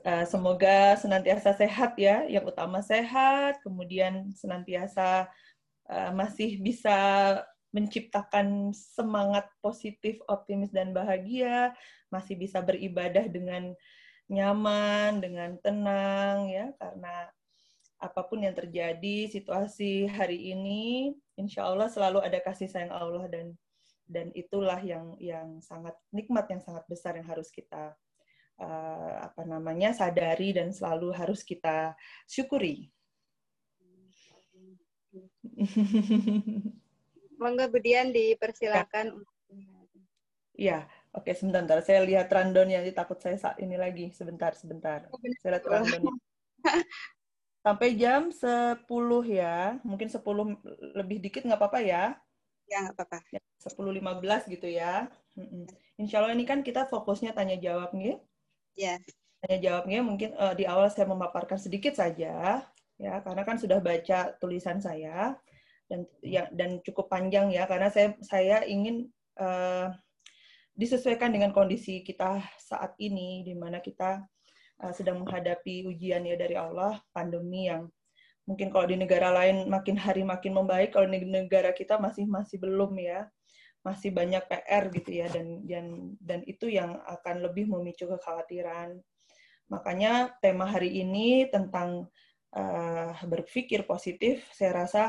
Uh, semoga senantiasa sehat ya, yang utama sehat, kemudian senantiasa uh, masih bisa menciptakan semangat positif, optimis dan bahagia, masih bisa beribadah dengan nyaman, dengan tenang ya, karena apa pun yang terjadi situasi hari ini, insya Allah selalu ada kasih sayang Allah dan dan itulah yang yang sangat nikmat yang sangat besar yang harus kita uh, apa namanya sadari dan selalu harus kita syukuri. Monggo Budian dipersilakan. Ya, oke sebentar, Saya lihat randonnya, takut saya saat ini lagi. Sebentar, sebentar. Oh, saya lihat randonnya. Sampai jam 10 ya. Mungkin 10 lebih dikit nggak apa-apa ya? Ya, nggak apa-apa. Ya, 10.15 gitu ya. Insya Allah ini kan kita fokusnya tanya jawab nih. Ya. Tanya jawabnya mungkin uh, di awal saya memaparkan sedikit saja ya karena kan sudah baca tulisan saya dan ya dan cukup panjang ya karena saya saya ingin uh, disesuaikan dengan kondisi kita saat ini di mana kita uh, sedang menghadapi ujian ya dari Allah pandemi yang mungkin kalau di negara lain makin hari makin membaik kalau di negara kita masih masih belum ya masih banyak PR gitu ya dan dan dan itu yang akan lebih memicu kekhawatiran. Makanya tema hari ini tentang uh, berpikir positif saya rasa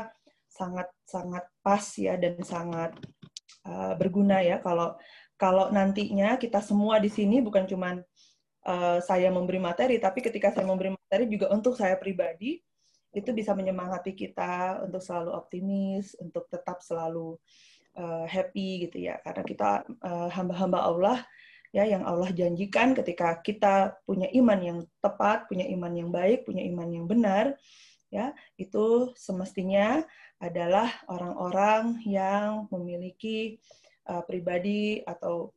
sangat sangat pas ya dan sangat uh, berguna ya kalau kalau nantinya kita semua di sini bukan cuman uh, saya memberi materi tapi ketika saya memberi materi juga untuk saya pribadi itu bisa menyemangati kita untuk selalu optimis, untuk tetap selalu happy gitu ya karena kita uh, hamba-hamba Allah ya yang Allah janjikan ketika kita punya iman yang tepat, punya iman yang baik, punya iman yang benar ya itu semestinya adalah orang-orang yang memiliki uh, pribadi atau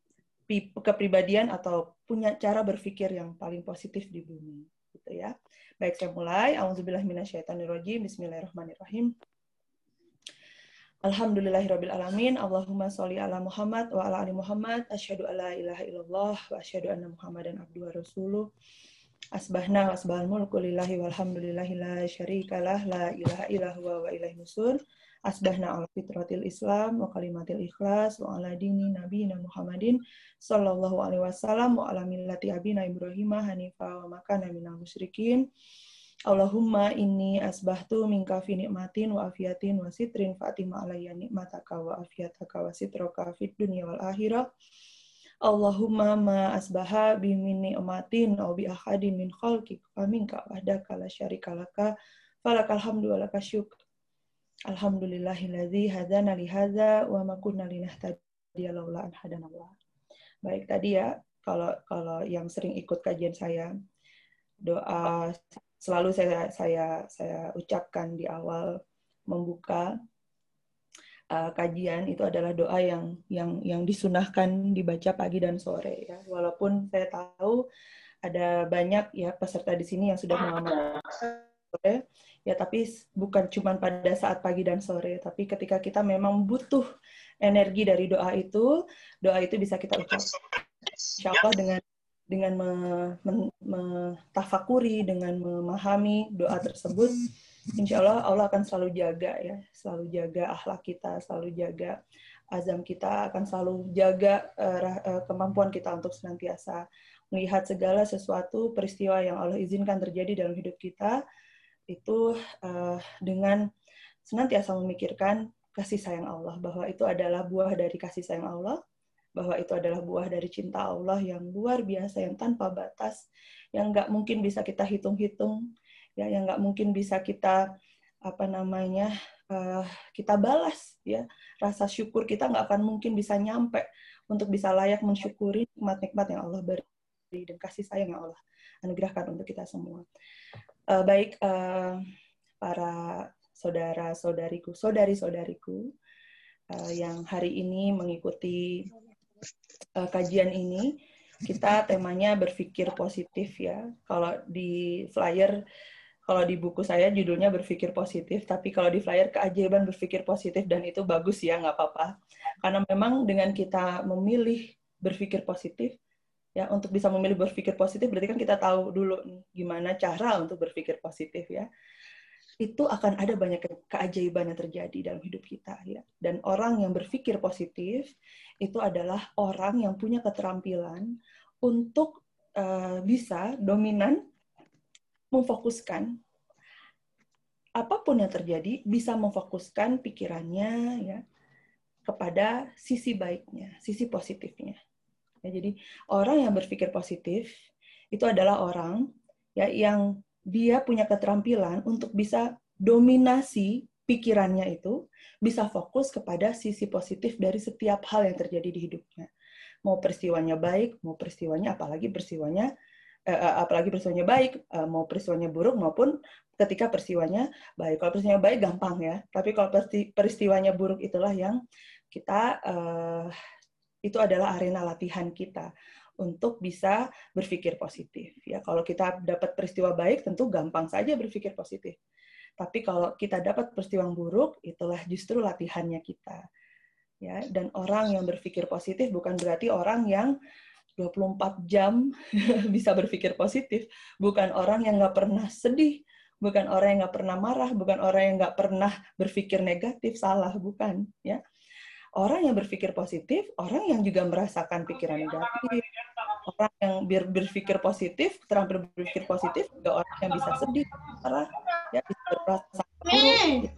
kepribadian atau punya cara berpikir yang paling positif di bumi gitu ya. Baik saya mulai. Auzubillahi minasyaitonirrajim. Bismillahirrahmanirrahim. Alhamdulillahirabbil alamin. Allahumma sholli ala Muhammad wa ala ali Muhammad. Asyhadu alla ilaha illallah wa asyhadu anna Muhammadan abduhu wa rasuluh. Asbahna wa asbahal mulku lillahi walhamdulillahi la syarikalah la ilaha illa huwa wa ilaihi nusur. Asbahna ala fitratil Islam wa kalimatil ikhlas wa ala dini nabiyina Muhammadin sallallahu alaihi wasallam wa ala millati abina Ibrahim hanifa wa makana minal musyrikin. Allahumma inni asbahtu minka fi nikmatin wa afiatin wa sitrin fatima alayya nikmataka wa afiataka wa sitroka fid dunya wal akhirah. Allahumma ma asbaha bi min ni'matin aw bi ahadin min khalqik wa minka wahdaka la syarika laka falakal hamdu wa lakal syukr. Alhamdulillahilladzi hadana li wa ma kunna linahtadiya laula an hadanallah. Baik tadi ya kalau kalau yang sering ikut kajian saya doa selalu saya saya saya ucapkan di awal membuka uh, kajian itu adalah doa yang yang yang disunahkan dibaca pagi dan sore ya. Walaupun saya tahu ada banyak ya peserta di sini yang sudah mengamalkan sore ya tapi bukan cuma pada saat pagi dan sore tapi ketika kita memang butuh energi dari doa itu doa itu bisa kita ucapkan. Insya Allah dengan dengan mentafakuri, dengan memahami doa tersebut, insya Allah Allah akan selalu jaga ya, selalu jaga akhlak kita, selalu jaga azam kita, akan selalu jaga uh, kemampuan kita untuk senantiasa melihat segala sesuatu peristiwa yang Allah izinkan terjadi dalam hidup kita itu uh, dengan senantiasa memikirkan kasih sayang Allah bahwa itu adalah buah dari kasih sayang Allah bahwa itu adalah buah dari cinta Allah yang luar biasa, yang tanpa batas, yang nggak mungkin bisa kita hitung-hitung, ya, yang nggak mungkin bisa kita apa namanya uh, kita balas, ya rasa syukur kita nggak akan mungkin bisa nyampe untuk bisa layak mensyukuri nikmat-nikmat yang Allah beri dan kasih sayang yang Allah anugerahkan untuk kita semua. Uh, baik uh, para saudara-saudariku, saudari-saudariku uh, yang hari ini mengikuti uh, kajian ini kita temanya berpikir positif ya. Kalau di flyer, kalau di buku saya judulnya berpikir positif, tapi kalau di flyer keajaiban berpikir positif dan itu bagus ya, nggak apa-apa. Karena memang dengan kita memilih berpikir positif, Ya, untuk bisa memilih berpikir positif berarti kan kita tahu dulu nih gimana cara untuk berpikir positif ya. Itu akan ada banyak keajaiban yang terjadi dalam hidup kita ya. Dan orang yang berpikir positif itu adalah orang yang punya keterampilan untuk uh, bisa dominan memfokuskan apa pun yang terjadi bisa memfokuskan pikirannya ya kepada sisi baiknya, sisi positifnya. Ya, jadi orang yang berpikir positif itu adalah orang ya yang dia punya keterampilan untuk bisa dominasi pikirannya itu bisa fokus kepada sisi positif dari setiap hal yang terjadi di hidupnya. Mau peristiwanya baik, mau peristiwanya apalagi peristiwanya eh, eh apalagi peristiwanya baik, eh, mau peristiwanya buruk maupun ketika peristiwanya baik. Kalau peristiwanya baik gampang ya, tapi kalau peristiwanya buruk itulah yang kita eh, itu adalah arena latihan kita untuk bisa berpikir positif. Ya, kalau kita dapat peristiwa baik, tentu gampang saja berpikir positif. Tapi kalau kita dapat peristiwa yang buruk, itulah justru latihannya kita. Ya, dan orang yang berpikir positif bukan berarti orang yang 24 jam bisa berpikir positif. Bukan orang yang nggak pernah sedih, bukan orang yang nggak pernah marah, bukan orang yang nggak pernah berpikir negatif, salah, bukan. Ya, orang yang berpikir positif, orang yang juga merasakan pikiran negatif, orang yang ber berpikir positif, terampil berpikir positif, juga orang yang bisa sedih, marah, ya bisa berasa buruk.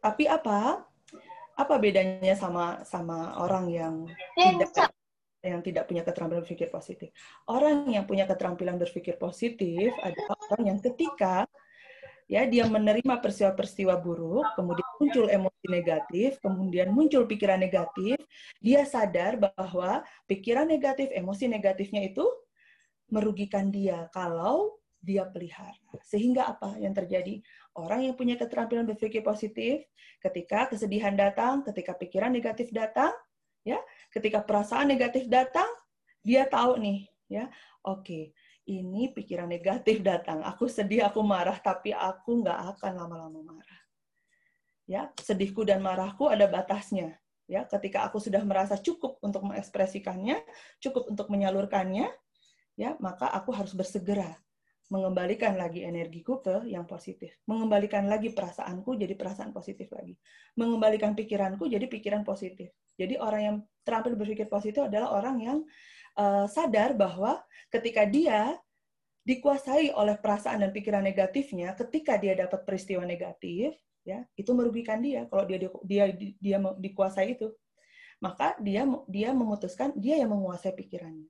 Tapi apa? Apa bedanya sama sama orang yang tidak yang tidak punya keterampilan berpikir positif? Orang yang punya keterampilan berpikir positif adalah orang yang ketika ya dia menerima peristiwa-peristiwa buruk, kemudian muncul emosi negatif, kemudian muncul pikiran negatif, dia sadar bahwa pikiran negatif, emosi negatifnya itu merugikan dia kalau dia pelihara. Sehingga apa yang terjadi? Orang yang punya keterampilan berpikir positif, ketika kesedihan datang, ketika pikiran negatif datang, ya, ketika perasaan negatif datang, dia tahu nih, ya, oke, okay, ini pikiran negatif datang. Aku sedih, aku marah, tapi aku nggak akan lama-lama marah. Ya, sedihku dan marahku ada batasnya. Ya, ketika aku sudah merasa cukup untuk mengekspresikannya, cukup untuk menyalurkannya, ya, maka aku harus bersegera mengembalikan lagi energiku ke yang positif, mengembalikan lagi perasaanku jadi perasaan positif lagi, mengembalikan pikiranku jadi pikiran positif. Jadi orang yang terampil berpikir positif adalah orang yang uh, sadar bahwa ketika dia dikuasai oleh perasaan dan pikiran negatifnya, ketika dia dapat peristiwa negatif, ya itu merugikan dia kalau dia dia dia, dia dikuasai itu, maka dia dia memutuskan dia yang menguasai pikirannya.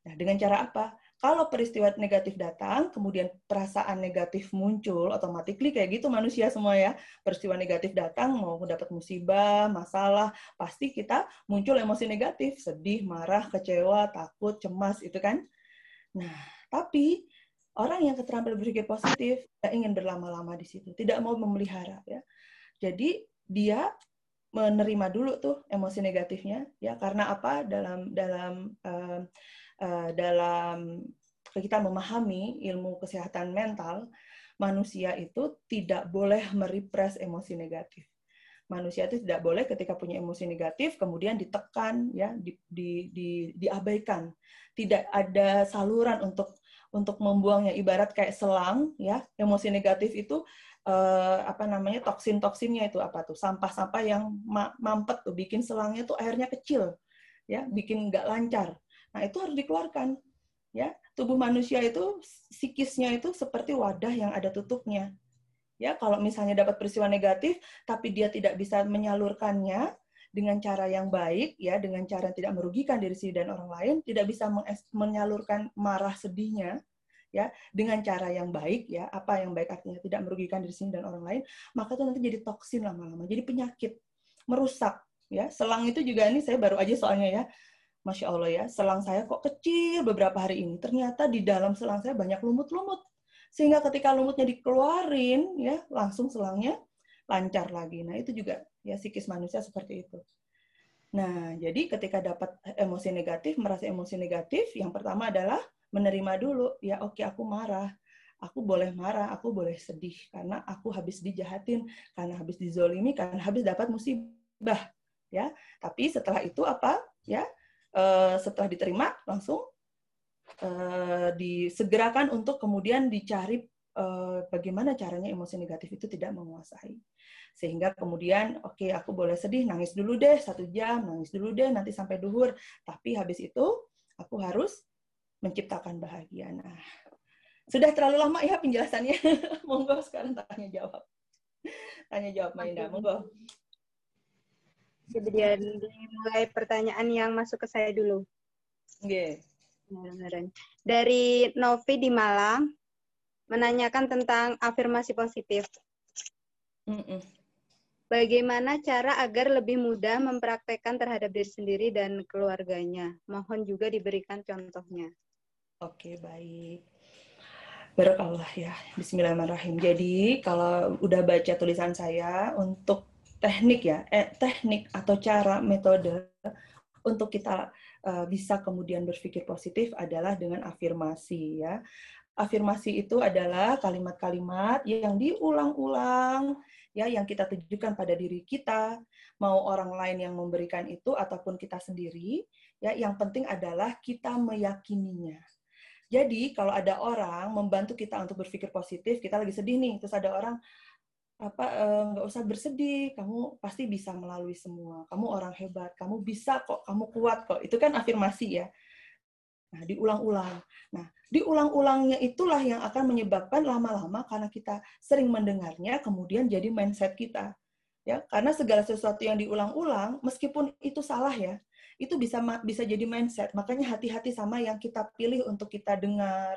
Nah, dengan cara apa? Kalau peristiwa negatif datang, kemudian perasaan negatif muncul, otomatis kayak gitu manusia semua ya. Peristiwa negatif datang, mau dapat musibah, masalah, pasti kita muncul emosi negatif, sedih, marah, kecewa, takut, cemas, itu kan. Nah, tapi orang yang keterampilan berpikir positif tidak ingin berlama-lama di situ, tidak mau memelihara ya. Jadi dia menerima dulu tuh emosi negatifnya ya karena apa dalam dalam Eh, dalam kita memahami ilmu kesehatan mental, manusia itu tidak boleh merepress emosi negatif. Manusia itu tidak boleh ketika punya emosi negatif kemudian ditekan ya di, di, di, diabaikan. Tidak ada saluran untuk untuk membuangnya ibarat kayak selang ya emosi negatif itu eh, apa namanya toksin toksinnya itu apa tuh sampah-sampah yang mampet tuh bikin selangnya tuh airnya kecil ya bikin nggak lancar Nah, itu harus dikeluarkan. Ya, tubuh manusia itu psikisnya itu seperti wadah yang ada tutupnya. Ya, kalau misalnya dapat peristiwa negatif tapi dia tidak bisa menyalurkannya dengan cara yang baik ya, dengan cara yang tidak merugikan diri sendiri dan orang lain, tidak bisa menyalurkan marah sedihnya ya dengan cara yang baik ya, apa yang baik artinya tidak merugikan diri sendiri dan orang lain, maka itu nanti jadi toksin lama-lama, jadi penyakit, merusak ya. Selang itu juga ini saya baru aja soalnya ya Masya Allah ya, selang saya kok kecil beberapa hari ini. Ternyata di dalam selang saya banyak lumut-lumut. Sehingga ketika lumutnya dikeluarin, ya langsung selangnya lancar lagi. Nah itu juga ya psikis manusia seperti itu. Nah jadi ketika dapat emosi negatif, merasa emosi negatif, yang pertama adalah menerima dulu. Ya oke aku marah, aku boleh marah, aku boleh sedih karena aku habis dijahatin, karena habis dizolimi, karena habis dapat musibah. Ya, tapi setelah itu apa? Ya, Eh, setelah diterima langsung uh, disegerakan untuk kemudian dicari uh, bagaimana caranya emosi negatif itu tidak menguasai. Sehingga kemudian, oke okay, aku boleh sedih, nangis dulu deh satu jam, nangis dulu deh nanti sampai duhur. Tapi habis itu aku harus menciptakan bahagia. Nah, sudah terlalu lama ya penjelasannya. Monggo sekarang tanya jawab. Tanya jawab Mainda, monggo. Kemudian dimulai pertanyaan yang masuk ke saya dulu. Yeah. Dari Novi di Malang menanyakan tentang afirmasi positif. Mm -mm. Bagaimana cara agar lebih mudah mempraktekkan terhadap diri sendiri dan keluarganya? Mohon juga diberikan contohnya. Oke, baik. Barakallah ya. Bismillahirrahmanirrahim. Jadi, kalau udah baca tulisan saya untuk teknik ya, eh, teknik atau cara metode untuk kita uh, bisa kemudian berpikir positif adalah dengan afirmasi ya. Afirmasi itu adalah kalimat-kalimat yang diulang-ulang ya yang kita tujukan pada diri kita, mau orang lain yang memberikan itu ataupun kita sendiri, ya yang penting adalah kita meyakininya. Jadi kalau ada orang membantu kita untuk berpikir positif, kita lagi sedih nih, terus ada orang apa eh, nggak usah bersedih kamu pasti bisa melalui semua. Kamu orang hebat kamu bisa kok kamu kuat kok. Itu kan afirmasi ya. Nah diulang-ulang. Nah diulang-ulangnya itulah yang akan menyebabkan lama-lama karena kita sering mendengarnya kemudian jadi mindset kita. Ya karena segala sesuatu yang diulang-ulang meskipun itu salah ya itu bisa bisa jadi mindset. Makanya hati-hati sama yang kita pilih untuk kita dengar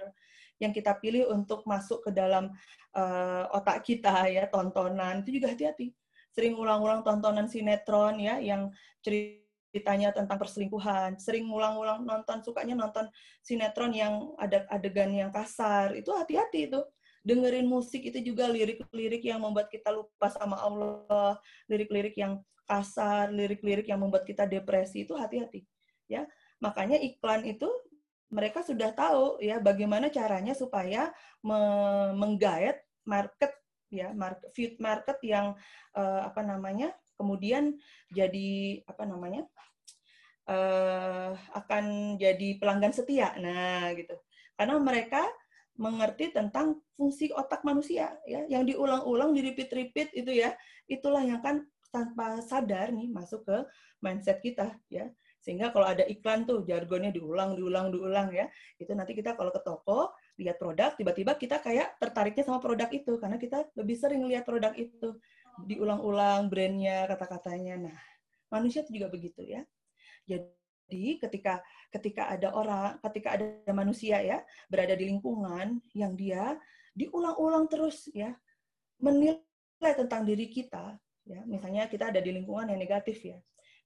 yang kita pilih untuk masuk ke dalam uh, otak kita ya tontonan. Itu juga hati-hati. Sering ulang-ulang tontonan sinetron ya yang ceritanya tentang perselingkuhan. Sering ulang-ulang nonton sukanya nonton sinetron yang ada adegan yang kasar. Itu hati-hati itu. Dengerin musik itu juga lirik-lirik yang membuat kita lupa sama Allah. Lirik-lirik yang kasar lirik-lirik yang membuat kita depresi. Itu hati-hati ya. Makanya iklan itu mereka sudah tahu ya bagaimana caranya supaya me menggait market ya market feed market yang uh, apa namanya kemudian jadi apa namanya uh, akan jadi pelanggan setia. Nah gitu. Karena mereka mengerti tentang fungsi otak manusia ya yang diulang-ulang di repeat-repeat itu ya. Itulah yang kan tanpa sadar nih masuk ke mindset kita ya sehingga kalau ada iklan tuh jargonnya diulang, diulang, diulang ya. Itu nanti kita kalau ke toko lihat produk, tiba-tiba kita kayak tertariknya sama produk itu karena kita lebih sering lihat produk itu diulang-ulang brandnya, kata-katanya. Nah, manusia itu juga begitu ya. Jadi ketika ketika ada orang, ketika ada manusia ya berada di lingkungan yang dia diulang-ulang terus ya menilai tentang diri kita ya misalnya kita ada di lingkungan yang negatif ya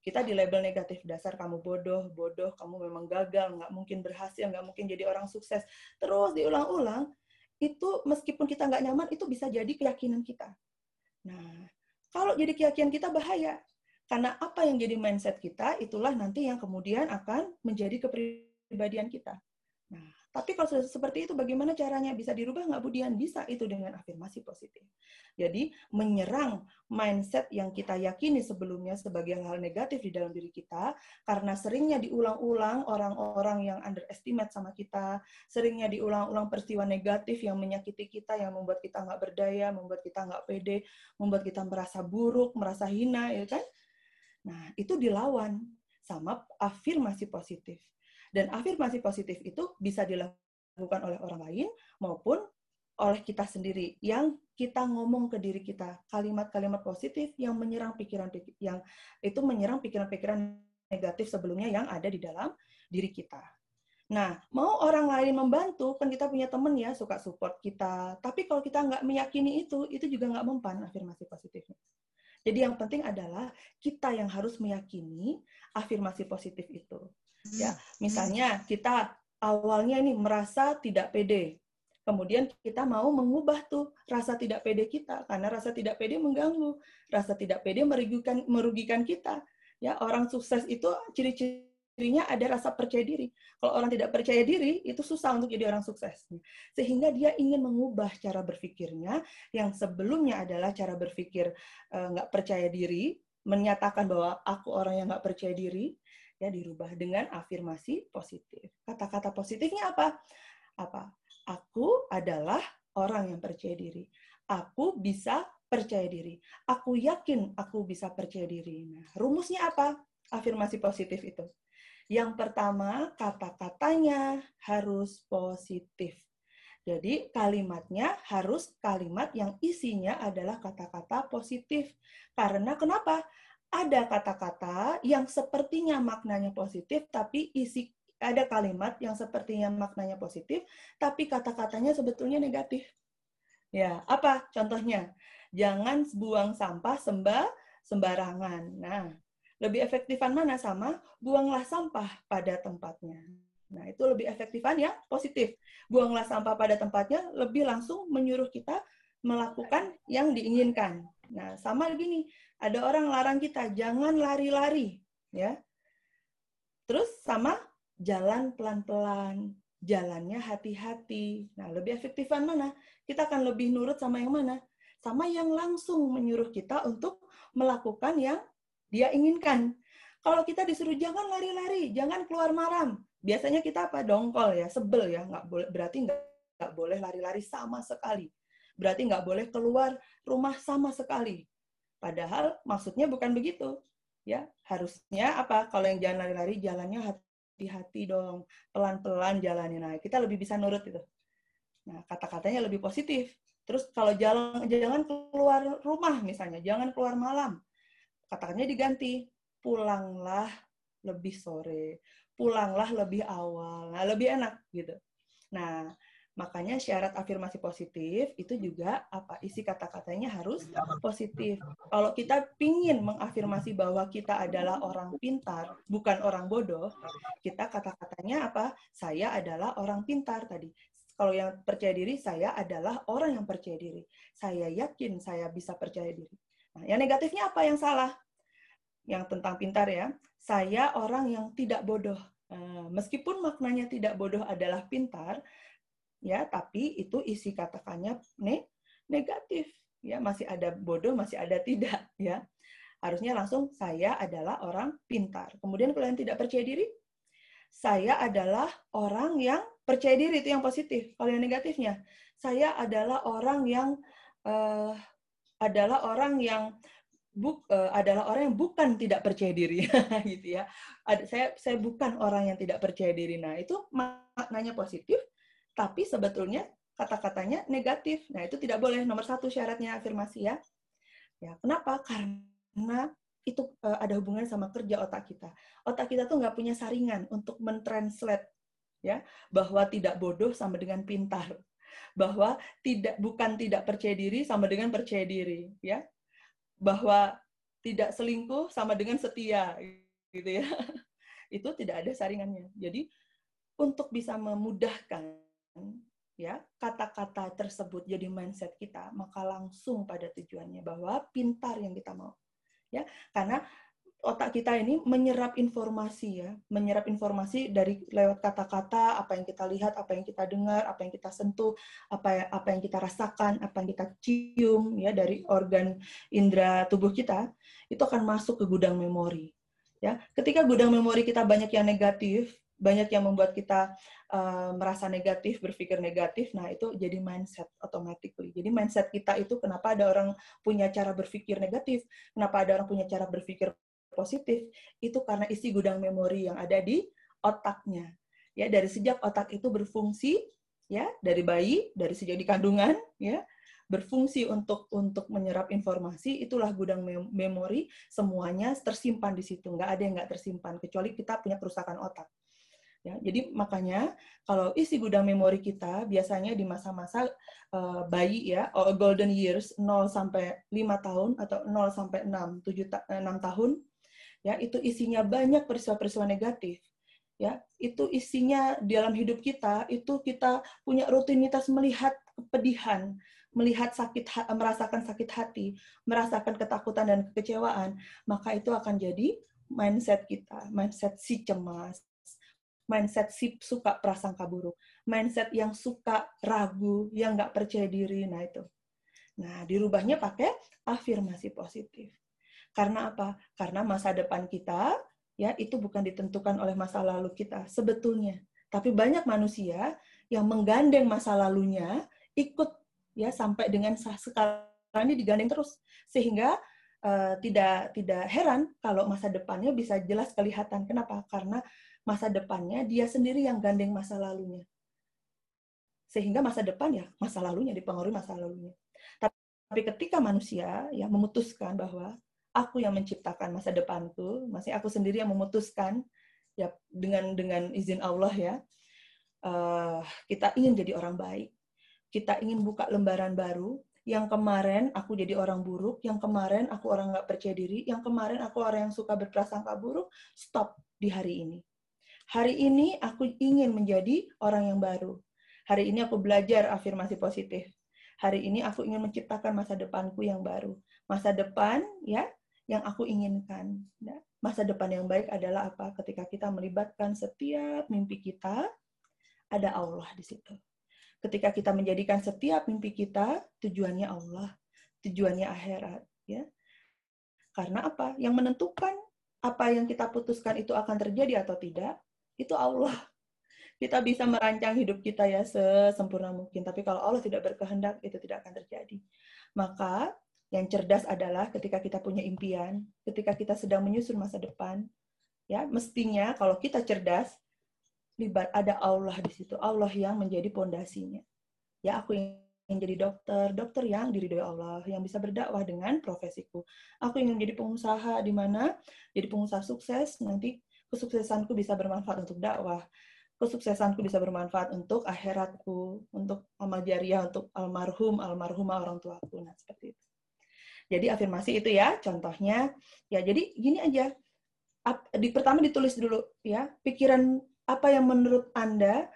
kita di label negatif dasar kamu bodoh, bodoh, kamu memang gagal, nggak mungkin berhasil, nggak mungkin jadi orang sukses. Terus diulang-ulang, itu meskipun kita nggak nyaman, itu bisa jadi keyakinan kita. Nah, kalau jadi keyakinan kita bahaya. Karena apa yang jadi mindset kita, itulah nanti yang kemudian akan menjadi kepribadian kita. Nah, tapi kalau sudah seperti itu, bagaimana caranya bisa dirubah nggak Budian? Bisa itu dengan afirmasi positif. Jadi menyerang mindset yang kita yakini sebelumnya sebagai hal negatif di dalam diri kita, karena seringnya diulang-ulang orang-orang yang underestimate sama kita, seringnya diulang-ulang peristiwa negatif yang menyakiti kita, yang membuat kita nggak berdaya, membuat kita nggak pede, membuat kita merasa buruk, merasa hina, ya kan? Nah, itu dilawan sama afirmasi positif. Dan afirmasi positif itu bisa dilakukan oleh orang lain maupun oleh kita sendiri yang kita ngomong ke diri kita kalimat-kalimat positif yang menyerang pikiran yang itu menyerang pikiran-pikiran negatif sebelumnya yang ada di dalam diri kita. Nah, mau orang lain membantu, kan kita punya temen ya, suka support kita. Tapi kalau kita nggak meyakini itu, itu juga nggak mempan afirmasi positifnya. Jadi yang penting adalah kita yang harus meyakini afirmasi positif itu. Ya, hmm. misalnya kita awalnya ini merasa tidak pede. Kemudian kita mau mengubah tuh rasa tidak pede kita karena rasa tidak pede mengganggu, rasa tidak pede merugikan merugikan kita. Ya, orang sukses itu ciri-cirinya ada rasa percaya diri. Kalau orang tidak percaya diri, itu susah untuk jadi orang sukses. Sehingga dia ingin mengubah cara berpikirnya yang sebelumnya adalah cara berpikir eh, nggak percaya diri, menyatakan bahwa aku orang yang nggak percaya diri, Ya, dirubah dengan afirmasi positif. Kata-kata positifnya apa? Apa? Aku adalah orang yang percaya diri. Aku bisa percaya diri. Aku yakin aku bisa percaya diri. Nah, rumusnya apa? Afirmasi positif itu. Yang pertama, kata-katanya harus positif. Jadi kalimatnya harus kalimat yang isinya adalah kata-kata positif. Karena kenapa? Ada kata-kata yang sepertinya maknanya positif, tapi isi ada kalimat yang sepertinya maknanya positif, tapi kata-katanya sebetulnya negatif. Ya, apa contohnya? Jangan buang sampah sembah sembarangan. Nah, lebih efektifan mana sama buanglah sampah pada tempatnya. Nah, itu lebih efektifan ya positif. Buanglah sampah pada tempatnya lebih langsung menyuruh kita melakukan yang diinginkan. Nah, sama gini, ada orang larang kita jangan lari-lari, ya. Terus sama jalan pelan-pelan, jalannya hati-hati. Nah, lebih efektifan mana? Kita akan lebih nurut sama yang mana? Sama yang langsung menyuruh kita untuk melakukan yang dia inginkan. Kalau kita disuruh jangan lari-lari, jangan keluar malam, biasanya kita apa dongkol ya sebel ya nggak boleh berarti nggak nggak boleh lari-lari sama sekali berarti nggak boleh keluar rumah sama sekali padahal maksudnya bukan begitu. Ya harusnya apa? Kalau yang jalan lari-lari jalannya hati-hati dong. Pelan-pelan jalannya nah kita lebih bisa nurut itu nah kata-katanya lebih positif. Terus kalau jalan jangan keluar rumah misalnya jangan keluar malam. Kata-katanya diganti. Pulanglah lebih sore. Pulanglah lebih awal. Nah, lebih enak gitu. Nah, makanya syarat afirmasi positif itu juga apa isi kata-katanya harus positif. Kalau kita pingin mengafirmasi bahwa kita adalah orang pintar, bukan orang bodoh, kita kata-katanya apa? Saya adalah orang pintar tadi. Kalau yang percaya diri, saya adalah orang yang percaya diri. Saya yakin saya bisa percaya diri. Nah, yang negatifnya apa yang salah? Yang tentang pintar ya saya orang yang tidak bodoh. Eh, meskipun maknanya tidak bodoh adalah pintar, ya, tapi itu isi katakannya ne negatif, ya, masih ada bodoh, masih ada tidak, ya. Harusnya langsung saya adalah orang pintar. Kemudian kalau yang tidak percaya diri, saya adalah orang yang percaya diri itu yang positif. Kalau yang negatifnya, saya adalah orang yang uh, adalah orang yang buk, uh, adalah orang yang bukan tidak percaya diri gitu ya. Saya saya bukan orang yang tidak percaya diri. Nah, itu maknanya positif, tapi sebetulnya kata-katanya negatif. Nah, itu tidak boleh. Nomor satu syaratnya afirmasi ya. Ya, kenapa? Karena itu uh, ada hubungan sama kerja otak kita. Otak kita tuh nggak punya saringan untuk mentranslate ya bahwa tidak bodoh sama dengan pintar bahwa tidak bukan tidak percaya diri sama dengan percaya diri ya bahwa tidak selingkuh sama dengan setia gitu ya. Itu tidak ada saringannya. Jadi untuk bisa memudahkan ya kata-kata tersebut jadi mindset kita, maka langsung pada tujuannya bahwa pintar yang kita mau. Ya, karena otak kita ini menyerap informasi ya, menyerap informasi dari lewat kata-kata, apa yang kita lihat, apa yang kita dengar, apa yang kita sentuh, apa yang, apa yang kita rasakan, apa yang kita cium ya dari organ indera tubuh kita, itu akan masuk ke gudang memori. Ya, ketika gudang memori kita banyak yang negatif, banyak yang membuat kita uh, merasa negatif, berpikir negatif, nah itu jadi mindset automatically. Jadi mindset kita itu kenapa ada orang punya cara berpikir negatif, kenapa ada orang punya cara berpikir positif itu karena isi gudang memori yang ada di otaknya. Ya, dari sejak otak itu berfungsi ya, dari bayi, dari sejak di kandungan ya, berfungsi untuk untuk menyerap informasi itulah gudang memori semuanya tersimpan di situ nggak ada yang nggak tersimpan kecuali kita punya kerusakan otak ya jadi makanya kalau isi gudang memori kita biasanya di masa-masa uh, bayi ya or golden years 0 sampai 5 tahun atau 0 sampai 6 7 ta 6 tahun ya itu isinya banyak peristiwa-peristiwa negatif. Ya itu isinya dalam hidup kita itu kita punya rutinitas melihat kepedihan melihat sakit merasakan sakit hati merasakan ketakutan dan kekecewaan maka itu akan jadi mindset kita mindset si cemas mindset si suka prasangka buruk mindset yang suka ragu yang nggak percaya diri nah itu nah dirubahnya pakai afirmasi positif karena apa? Karena masa depan kita ya itu bukan ditentukan oleh masa lalu kita sebetulnya. Tapi banyak manusia yang menggandeng masa lalunya ikut ya sampai dengan sekarang ini digandeng terus sehingga uh, tidak tidak heran kalau masa depannya bisa jelas kelihatan. Kenapa? Karena masa depannya dia sendiri yang gandeng masa lalunya. Sehingga masa depan ya masa lalunya dipengaruhi masa lalunya. Tapi ketika manusia ya memutuskan bahwa aku yang menciptakan masa depanku, masih aku sendiri yang memutuskan ya dengan dengan izin Allah ya. Uh, kita ingin jadi orang baik. Kita ingin buka lembaran baru. Yang kemarin aku jadi orang buruk, yang kemarin aku orang nggak percaya diri, yang kemarin aku orang yang suka berprasangka buruk, stop di hari ini. Hari ini aku ingin menjadi orang yang baru. Hari ini aku belajar afirmasi positif. Hari ini aku ingin menciptakan masa depanku yang baru. Masa depan ya yang aku inginkan. Ya. Masa depan yang baik adalah apa? Ketika kita melibatkan setiap mimpi kita, ada Allah di situ. Ketika kita menjadikan setiap mimpi kita tujuannya Allah, tujuannya akhirat, ya. Karena apa? Yang menentukan apa yang kita putuskan itu akan terjadi atau tidak, itu Allah. Kita bisa merancang hidup kita ya sesempurna mungkin, tapi kalau Allah tidak berkehendak, itu tidak akan terjadi. Maka yang cerdas adalah ketika kita punya impian, ketika kita sedang menyusun masa depan, ya mestinya kalau kita cerdas, libat ada Allah di situ, Allah yang menjadi pondasinya. Ya aku ingin jadi dokter, dokter yang diridhoi Allah, yang bisa berdakwah dengan profesiku. Aku ingin menjadi pengusaha di mana jadi pengusaha sukses, nanti kesuksesanku bisa bermanfaat untuk dakwah kesuksesanku bisa bermanfaat untuk akhiratku, untuk amal untuk almarhum, almarhumah orang tuaku. Nah, seperti itu. Jadi afirmasi itu ya contohnya. Ya jadi gini aja. Di pertama ditulis dulu ya, pikiran apa yang menurut Anda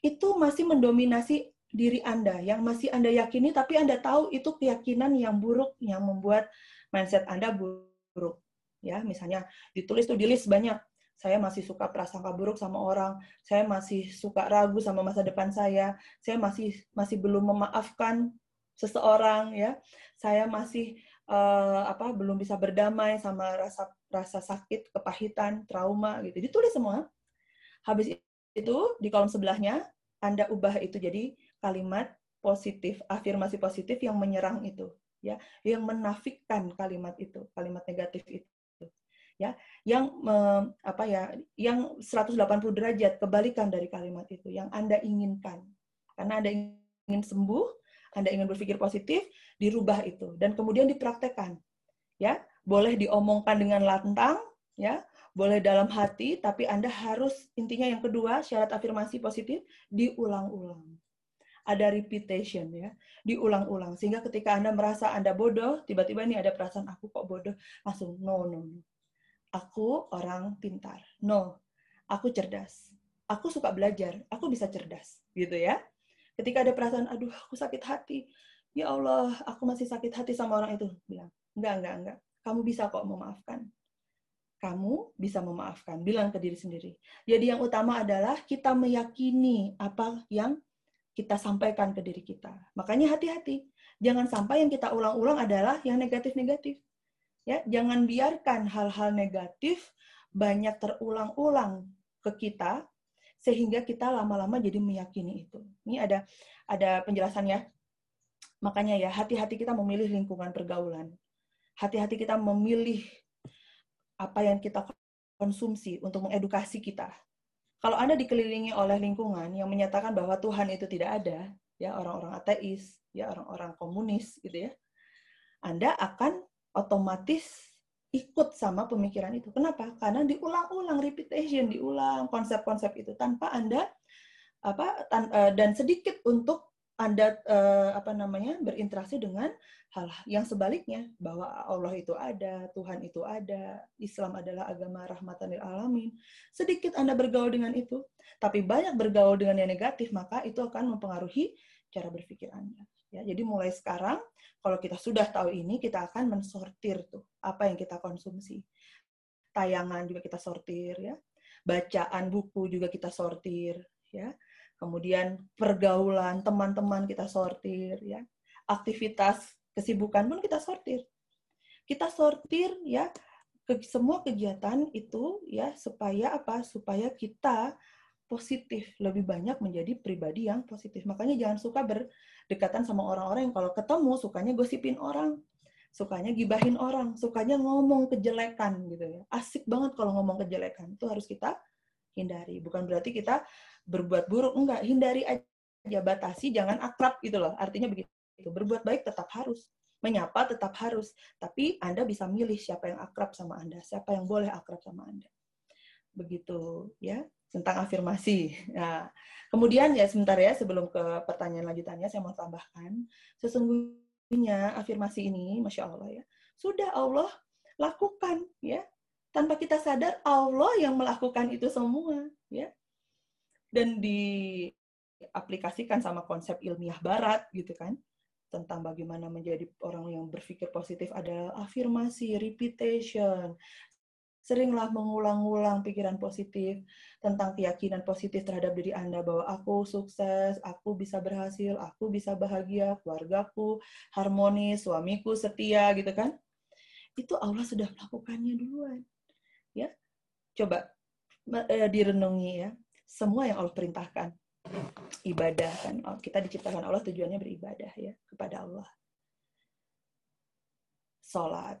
itu masih mendominasi diri Anda, yang masih Anda yakini tapi Anda tahu itu keyakinan yang buruk yang membuat mindset Anda buruk. Ya, misalnya ditulis tuh di list banyak. Saya masih suka prasangka buruk sama orang, saya masih suka ragu sama masa depan saya, saya masih masih belum memaafkan seseorang ya. Saya masih uh, apa belum bisa berdamai sama rasa rasa sakit, kepahitan, trauma gitu. Ditulis semua. Habis itu di kolom sebelahnya Anda ubah itu jadi kalimat positif, afirmasi positif yang menyerang itu, ya, yang menafikan kalimat itu, kalimat negatif itu. Ya, yang me, apa ya, yang 180 derajat kebalikan dari kalimat itu yang Anda inginkan. Karena Anda ingin sembuh, Anda ingin berpikir positif, dirubah itu dan kemudian dipraktekkan. Ya, boleh diomongkan dengan lantang, ya, boleh dalam hati, tapi Anda harus intinya yang kedua syarat afirmasi positif diulang-ulang. Ada repetition ya, diulang-ulang sehingga ketika Anda merasa Anda bodoh, tiba-tiba ini ada perasaan aku kok bodoh, langsung no no no. Aku orang pintar. No. Aku cerdas. Aku suka belajar, aku bisa cerdas, gitu ya. Ketika ada perasaan aduh aku sakit hati, ya Allah, aku masih sakit hati sama orang itu. Bilang, enggak, enggak, enggak. Kamu bisa kok memaafkan. Kamu bisa memaafkan. Bilang ke diri sendiri. Jadi yang utama adalah kita meyakini apa yang kita sampaikan ke diri kita. Makanya hati-hati. Jangan sampai yang kita ulang-ulang adalah yang negatif-negatif. Ya, jangan biarkan hal-hal negatif banyak terulang-ulang ke kita sehingga kita lama-lama jadi meyakini itu. Ini ada ada penjelasannya Makanya ya, hati-hati kita memilih lingkungan pergaulan. Hati-hati kita memilih apa yang kita konsumsi untuk mengedukasi kita. Kalau Anda dikelilingi oleh lingkungan yang menyatakan bahwa Tuhan itu tidak ada, ya orang-orang ateis, ya orang-orang komunis gitu ya. Anda akan otomatis ikut sama pemikiran itu. Kenapa? Karena diulang-ulang repetition, diulang konsep-konsep itu tanpa Anda apa eh, dan sedikit untuk anda uh, apa namanya berinteraksi dengan hal yang sebaliknya bahwa Allah itu ada, Tuhan itu ada, Islam adalah agama rahmatan lil alamin. Sedikit Anda bergaul dengan itu, tapi banyak bergaul dengan yang negatif, maka itu akan mempengaruhi cara berpikir Anda. Ya, jadi mulai sekarang kalau kita sudah tahu ini, kita akan mensortir tuh apa yang kita konsumsi. Tayangan juga kita sortir ya. Bacaan buku juga kita sortir ya kemudian pergaulan teman-teman kita sortir ya aktivitas kesibukan pun kita sortir kita sortir ya ke, semua kegiatan itu ya supaya apa? Supaya kita positif, lebih banyak menjadi pribadi yang positif. Makanya jangan suka berdekatan sama orang-orang yang kalau ketemu sukanya gosipin orang, sukanya gibahin orang, sukanya ngomong kejelekan gitu ya. Asik banget kalau ngomong kejelekan. Itu harus kita hindari. Bukan berarti kita berbuat buruk, enggak, hindari aja batasi, jangan akrab gitu loh. Artinya begitu. Berbuat baik tetap harus, menyapa tetap harus, tapi Anda bisa milih siapa yang akrab sama Anda, siapa yang boleh akrab sama Anda. Begitu ya tentang afirmasi. Nah, kemudian ya sebentar ya sebelum ke pertanyaan lanjutannya saya mau tambahkan. Sesungguhnya afirmasi ini, masya Allah ya, sudah Allah lakukan ya. Tanpa kita sadar Allah yang melakukan itu semua ya. Dan diaplikasikan sama konsep ilmiah Barat gitu kan tentang bagaimana menjadi orang yang berpikir positif adalah afirmasi, repetition, Seringlah mengulang-ulang pikiran positif tentang keyakinan positif terhadap diri Anda bahwa aku sukses, aku bisa berhasil, aku bisa bahagia, keluargaku harmonis, suamiku setia gitu kan. Itu Allah sudah melakukannya duluan. Ya. Coba eh, direnungi ya. Semua yang Allah perintahkan. Ibadah kan. Oh, kita diciptakan Allah tujuannya beribadah ya kepada Allah. Salat,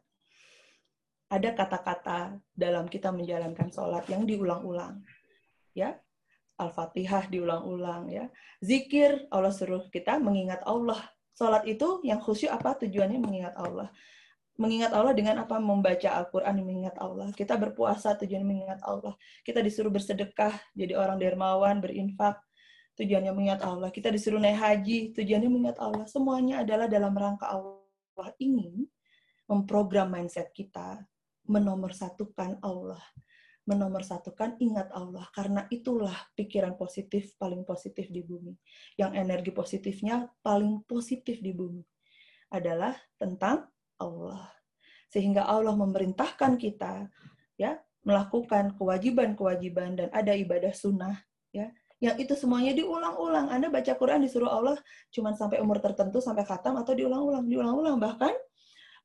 ada kata-kata dalam kita menjalankan sholat yang diulang-ulang. Ya, Al-Fatihah diulang-ulang ya. Zikir Allah suruh kita mengingat Allah. Sholat itu yang khusyuk apa tujuannya mengingat Allah. Mengingat Allah dengan apa? Membaca Al-Quran mengingat Allah. Kita berpuasa tujuannya mengingat Allah. Kita disuruh bersedekah, jadi orang dermawan, berinfak, tujuannya mengingat Allah. Kita disuruh naik haji, tujuannya mengingat Allah. Semuanya adalah dalam rangka Allah ingin memprogram mindset kita menomorsatukan Allah. Menomorsatukan ingat Allah. Karena itulah pikiran positif paling positif di bumi. Yang energi positifnya paling positif di bumi. Adalah tentang Allah. Sehingga Allah memerintahkan kita ya melakukan kewajiban-kewajiban dan ada ibadah sunnah ya yang itu semuanya diulang-ulang. Anda baca Quran disuruh Allah cuma sampai umur tertentu sampai khatam atau diulang-ulang, diulang-ulang bahkan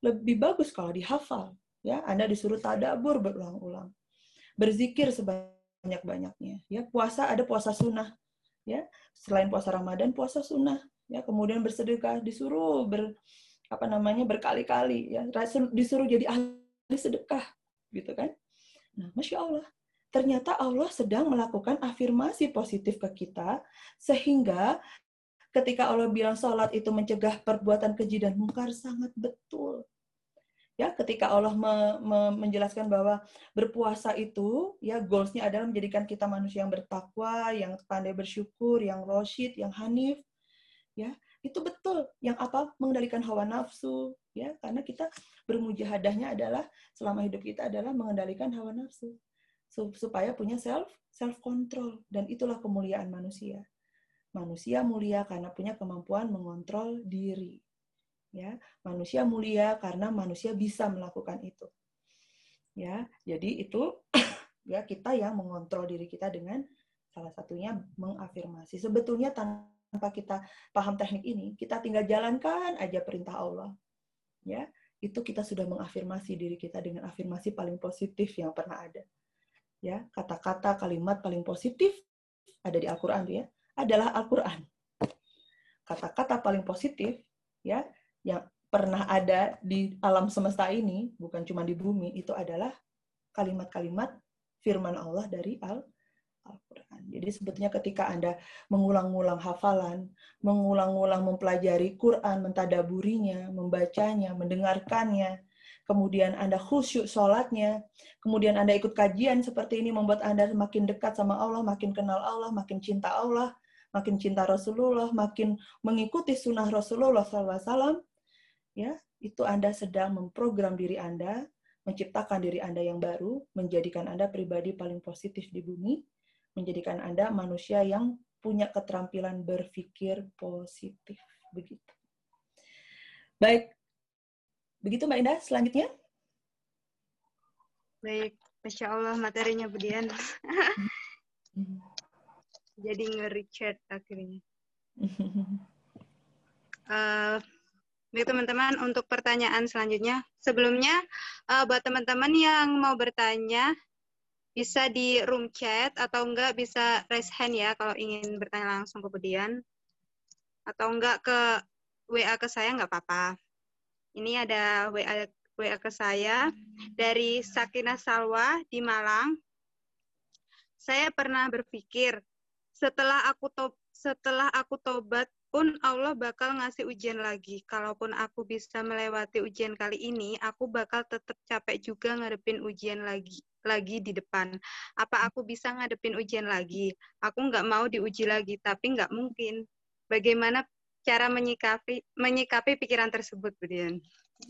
lebih bagus kalau dihafal ya Anda disuruh tadabur berulang-ulang. Berzikir sebanyak-banyaknya. Ya puasa ada puasa sunnah. Ya selain puasa Ramadan puasa sunnah. Ya kemudian bersedekah disuruh ber apa namanya berkali-kali. Ya disuruh jadi ahli sedekah gitu kan? Nah masya Allah. Ternyata Allah sedang melakukan afirmasi positif ke kita sehingga ketika Allah bilang sholat itu mencegah perbuatan keji dan mungkar sangat betul ya ketika Allah me, me, menjelaskan bahwa berpuasa itu ya goalsnya adalah menjadikan kita manusia yang bertakwa, yang pandai bersyukur, yang roshid, yang hanif, ya. Itu betul. Yang apa? Mengendalikan hawa nafsu, ya. Karena kita bermujahadahnya adalah selama hidup kita adalah mengendalikan hawa nafsu. Supaya punya self self control dan itulah kemuliaan manusia. Manusia mulia karena punya kemampuan mengontrol diri ya manusia mulia karena manusia bisa melakukan itu. Ya jadi itu ya kita yang mengontrol diri kita dengan salah satunya mengafirmasi. Sebetulnya tanpa kita paham teknik ini kita tinggal jalankan aja perintah Allah. Ya itu kita sudah mengafirmasi diri kita dengan afirmasi paling positif yang pernah ada. Ya kata-kata kalimat paling positif ada di Al-Qur'an ya adalah Al-Qur'an. Kata-kata paling positif ya yang pernah ada di alam semesta ini, bukan cuma di bumi, itu adalah kalimat-kalimat firman Allah dari Al Al-Quran. Jadi sebetulnya ketika Anda mengulang-ulang hafalan, mengulang-ulang mempelajari Quran, mentadaburinya, membacanya, mendengarkannya, kemudian Anda khusyuk sholatnya, kemudian Anda ikut kajian seperti ini membuat Anda semakin dekat sama Allah, makin kenal Allah, makin cinta Allah, makin cinta Rasulullah, makin mengikuti sunnah Rasulullah SAW, ya itu Anda sedang memprogram diri Anda, menciptakan diri Anda yang baru, menjadikan Anda pribadi paling positif di bumi, menjadikan Anda manusia yang punya keterampilan berpikir positif. Begitu. Baik. Begitu Mbak Indah, selanjutnya. Baik, Masya Allah materinya Budian. Jadi nge-rechat akhirnya. Uh, Baik teman-teman, untuk pertanyaan selanjutnya, sebelumnya uh, buat teman-teman yang mau bertanya, bisa di room chat atau enggak bisa raise hand ya kalau ingin bertanya langsung ke Budian. Atau enggak ke WA ke saya enggak apa-apa. Ini ada WA WA ke saya dari Sakina Salwa di Malang. Saya pernah berpikir setelah aku to setelah aku tobat pun Allah bakal ngasih ujian lagi. Kalaupun aku bisa melewati ujian kali ini, aku bakal tetap capek juga ngadepin ujian lagi lagi di depan. Apa aku bisa ngadepin ujian lagi? Aku nggak mau diuji lagi, tapi nggak mungkin. Bagaimana cara menyikapi menyikapi pikiran tersebut, Budian?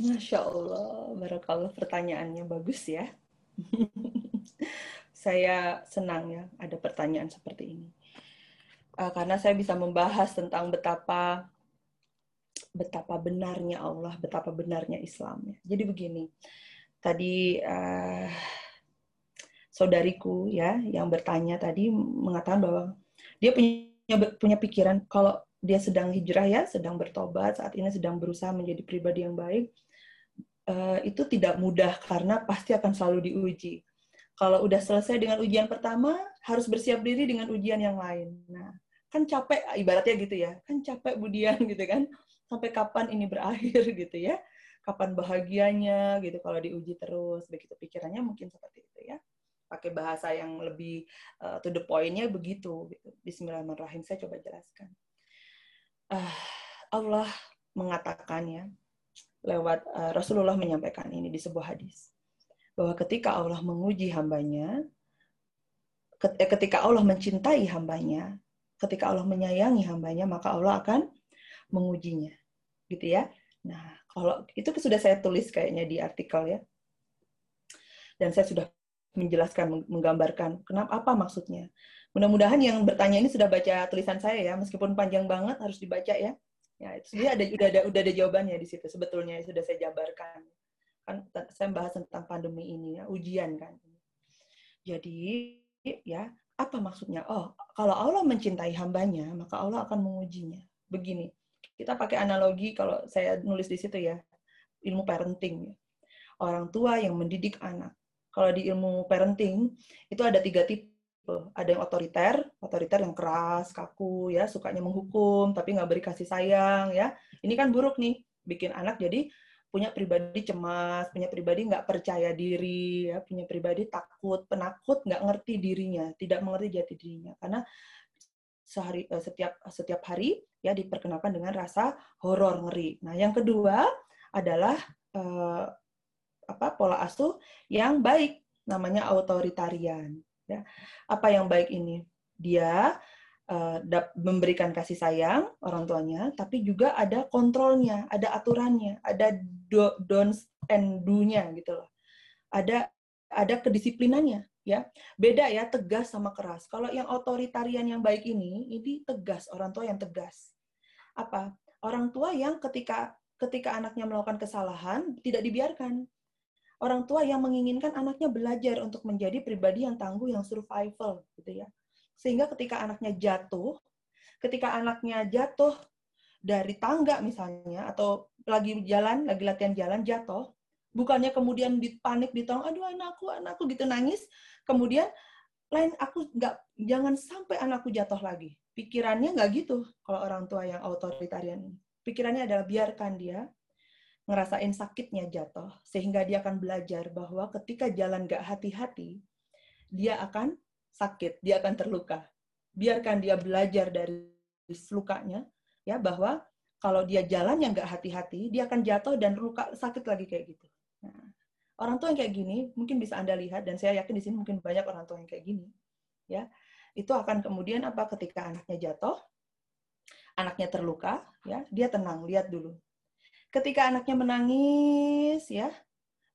Masya Allah, barakallah pertanyaannya bagus ya. Saya senang ya ada pertanyaan seperti ini uh, karena saya bisa membahas tentang betapa betapa benarnya Allah, betapa benarnya Islam. Jadi begini, tadi uh, saudariku ya yang bertanya tadi mengatakan bahwa dia punya punya pikiran kalau dia sedang hijrah ya, sedang bertobat, saat ini sedang berusaha menjadi pribadi yang baik, uh, itu tidak mudah karena pasti akan selalu diuji. Kalau udah selesai dengan ujian pertama, harus bersiap diri dengan ujian yang lain. Nah, kan capek ibaratnya gitu ya kan capek budian gitu kan sampai kapan ini berakhir gitu ya kapan bahagianya gitu kalau diuji terus begitu pikirannya mungkin seperti itu ya. Pakai bahasa yang lebih uh, to the pointnya begitu gitu Bismillahirrahmanirrahim saya coba jelaskan. Uh, Allah mengatakan ya lewat uh, Rasulullah menyampaikan ini di sebuah hadis bahwa ketika Allah menguji hambanya ketika Allah mencintai hambanya ketika Allah menyayangi hambanya, maka Allah akan mengujinya. Gitu ya. Nah, kalau itu sudah saya tulis kayaknya di artikel ya. Dan saya sudah menjelaskan, menggambarkan kenapa apa maksudnya. Mudah-mudahan yang bertanya ini sudah baca tulisan saya ya, meskipun panjang banget harus dibaca ya. Ya, itu sebenarnya ada udah ada udah ada jawabannya di situ sebetulnya sudah saya jabarkan. Kan saya bahas tentang pandemi ini ya, ujian kan. Jadi ya, apa maksudnya? Oh, kalau Allah mencintai hambanya, maka Allah akan mengujinya. Begini, kita pakai analogi kalau saya nulis di situ ya, ilmu parenting. Ya. Orang tua yang mendidik anak. Kalau di ilmu parenting, itu ada tiga tipe. Ada yang otoriter, otoriter yang keras, kaku, ya, sukanya menghukum, tapi nggak beri kasih sayang, ya. Ini kan buruk nih, bikin anak jadi punya pribadi cemas, punya pribadi nggak percaya diri, ya, punya pribadi takut, penakut, nggak ngerti dirinya, tidak mengerti jati dirinya, karena sehari eh, setiap setiap hari ya diperkenalkan dengan rasa horor ngeri. Nah, yang kedua adalah eh, apa pola asuh yang baik, namanya autoritarian. Ya. Apa yang baik ini? Dia uh, memberikan kasih sayang orang tuanya, tapi juga ada kontrolnya, ada aturannya, ada do, don'ts and do-nya gitu loh. Ada ada kedisiplinannya ya. Beda ya tegas sama keras. Kalau yang otoritarian yang baik ini ini tegas, orang tua yang tegas. Apa? Orang tua yang ketika ketika anaknya melakukan kesalahan tidak dibiarkan. Orang tua yang menginginkan anaknya belajar untuk menjadi pribadi yang tangguh, yang survival gitu ya sehingga ketika anaknya jatuh, ketika anaknya jatuh dari tangga misalnya, atau lagi jalan, lagi latihan jalan, jatuh, bukannya kemudian dipanik, ditolong, aduh anakku, anakku gitu nangis, kemudian lain aku nggak jangan sampai anakku jatuh lagi. Pikirannya nggak gitu kalau orang tua yang otoritarian. Pikirannya adalah biarkan dia ngerasain sakitnya jatuh sehingga dia akan belajar bahwa ketika jalan nggak hati-hati dia akan sakit, dia akan terluka. Biarkan dia belajar dari lukanya, ya bahwa kalau dia jalan yang nggak hati-hati, dia akan jatuh dan luka sakit lagi kayak gitu. Nah, orang tua yang kayak gini mungkin bisa anda lihat dan saya yakin di sini mungkin banyak orang tua yang kayak gini, ya itu akan kemudian apa ketika anaknya jatuh, anaknya terluka, ya dia tenang, lihat dulu. Ketika anaknya menangis, ya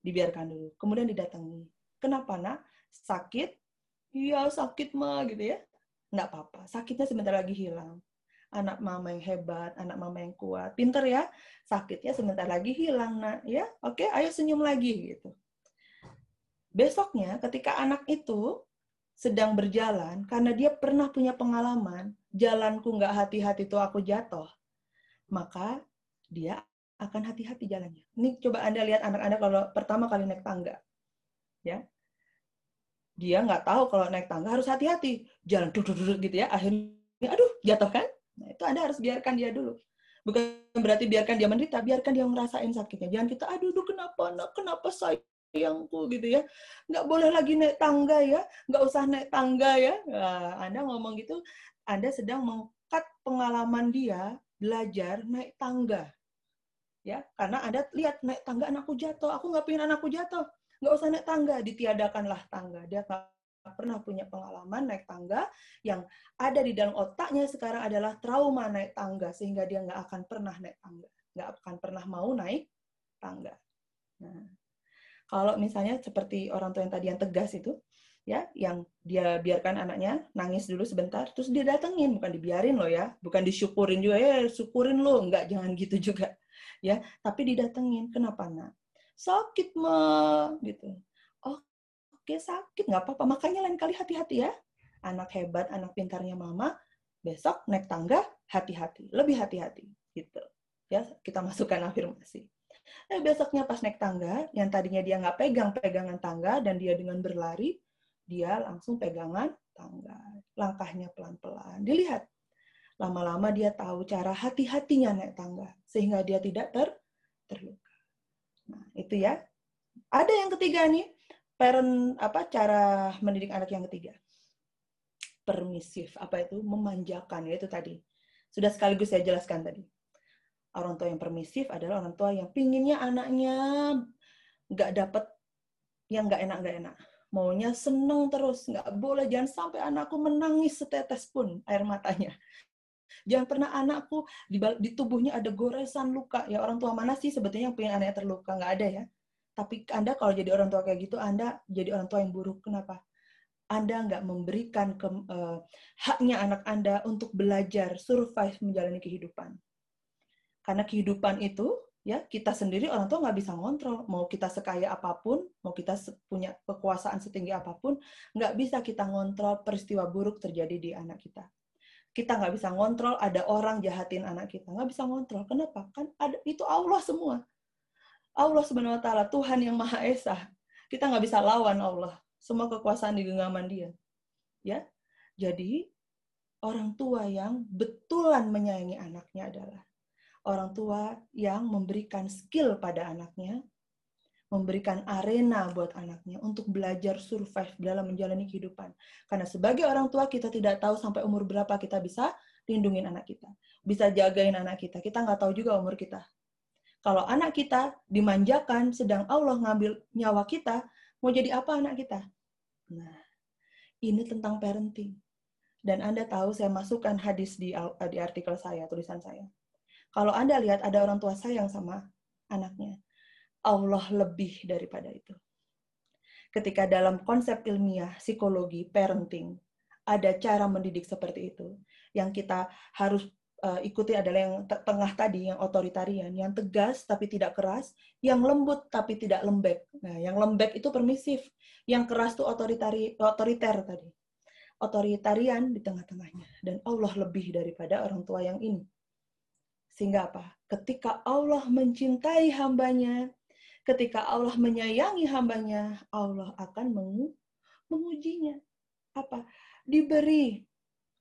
dibiarkan dulu, kemudian didatangi. Kenapa nak? Sakit, iya sakit mah gitu ya nggak apa-apa sakitnya sebentar lagi hilang anak mama yang hebat anak mama yang kuat pinter ya sakitnya sebentar lagi hilang nak ya oke ayo senyum lagi gitu besoknya ketika anak itu sedang berjalan karena dia pernah punya pengalaman jalanku nggak hati-hati tuh aku jatuh maka dia akan hati-hati jalannya. Ini coba Anda lihat anak Anda kalau pertama kali naik tangga. Ya. Dia nggak tahu kalau naik tangga harus hati-hati. Jalan duduk-duduk gitu ya. Akhirnya, aduh, jatuh kan? Nah, itu Anda harus biarkan dia dulu. Bukan berarti biarkan dia menderita, biarkan dia ngerasain sakitnya. Jangan kita, aduh, aduh kenapa, nak, kenapa sayangku gitu ya. Nggak boleh lagi naik tangga ya, nggak usah naik tangga ya. Nah, Anda ngomong gitu, Anda sedang mengkat pengalaman dia belajar naik tangga ya karena ada lihat naik tangga anakku jatuh aku nggak pengen anakku jatuh nggak usah naik tangga ditiadakanlah tangga. Dia nggak pernah punya pengalaman naik tangga yang ada di dalam otaknya sekarang adalah trauma naik tangga sehingga dia nggak akan pernah naik tangga nggak akan pernah mau naik tangga. Nah kalau misalnya seperti orang tua yang tadi yang tegas itu ya yang dia biarkan anaknya nangis dulu sebentar terus dia datengin. Bukan dibiarin loh ya bukan disyukurin juga ya syukurin lo nggak jangan gitu juga ya. Tapi didatengin. Kenapa nak sakit mah gitu. Oh, oke sakit nggak apa-apa makanya lain kali hati-hati ya. Anak hebat anak pintarnya mama besok naik tangga hati-hati lebih hati-hati gitu. Ya kita masukkan afirmasi. Eh besoknya pas naik tangga yang tadinya dia nggak pegang pegangan tangga dan dia dengan berlari dia langsung pegangan tangga. Langkahnya pelan-pelan dilihat. Lama-lama dia tahu cara hati-hatinya naik tangga sehingga dia tidak ter terluka. Nah, itu ya. Ada yang ketiga nih, parent apa cara mendidik anak yang ketiga. Permisif, apa itu? Memanjakan, ya itu tadi. Sudah sekaligus saya jelaskan tadi. Orang tua yang permisif adalah orang tua yang pinginnya anaknya nggak dapat yang nggak enak nggak enak maunya seneng terus nggak boleh jangan sampai anakku menangis setetes pun air matanya Jangan pernah anakku di, di tubuhnya ada goresan luka. Ya orang tua mana sih sebetulnya yang pengen anaknya terluka? Nggak ada ya. Tapi Anda kalau jadi orang tua kayak gitu, Anda jadi orang tua yang buruk. Kenapa? Anda nggak memberikan ke, uh, haknya anak Anda untuk belajar, survive menjalani kehidupan. Karena kehidupan itu, ya kita sendiri orang tua nggak bisa ngontrol. Mau kita sekaya apa pun, mau kita punya kekuasaan setinggi apa pun, nggak bisa kita ngontrol peristiwa buruk terjadi di anak kita kita nggak bisa ngontrol ada orang jahatin anak kita. Nggak bisa ngontrol. Kenapa? Kan ada itu Allah semua. Allah subhanahu wa taala Tuhan yang maha esa. Kita nggak bisa lawan Allah. Semua kekuasaan di genggaman dia. Ya? Jadi orang tua yang betulan menyayangi anaknya adalah orang tua yang memberikan skill pada anaknya memberikan arena buat anaknya untuk belajar survive dalam menjalani kehidupan. Karena sebagai orang tua kita tidak tahu sampai umur berapa kita bisa lindungin anak kita. Bisa jagain anak kita. Kita nggak tahu juga umur kita. Kalau anak kita dimanjakan, sedang Allah ngambil nyawa kita, mau jadi apa anak kita? Nah, ini tentang parenting. Dan Anda tahu saya masukkan hadis di, di artikel saya, tulisan saya. Kalau Anda lihat ada orang tua sayang sama anaknya, Allah lebih daripada itu. Ketika dalam konsep ilmiah psikologi parenting ada cara mendidik seperti itu, yang kita harus uh, ikuti adalah yang tengah tadi, yang otoritarian, yang tegas tapi tidak keras, yang lembut tapi tidak lembek. Nah, yang lembek itu permisif, yang keras itu otoritari, otoriter tadi. Otoritarian di tengah-tengahnya. Dan Allah lebih daripada orang tua yang ini. Sehingga apa? Ketika Allah mencintai hambanya, ketika Allah menyayangi hambanya, Allah akan mengu mengujinya. Apa? Diberi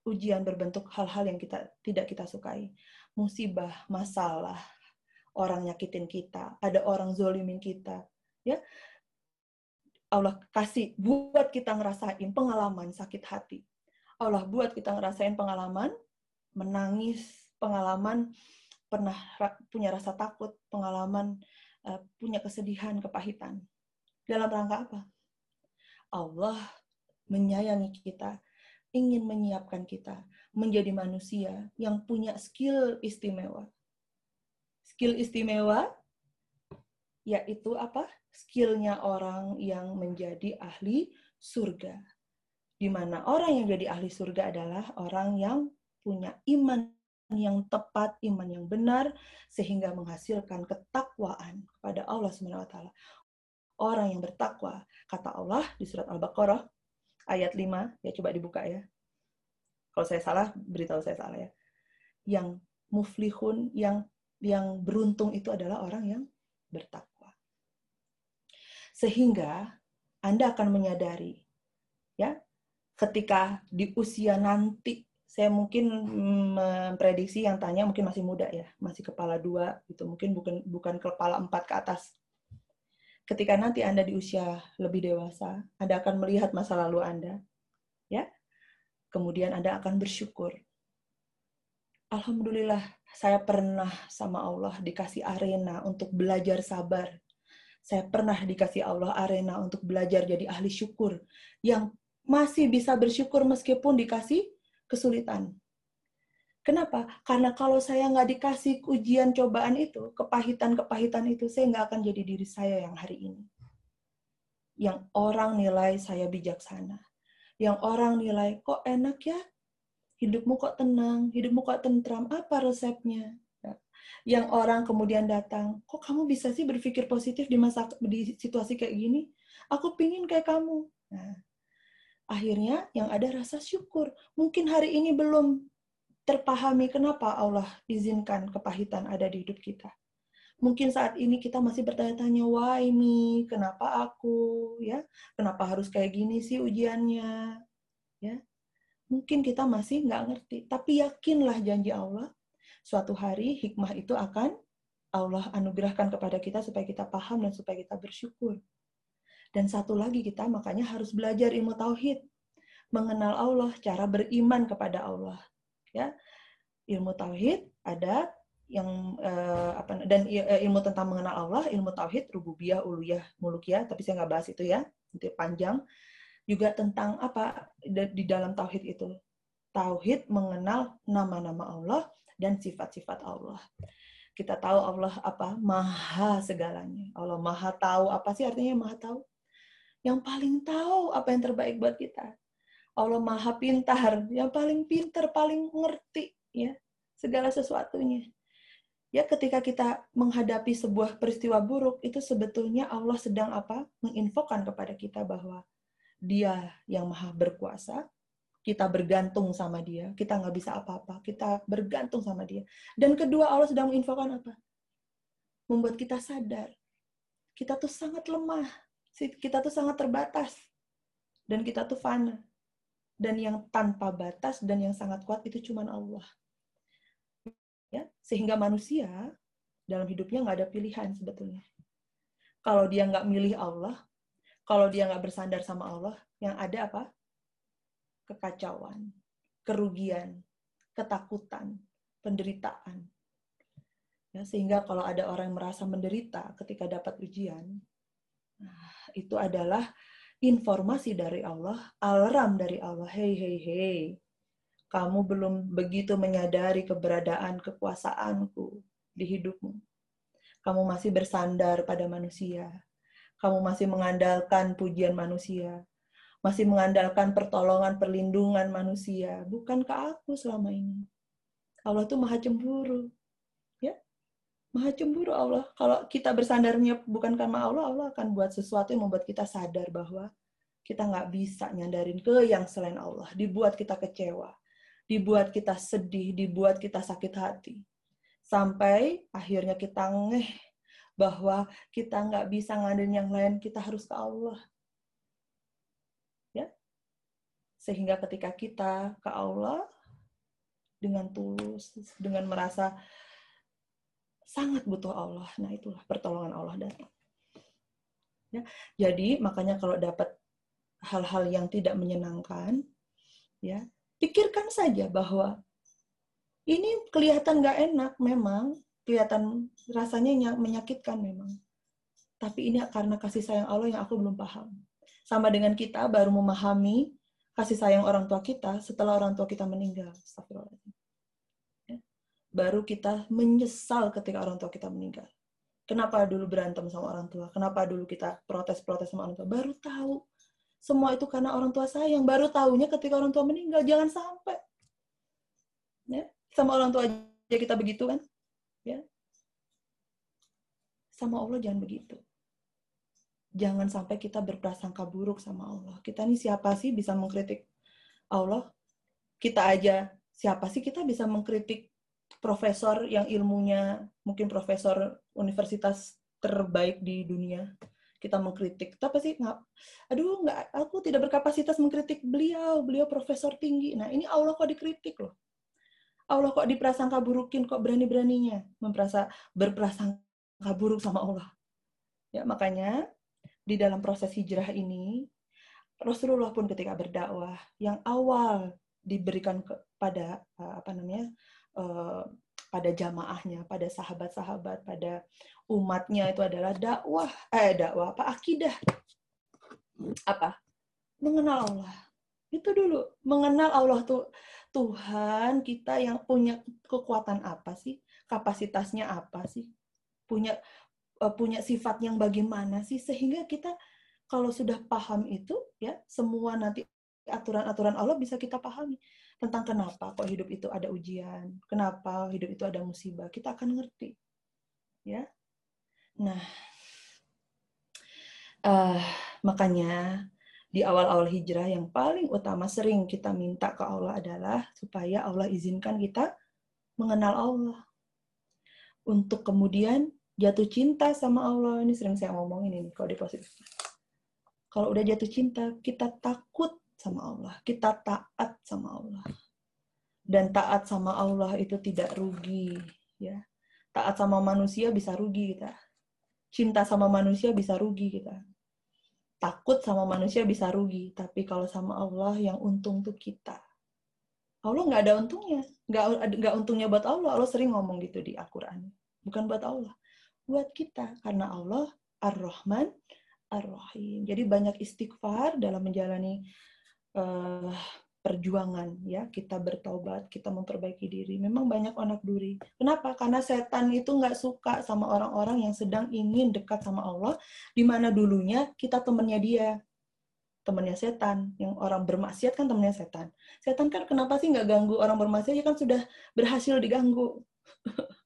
ujian berbentuk hal-hal yang kita tidak kita sukai. Musibah, masalah, orang nyakitin kita, ada orang zolimin kita. ya Allah kasih buat kita ngerasain pengalaman sakit hati. Allah buat kita ngerasain pengalaman menangis, pengalaman pernah punya rasa takut, pengalaman Eh, punya kesedihan, kepahitan. Dalam rangka apa? Allah menyayangi kita, ingin menyiapkan kita menjadi manusia yang punya skill istimewa. Skill istimewa yaitu apa? Skillnya orang yang menjadi ahli surga. Di mana orang yang jadi ahli surga adalah orang yang punya iman yang tepat, iman yang benar, sehingga menghasilkan ketakwaan kepada Allah SWT. Orang yang bertakwa, kata Allah di surat Al-Baqarah, ayat 5, ya coba dibuka ya. Kalau saya salah, beritahu saya salah ya. Yang muflihun, yang yang beruntung itu adalah orang yang bertakwa. Sehingga Anda akan menyadari ya, ketika di usia nanti saya mungkin memprediksi yang tanya mungkin masih muda ya, masih kepala dua gitu, mungkin bukan bukan kepala empat ke atas. Ketika nanti Anda di usia lebih dewasa, Anda akan melihat masa lalu Anda, ya. Kemudian Anda akan bersyukur. Alhamdulillah, saya pernah sama Allah dikasih arena untuk belajar sabar. Saya pernah dikasih Allah arena untuk belajar jadi ahli syukur yang masih bisa bersyukur meskipun dikasih kesulitan. Kenapa? Karena kalau saya nggak dikasih ujian cobaan itu, kepahitan-kepahitan itu, saya nggak akan jadi diri saya yang hari ini. Yang orang nilai saya bijaksana. Yang orang nilai, kok enak ya? Hidupmu kok tenang, hidupmu kok tentram, apa resepnya? Yang orang kemudian datang, kok kamu bisa sih berpikir positif di masa di situasi kayak gini? Aku pingin kayak kamu. Nah, akhirnya yang ada rasa syukur. Mungkin hari ini belum terpahami kenapa Allah izinkan kepahitan ada di hidup kita. Mungkin saat ini kita masih bertanya-tanya, why me? Kenapa aku? Ya, kenapa harus kayak gini sih ujiannya? Ya, mungkin kita masih nggak ngerti. Tapi yakinlah janji Allah, suatu hari hikmah itu akan Allah anugerahkan kepada kita supaya kita paham dan supaya kita bersyukur. Dan satu lagi kita makanya harus belajar ilmu tauhid, mengenal Allah, cara beriman kepada Allah. Ya, ilmu tauhid ada yang uh, apa dan eh, ilmu tentang mengenal Allah, ilmu tauhid, rububiyah, uluhiyah, mulukiyah, tapi saya nggak bahas itu ya, itu panjang. Juga tentang apa di dalam tauhid itu. Tauhid mengenal nama-nama Allah dan sifat-sifat Allah. Kita tahu Allah apa? Maha segalanya. Allah maha tahu. Apa sih artinya maha tahu? Yang paling tahu apa yang terbaik buat kita. Allah Maha Pintar, yang paling pintar, paling ngerti ya segala sesuatunya. Ya ketika kita menghadapi sebuah peristiwa buruk itu sebetulnya Allah sedang apa? menginfokan kepada kita bahwa Dia yang Maha berkuasa, kita bergantung sama Dia, kita nggak bisa apa-apa, kita bergantung sama Dia. Dan kedua Allah sedang menginfokan apa? Membuat kita sadar kita tuh sangat lemah, kita tuh sangat terbatas. Dan kita tuh fana. Dan yang tanpa batas dan yang sangat kuat itu cuma Allah. Ya sehingga manusia dalam hidupnya nggak ada pilihan sebetulnya. Kalau dia nggak milih Allah kalau dia nggak bersandar sama Allah yang ada apa? Kekacauan kerugian ketakutan penderitaan. Ya sehingga kalau ada orang yang merasa menderita ketika dapat ujian itu adalah informasi dari Allah, alarm dari Allah. Hei, hei, hei. Kamu belum begitu menyadari keberadaan kekuasaanku di hidupmu. Kamu masih bersandar pada manusia. Kamu masih mengandalkan pujian manusia. Masih mengandalkan pertolongan, perlindungan manusia. Bukankah aku selama ini? Allah itu maha cemburu. Maha cemburu Allah. Kalau kita bersandarnya bukan karena Allah, Allah akan buat sesuatu yang membuat kita sadar bahwa kita nggak bisa nyandarin ke yang selain Allah. Dibuat kita kecewa, dibuat kita sedih, dibuat kita sakit hati. Sampai akhirnya kita ngeh bahwa kita nggak bisa ngandelin yang lain, kita harus ke Allah. Ya, Sehingga ketika kita ke Allah, dengan tulus, dengan merasa sangat butuh Allah. Nah, itulah pertolongan Allah datang. Ya, jadi makanya kalau dapat hal-hal yang tidak menyenangkan, ya pikirkan saja bahwa ini kelihatan nggak enak memang, kelihatan rasanya menyakitkan memang. Tapi ini karena kasih sayang Allah yang aku belum paham. Sama dengan kita baru memahami kasih sayang orang tua kita setelah orang tua kita meninggal. Astagfirullahaladzim baru kita menyesal ketika orang tua kita meninggal. Kenapa dulu berantem sama orang tua? Kenapa dulu kita protes-protes sama orang tua? Baru tahu. Semua itu karena orang tua sayang. Baru tahunya ketika orang tua meninggal. Jangan sampai. Ya, sama orang tua aja kita begitu kan? Ya. Sama Allah jangan begitu. Jangan sampai kita berprasangka buruk sama Allah. Kita ini siapa sih bisa mengkritik Allah? Kita aja siapa sih kita bisa mengkritik profesor yang ilmunya mungkin profesor universitas terbaik di dunia kita mengkritik. Tapi sih nggak, aduh nggak, aku tidak berkapasitas mengkritik beliau, beliau profesor tinggi. Nah ini Allah kok dikritik loh. Allah kok diprasangka burukin, kok berani-beraninya memperasa berprasangka buruk sama Allah. Ya makanya di dalam proses hijrah ini Rasulullah pun ketika berdakwah yang awal diberikan kepada apa namanya eh, pada jamaahnya, pada sahabat-sahabat, pada umatnya itu adalah dakwah, eh dakwah apa akidah. Apa? Mengenal Allah. Itu dulu, mengenal Allah tuh Tuhan kita yang punya kekuatan apa sih? Kapasitasnya apa sih? Punya eh, punya sifat yang bagaimana sih sehingga kita kalau sudah paham itu ya semua nanti aturan-aturan Allah bisa kita pahami tentang kenapa kok hidup itu ada ujian, kenapa hidup itu ada musibah, kita akan ngerti. Ya. Nah, uh, makanya di awal-awal hijrah yang paling utama sering kita minta ke Allah adalah supaya Allah izinkan kita mengenal Allah. Untuk kemudian jatuh cinta sama Allah. Ini sering saya ngomongin ini kalau di positif. Kalau udah jatuh cinta, kita takut sama Allah. Kita taat sama Allah. Dan taat sama Allah itu tidak rugi, ya. Taat sama manusia bisa rugi kita. Cinta sama manusia bisa rugi kita. Takut sama manusia bisa rugi, tapi kalau sama Allah yang untung tuh kita. Allah nggak ada untungnya, nggak nggak untungnya buat Allah. Allah sering ngomong gitu di Al-Quran. Bukan buat Allah, buat kita. Karena Allah Ar-Rahman, Ar-Rahim. Jadi banyak istighfar dalam menjalani uh, perjuangan ya. Kita bertobat kita memperbaiki diri. Memang banyak anak duri. Kenapa? Karena setan itu nggak suka sama orang-orang yang sedang ingin dekat sama Allah di mana dulunya kita temennya dia temennya setan. Yang orang bermaksiat kan temennya setan. Setan kan kenapa sih nggak ganggu orang bermaksiat? Ya kan sudah berhasil diganggu.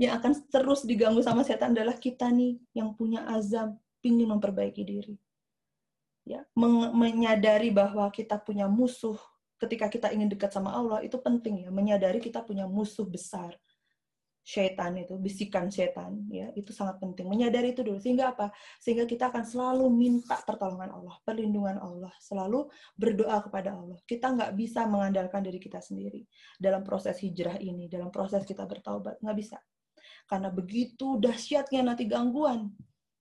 Yang akan terus diganggu sama setan adalah kita nih yang punya azam ingin memperbaiki diri ya menyadari bahwa kita punya musuh ketika kita ingin dekat sama Allah itu penting ya menyadari kita punya musuh besar. Syaitan itu bisikan syaitan ya itu sangat penting. Menyadari itu dulu sehingga apa? Sehingga kita akan selalu minta pertolongan Allah perlindungan Allah selalu berdoa kepada Allah. Kita nggak bisa mengandalkan diri kita sendiri dalam proses hijrah ini dalam proses kita bertaubat. Nggak bisa. Karena begitu dahsyatnya nanti gangguan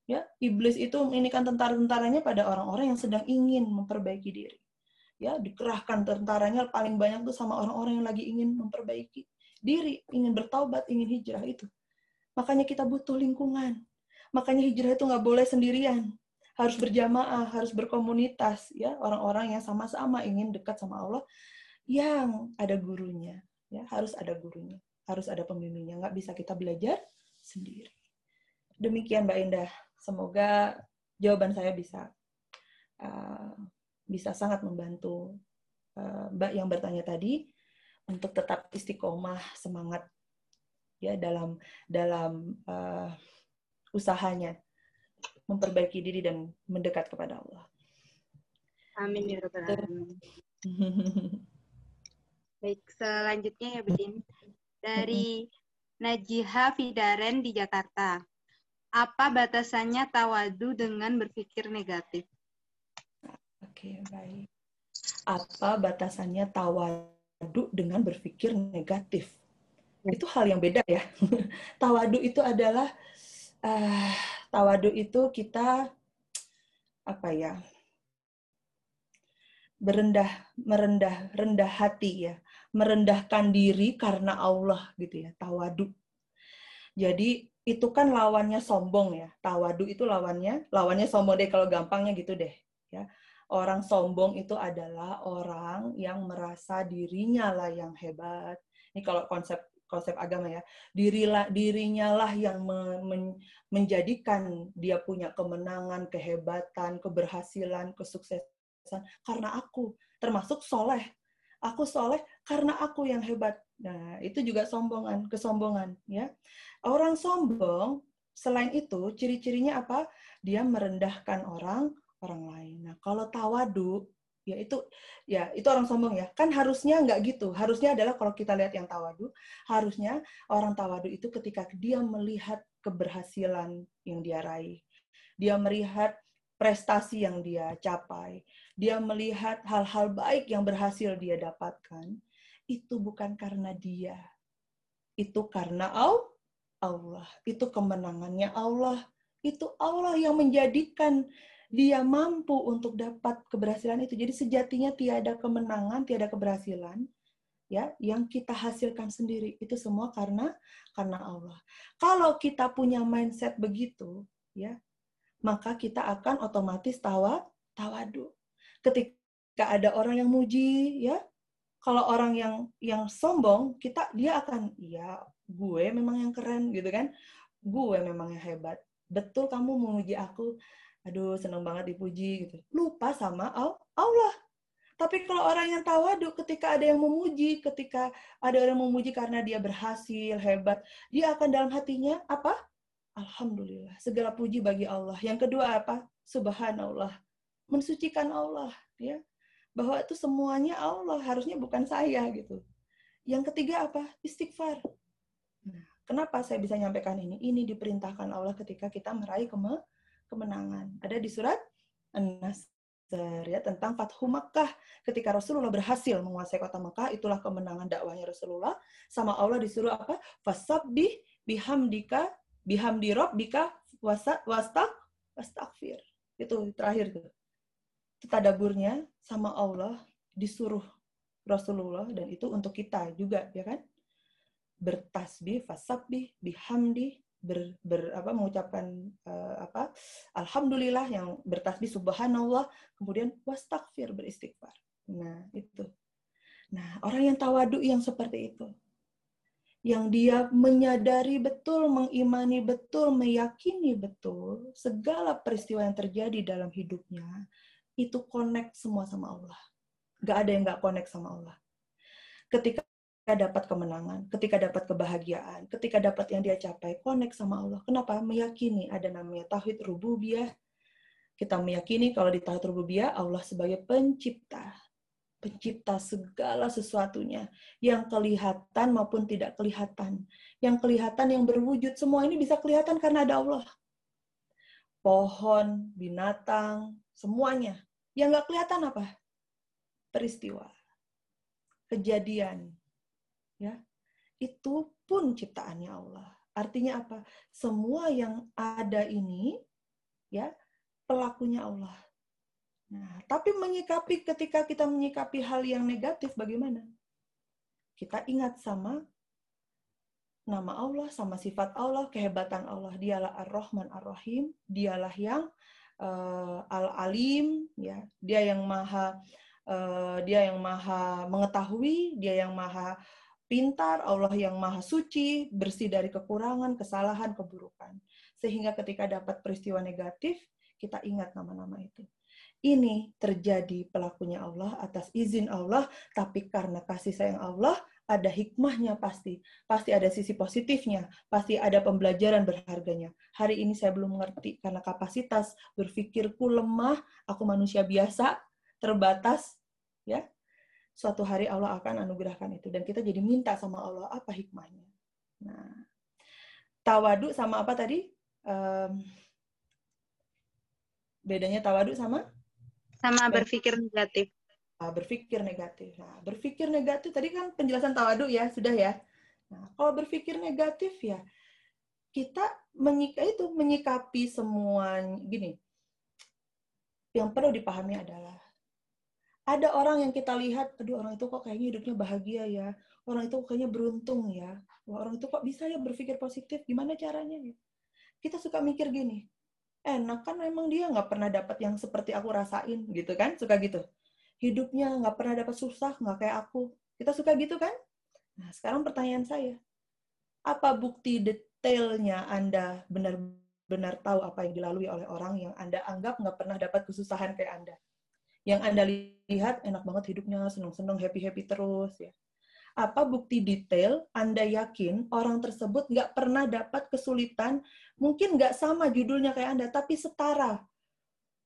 ya iblis itu ini kan tentara-tentaranya pada orang-orang yang sedang ingin memperbaiki diri. Ya dikerahkan tentaranya paling banyak tuh sama orang-orang yang lagi ingin memperbaiki diri ingin bertaubat ingin hijrah itu. Makanya kita butuh lingkungan. Makanya hijrah itu nggak boleh sendirian. Harus berjamaah harus berkomunitas ya. Orang-orang yang sama-sama ingin dekat sama Allah yang ada gurunya ya. Harus ada gurunya harus ada pembimbingnya nggak bisa kita belajar sendiri. Demikian Mbak Indah Semoga jawaban saya bisa uh, bisa sangat membantu uh, Mbak yang bertanya tadi untuk tetap istiqomah semangat ya dalam dalam uh, usahanya memperbaiki diri dan mendekat kepada Allah. Amin ya rabbal alamin. Baik, selanjutnya ya Bedin. Dari Najiha Fidaren di Jakarta. Apa batasannya tawadu dengan berpikir negatif? Oke, baik. Apa batasannya tawadu dengan berpikir negatif? Ya. Itu hal yang beda ya. tawadu itu adalah uh, tawadu itu kita apa ya? berendah merendah rendah hati ya merendahkan diri karena Allah gitu ya tawadu jadi itu kan lawannya sombong ya. Tawadu itu lawannya, lawannya sombong deh kalau gampangnya gitu deh. Ya. Orang sombong itu adalah orang yang merasa dirinya lah yang hebat. Ini kalau konsep konsep agama ya. Dirilah dirinya lah yang men, menjadikan dia punya kemenangan, kehebatan, keberhasilan, kesuksesan karena aku, termasuk soleh. Aku soleh karena aku yang hebat. Nah, itu juga sombongan, kesombongan ya. Orang sombong, selain itu, ciri-cirinya apa? Dia merendahkan orang, orang lain. Nah, kalau tawadu, ya itu ya itu orang sombong ya kan harusnya nggak gitu harusnya adalah kalau kita lihat yang tawadu harusnya orang tawadu itu ketika dia melihat keberhasilan yang dia raih dia melihat prestasi yang dia capai dia melihat hal-hal baik yang berhasil dia dapatkan itu bukan karena dia itu karena Allah itu kemenangannya Allah itu Allah yang menjadikan dia mampu untuk dapat keberhasilan itu. Jadi sejatinya tiada kemenangan, tiada keberhasilan ya yang kita hasilkan sendiri. Itu semua karena karena Allah. Kalau kita punya mindset begitu, ya, maka kita akan otomatis tawa tawadu. Ketika ada orang yang muji, ya, kalau orang yang yang sombong, kita dia akan ya gue memang yang keren gitu kan. Gue memang yang hebat. Betul kamu memuji aku, aduh seneng banget dipuji gitu. Lupa sama Allah. Tapi kalau orang yang tawadu ketika ada yang memuji, ketika ada orang yang memuji karena dia berhasil, hebat, dia akan dalam hatinya apa? Alhamdulillah, segala puji bagi Allah. Yang kedua apa? Subhanallah. Mensucikan Allah, ya. Bahwa itu semuanya Allah, harusnya bukan saya gitu. Yang ketiga apa? Istighfar. Nah, kenapa saya bisa nyampaikan ini? Ini diperintahkan Allah ketika kita meraih kema kemenangan. Ada di surat An-Nasr ya tentang Fathu Makkah ketika Rasulullah berhasil menguasai kota Makkah itulah kemenangan dakwahnya Rasulullah sama Allah disuruh apa? Fasabbih bihamdika bihamdi rabbika wasa wastaq wastaghfir. Itu terakhir tuh. Tadaburnya sama Allah disuruh Rasulullah dan itu untuk kita juga ya kan? Bertasbih, fasabbih, bihamdi, ber, ber apa mengucapkan uh, apa alhamdulillah yang bertasbih subhanallah kemudian wastakfir beristighfar. Nah, itu. Nah, orang yang tawadu yang seperti itu yang dia menyadari betul, mengimani betul, meyakini betul segala peristiwa yang terjadi dalam hidupnya itu connect semua sama Allah. Gak ada yang gak connect sama Allah. Ketika dapat kemenangan, ketika dapat kebahagiaan, ketika dapat yang dia capai, connect sama Allah. Kenapa? Meyakini ada namanya tauhid rububiyah. Kita meyakini kalau di tauhid rububiyah Allah sebagai pencipta, pencipta segala sesuatunya yang kelihatan maupun tidak kelihatan. Yang kelihatan yang berwujud semua ini bisa kelihatan karena ada Allah. Pohon, binatang, semuanya. Yang nggak kelihatan apa? Peristiwa, kejadian, ya itu pun ciptaannya Allah. Artinya apa? Semua yang ada ini ya pelakunya Allah. Nah, tapi menyikapi ketika kita menyikapi hal yang negatif bagaimana? Kita ingat sama nama Allah, sama sifat Allah, kehebatan Allah. Dialah Ar-Rahman Ar-Rahim, dialah yang uh, Al-Alim, ya. Dia yang maha uh, dia yang maha mengetahui, dia yang maha pintar, Allah yang maha suci, bersih dari kekurangan, kesalahan, keburukan. Sehingga ketika dapat peristiwa negatif, kita ingat nama-nama itu. Ini terjadi pelakunya Allah atas izin Allah, tapi karena kasih sayang Allah, ada hikmahnya pasti. Pasti ada sisi positifnya, pasti ada pembelajaran berharganya. Hari ini saya belum mengerti karena kapasitas berpikirku lemah, aku manusia biasa, terbatas, ya suatu hari Allah akan anugerahkan itu dan kita jadi minta sama Allah apa hikmahnya. Nah, tawadu sama apa tadi? Um, bedanya tawadu sama? Sama berpikir negatif. Nah, berpikir negatif. Nah, berpikir negatif tadi kan penjelasan tawadu ya, sudah ya. Nah, kalau berpikir negatif ya kita menyikapi itu menyikapi semua gini. Yang perlu dipahami adalah ada orang yang kita lihat, aduh orang itu kok kayaknya hidupnya bahagia ya, orang itu kayaknya beruntung ya, Wah, orang itu kok bisa ya berpikir positif, gimana caranya ya? Kita suka mikir gini, enak kan memang dia nggak pernah dapat yang seperti aku rasain gitu kan, suka gitu. Hidupnya nggak pernah dapat susah, nggak kayak aku. Kita suka gitu kan? Nah sekarang pertanyaan saya, apa bukti detailnya Anda benar-benar tahu apa yang dilalui oleh orang yang Anda anggap nggak pernah dapat kesusahan kayak Anda? yang Anda lihat enak banget hidupnya, senang-senang, happy-happy terus ya. Apa bukti detail Anda yakin orang tersebut nggak pernah dapat kesulitan, mungkin nggak sama judulnya kayak Anda, tapi setara.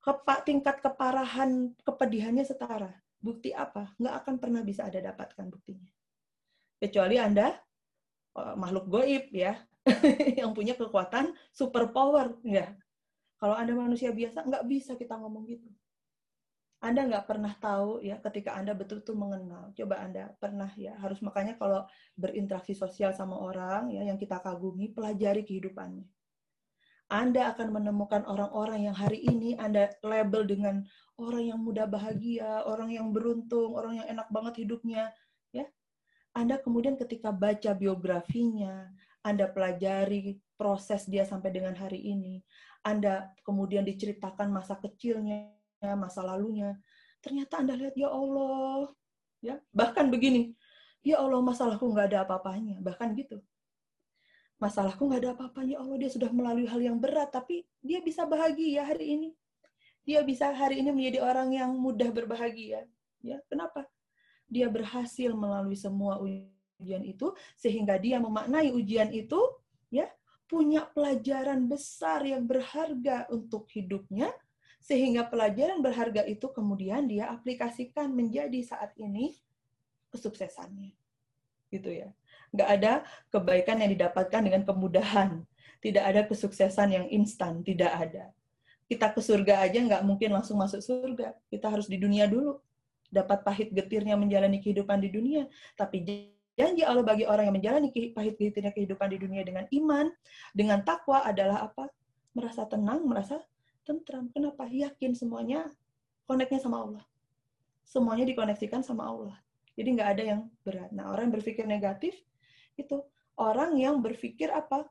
Kepak tingkat keparahan kepedihannya setara. Bukti apa? Nggak akan pernah bisa ada dapatkan buktinya. Kecuali Anda uh, makhluk goib ya, yang punya kekuatan super power ya. Kalau Anda manusia biasa, nggak bisa kita ngomong gitu. Anda nggak pernah tahu ya ketika Anda betul-betul mengenal. Coba Anda pernah ya, harus makanya kalau berinteraksi sosial sama orang ya yang kita kagumi, pelajari kehidupannya. Anda akan menemukan orang-orang yang hari ini Anda label dengan orang yang mudah bahagia, orang yang beruntung, orang yang enak banget hidupnya, ya. Anda kemudian ketika baca biografinya, Anda pelajari proses dia sampai dengan hari ini, Anda kemudian diceritakan masa kecilnya, masa lalunya, ternyata Anda lihat, ya Allah, ya bahkan begini, ya Allah masalahku nggak ada apa-apanya, bahkan gitu. Masalahku nggak ada apa-apanya, Allah dia sudah melalui hal yang berat, tapi dia bisa bahagia hari ini. Dia bisa hari ini menjadi orang yang mudah berbahagia. Ya, kenapa? Dia berhasil melalui semua ujian itu sehingga dia memaknai ujian itu ya punya pelajaran besar yang berharga untuk hidupnya sehingga pelajaran berharga itu kemudian dia aplikasikan menjadi saat ini kesuksesannya gitu ya nggak ada kebaikan yang didapatkan dengan kemudahan tidak ada kesuksesan yang instan tidak ada kita ke surga aja nggak mungkin langsung masuk surga kita harus di dunia dulu dapat pahit getirnya menjalani kehidupan di dunia tapi janji Allah bagi orang yang menjalani pahit getirnya kehidupan di dunia dengan iman dengan takwa adalah apa merasa tenang merasa tentram. Kenapa? Yakin semuanya koneknya sama Allah. Semuanya dikoneksikan sama Allah. Jadi nggak ada yang berat. Nah, orang yang berpikir negatif itu orang yang berpikir apa?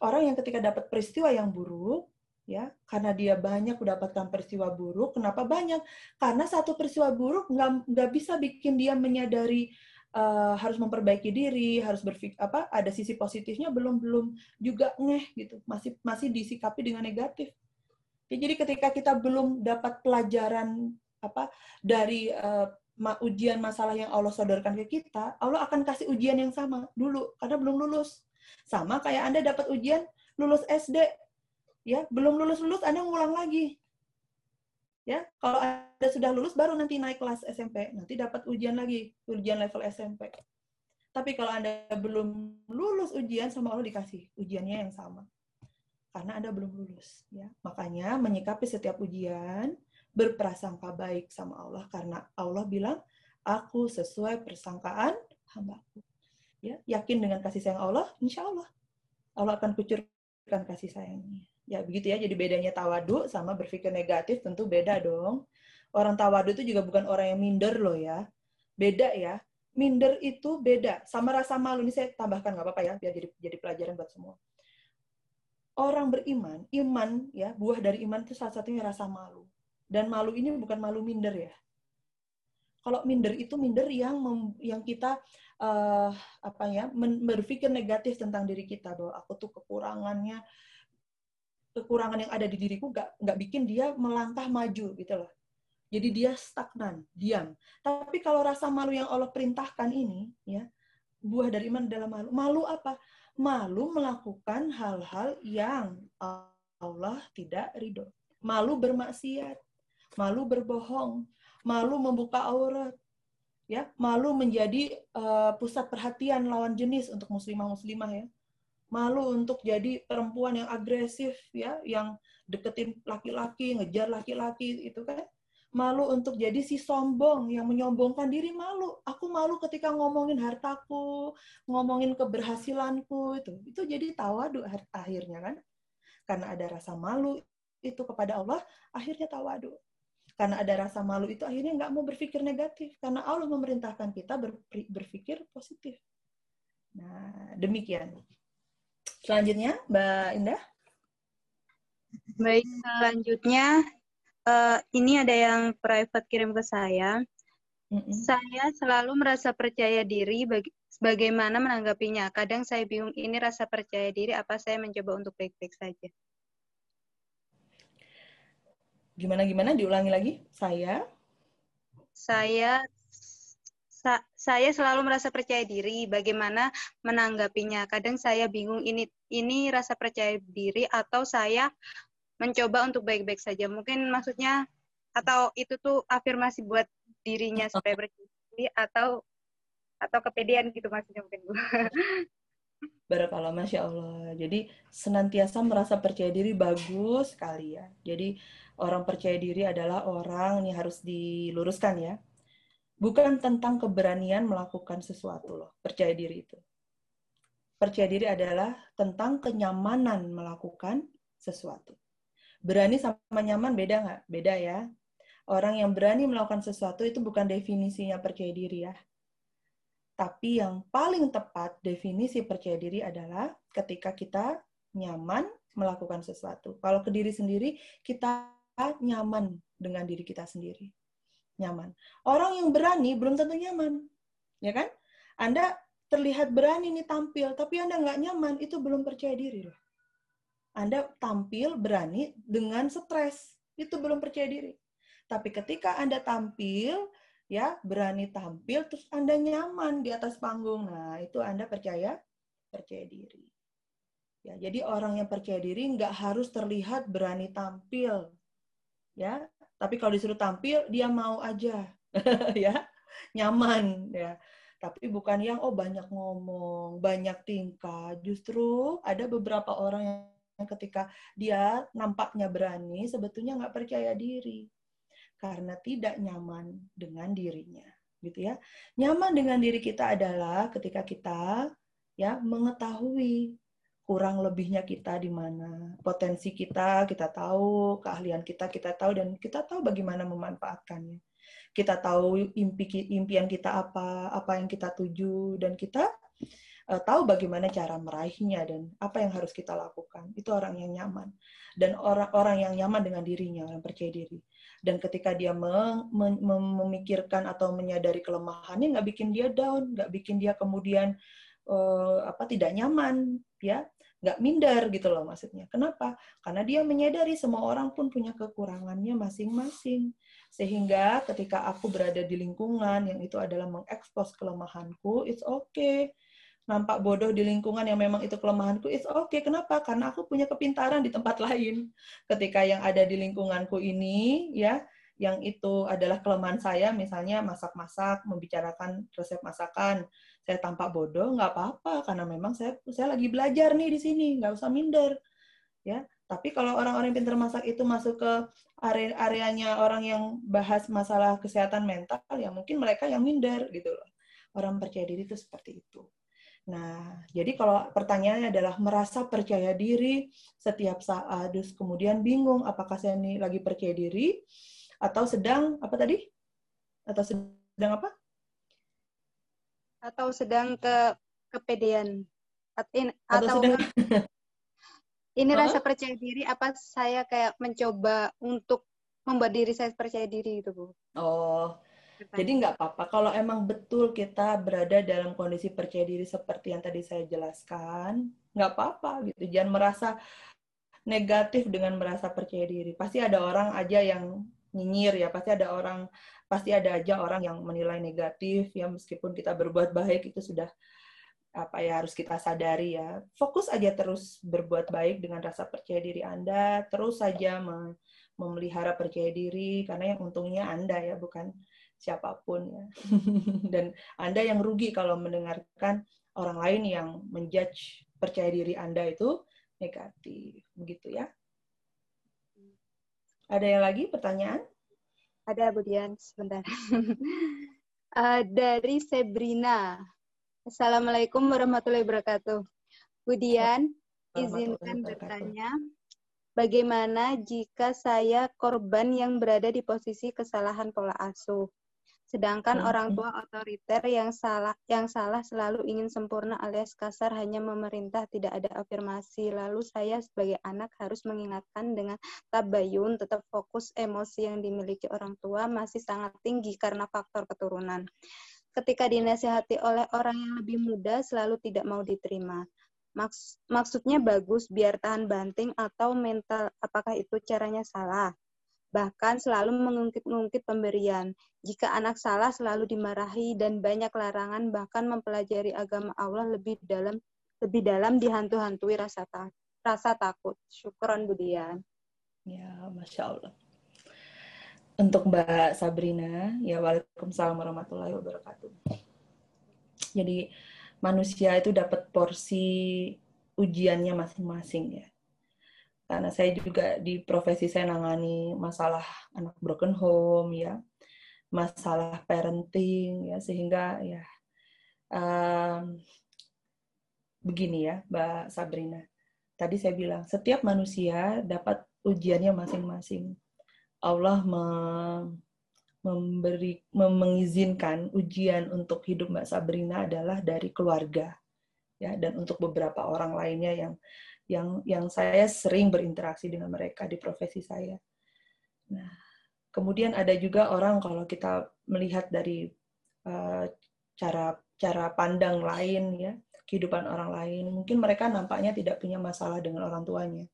Orang yang ketika dapat peristiwa yang buruk, ya, karena dia banyak mendapatkan peristiwa buruk. Kenapa banyak? Karena satu peristiwa buruk nggak nggak bisa bikin dia menyadari uh, harus memperbaiki diri, harus berpikir apa? Ada sisi positifnya belum belum juga ngeh gitu, masih masih disikapi dengan negatif. Ya, jadi ketika kita belum dapat pelajaran apa dari uh, ujian masalah yang Allah sodorkan ke kita, Allah akan kasih ujian yang sama dulu karena belum lulus. Sama kayak Anda dapat ujian lulus SD, ya belum lulus lulus Anda ngulang lagi. Ya, kalau Anda sudah lulus baru nanti naik kelas SMP, nanti dapat ujian lagi, ujian level SMP. Tapi kalau Anda belum lulus ujian sama Allah dikasih ujiannya yang sama karena Anda belum lulus ya. Makanya menyikapi setiap ujian berprasangka baik sama Allah karena Allah bilang aku sesuai persangkaan hambaku. Ya, yakin dengan kasih sayang Allah, insya Allah Allah akan kucurkan kasih sayangnya. Ya begitu ya. Jadi bedanya tawadu sama berpikir negatif tentu beda dong. Orang tawadu itu juga bukan orang yang minder loh ya. Beda ya. Minder itu beda sama rasa malu. Ini saya tambahkan nggak apa-apa ya, biar jadi jadi pelajaran buat semua orang beriman, iman ya, buah dari iman itu salah satunya rasa malu. Dan malu ini bukan malu minder ya. Kalau minder itu minder yang mem, yang kita uh, apa ya, men, berpikir negatif tentang diri kita bahwa aku tuh kekurangannya kekurangan yang ada di diriku gak, nggak bikin dia melangkah maju gitu loh. Jadi dia stagnan, diam. Tapi kalau rasa malu yang Allah perintahkan ini, ya, buah dari iman adalah malu. Malu apa? malu melakukan hal-hal yang Allah tidak ridho. Malu bermaksiat, malu berbohong, malu membuka aurat, ya, malu menjadi uh, pusat perhatian lawan jenis untuk muslimah-muslimah ya. Malu untuk jadi perempuan yang agresif ya, yang deketin laki-laki, ngejar laki-laki itu kan malu untuk jadi si sombong yang menyombongkan diri malu. Aku malu ketika ngomongin hartaku, ngomongin keberhasilanku itu. Itu jadi tawadu akhirnya kan. Karena ada rasa malu itu kepada Allah, akhirnya tawadu. Karena ada rasa malu itu akhirnya nggak mau berpikir negatif. Karena Allah memerintahkan kita berpikir positif. Nah, demikian. Selanjutnya, Mbak Indah. Baik, selanjutnya uh, ini ada yang private kirim ke saya. Mm-hmm. Saya selalu merasa percaya diri bagi, bagaimana menanggapinya. Kadang saya bingung ini rasa percaya diri apa saya mencoba untuk baik-baik saja. Gimana gimana diulangi lagi? Saya saya sa, saya selalu merasa percaya diri bagaimana menanggapinya. Kadang saya bingung ini ini rasa percaya diri atau saya mencoba untuk baik-baik saja. Mungkin maksudnya atau itu tuh afirmasi buat dirinya supaya percaya atau atau kepedean gitu maksudnya mungkin Bu. Barakallah, Masya Allah. Jadi senantiasa merasa percaya diri bagus sekali ya. Jadi orang percaya diri adalah orang, ini harus diluruskan ya. Bukan tentang keberanian melakukan sesuatu loh, percaya diri itu. Percaya diri adalah tentang kenyamanan melakukan sesuatu. Berani sama nyaman beda nggak? Beda ya. Orang yang berani melakukan sesuatu itu bukan definisinya percaya diri ya. Tapi yang paling tepat definisi percaya diri adalah ketika kita nyaman melakukan sesuatu. Kalau ke diri sendiri, kita nyaman dengan diri kita sendiri. Nyaman. Orang yang berani belum tentu nyaman. Ya kan? Anda terlihat berani nih tampil, tapi Anda nggak nyaman, itu belum percaya diri loh. Anda tampil berani dengan stres, itu belum percaya diri. Tapi ketika Anda tampil, ya berani tampil, terus Anda nyaman di atas panggung, nah itu Anda percaya percaya diri. Ya, jadi orang yang percaya diri nggak harus terlihat berani tampil, ya. Tapi kalau disuruh tampil, dia mau aja, ya, nyaman, ya. Tapi bukan yang oh banyak ngomong, banyak tingkah. Justru ada beberapa orang yang ketika dia nampaknya berani, sebetulnya nggak percaya diri karena tidak nyaman dengan dirinya, gitu ya. Nyaman dengan diri kita adalah ketika kita ya mengetahui kurang lebihnya kita di mana, potensi kita kita tahu, keahlian kita kita tahu dan kita tahu bagaimana memanfaatkannya. Kita tahu impi impian kita apa, apa yang kita tuju dan kita uh, tahu bagaimana cara meraihnya dan apa yang harus kita lakukan. Itu orang yang nyaman. Dan orang-orang yang nyaman dengan dirinya, orang percaya diri. Dan ketika dia mem mem memikirkan atau menyadari kelemahannya, nggak bikin dia down, nggak bikin dia kemudian uh, apa tidak nyaman, ya nggak minder gitu loh maksudnya. Kenapa? Karena dia menyadari semua orang pun punya kekurangannya masing-masing. Sehingga ketika aku berada di lingkungan yang itu adalah mengekspos kelemahanku, it's okay nampak bodoh di lingkungan yang memang itu kelemahanku, it's okay. Kenapa? Karena aku punya kepintaran di tempat lain. Ketika yang ada di lingkunganku ini, ya, yang itu adalah kelemahan saya, misalnya masak-masak, membicarakan resep masakan, saya tampak bodoh, nggak apa-apa, karena memang saya saya lagi belajar nih di sini, nggak usah minder, ya. Tapi kalau orang-orang pintar masak itu masuk ke area areanya orang yang bahas masalah kesehatan mental, ya mungkin mereka yang minder gitu loh. Orang percaya diri itu seperti itu. Nah, jadi kalau pertanyaannya adalah merasa percaya diri setiap saat, terus kemudian bingung apakah saya ini lagi percaya diri atau sedang apa tadi? Atau sedang apa? Atau sedang ke kepedean. Atau, atau sedang ini rasa percaya diri apa saya kayak mencoba untuk membuat diri saya percaya diri itu, Bu? Oh, jadi nggak apa-apa kalau emang betul kita berada dalam kondisi percaya diri seperti yang tadi saya jelaskan, nggak apa-apa gitu. Jangan merasa negatif dengan merasa percaya diri. Pasti ada orang aja yang nyinyir ya, pasti ada orang pasti ada aja orang yang menilai negatif ya meskipun kita berbuat baik itu sudah apa ya harus kita sadari ya. Fokus aja terus berbuat baik dengan rasa percaya diri Anda, terus saja memelihara percaya diri karena yang untungnya Anda ya bukan siapa pun ya. Dan Anda yang rugi kalau mendengarkan orang lain yang menjudge percaya diri Anda itu negatif. Begitu ya. Ada yang lagi pertanyaan? Ada, Bu Dian. Sebentar. uh, dari Sebrina. Assalamualaikum warahmatullahi wabarakatuh. Bu Dian, izinkan bertanya, bagaimana jika saya korban yang berada di posisi kesalahan pola asuh? Sedangkan hmm. orang tua otoriter yang salah yang salah selalu ingin sempurna alias kasar hanya memerintah tidak ada afirmasi. Lalu saya sebagai anak harus mengingatkan dengan tabayun tetap fokus emosi yang dimiliki orang tua masih sangat tinggi karena faktor keturunan. Ketika dinasihati oleh orang yang lebih muda selalu tidak mau diterima. Maks maksudnya bagus biar tahan banting atau mental apakah itu caranya salah? Bahkan selalu mengungkit-ungkit pemberian. Jika anak salah selalu dimarahi dan banyak larangan bahkan mempelajari agama Allah lebih dalam lebih dalam dihantu-hantui rasa ta rasa takut. Syukron Budian. Ya, masya Allah. Untuk Mbak Sabrina, ya Waalaikumsalam warahmatullahi wabarakatuh. Jadi manusia itu dapat porsi ujiannya masing-masing ya. Karena saya juga di profesi saya nangani masalah anak broken home ya, masalah parenting ya, sehingga ya um, begini ya, Mbak Sabrina. Tadi saya bilang setiap manusia dapat ujiannya masing-masing. Allah memberi mengizinkan ujian untuk hidup Mbak Sabrina adalah dari keluarga ya dan untuk beberapa orang lainnya yang yang yang saya sering berinteraksi dengan mereka di profesi saya. Nah, kemudian ada juga orang kalau kita melihat dari uh, cara cara pandang lain ya kehidupan orang lain, mungkin mereka nampaknya tidak punya masalah dengan orang tuanya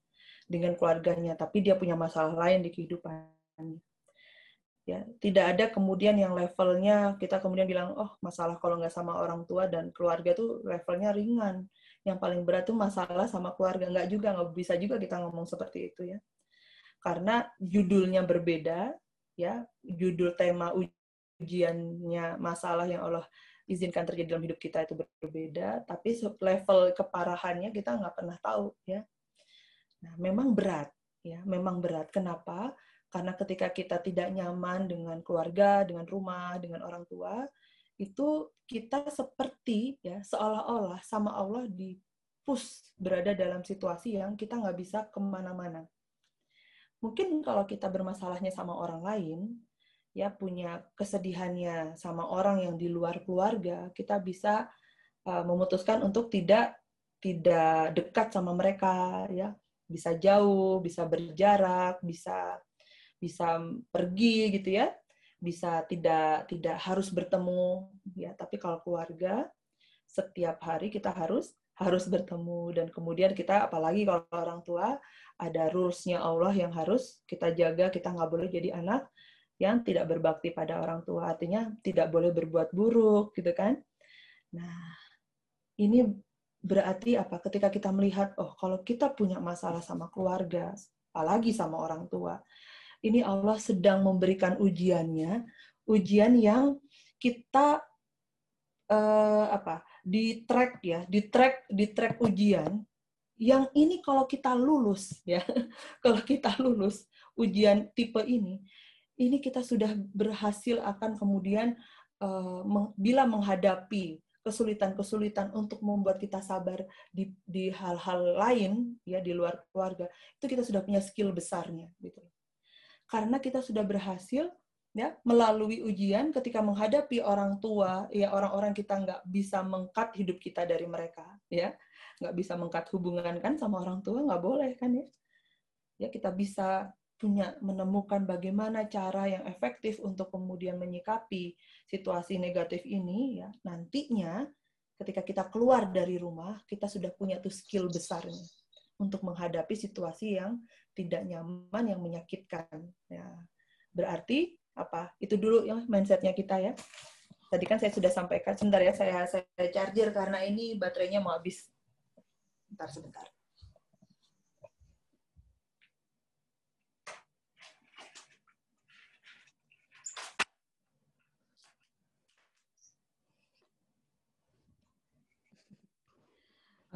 dengan keluarganya, tapi dia punya masalah lain di kehidupannya. Ya, tidak ada kemudian yang levelnya kita kemudian bilang, oh masalah kalau nggak sama orang tua dan keluarga tuh levelnya ringan. Yang paling berat tuh masalah sama keluarga. Nggak juga, nggak bisa juga kita ngomong seperti itu ya. Karena judulnya berbeda, ya judul tema ujiannya masalah yang Allah izinkan terjadi dalam hidup kita itu berbeda, tapi level keparahannya kita nggak pernah tahu ya. Nah, memang berat, ya, memang berat. Kenapa? Karena ketika kita tidak nyaman dengan keluarga, dengan rumah, dengan orang tua, itu kita seperti ya seolah-olah sama Allah di push berada dalam situasi yang kita nggak bisa ke mana-mana. Mungkin kalau kita bermasalahnya sama orang lain, ya punya kesedihannya sama orang yang di luar keluarga, kita bisa uh, memutuskan untuk tidak tidak dekat sama mereka, ya bisa jauh, bisa berjarak, bisa bisa pergi gitu ya, bisa tidak tidak harus bertemu ya. Tapi kalau keluarga setiap hari kita harus harus bertemu dan kemudian kita apalagi kalau orang tua ada rulesnya Allah yang harus kita jaga kita nggak boleh jadi anak yang tidak berbakti pada orang tua artinya tidak boleh berbuat buruk gitu kan nah ini berarti apa? Ketika kita melihat, oh kalau kita punya masalah sama keluarga, apalagi sama orang tua, ini Allah sedang memberikan ujiannya, ujian yang kita uh, apa? di track ya, di track di track ujian yang ini kalau kita lulus ya, kalau kita lulus ujian tipe ini, ini kita sudah berhasil akan kemudian uh, bila menghadapi kesulitan-kesulitan untuk membuat kita sabar di di hal-hal lain ya di luar keluarga itu kita sudah punya skill besarnya gitu karena kita sudah berhasil ya melalui ujian ketika menghadapi orang tua ya orang-orang kita nggak bisa mengkat hidup kita dari mereka ya. Nggak bisa mengkat hubungan kan sama orang tua nggak boleh kan ya. Ya kita bisa punya menemukan bagaimana cara yang efektif untuk kemudian menyikapi situasi negatif ini ya. Nantinya ketika kita keluar dari rumah kita sudah punya tuh skill besarnya untuk menghadapi situasi yang tidak nyaman yang menyakitkan. Ya berarti apa? Itu dulu ya mindsetnya kita ya. Tadi kan saya sudah sampaikan sebentar ya saya saya charger karena ini baterainya mau habis. Sebentar sebentar.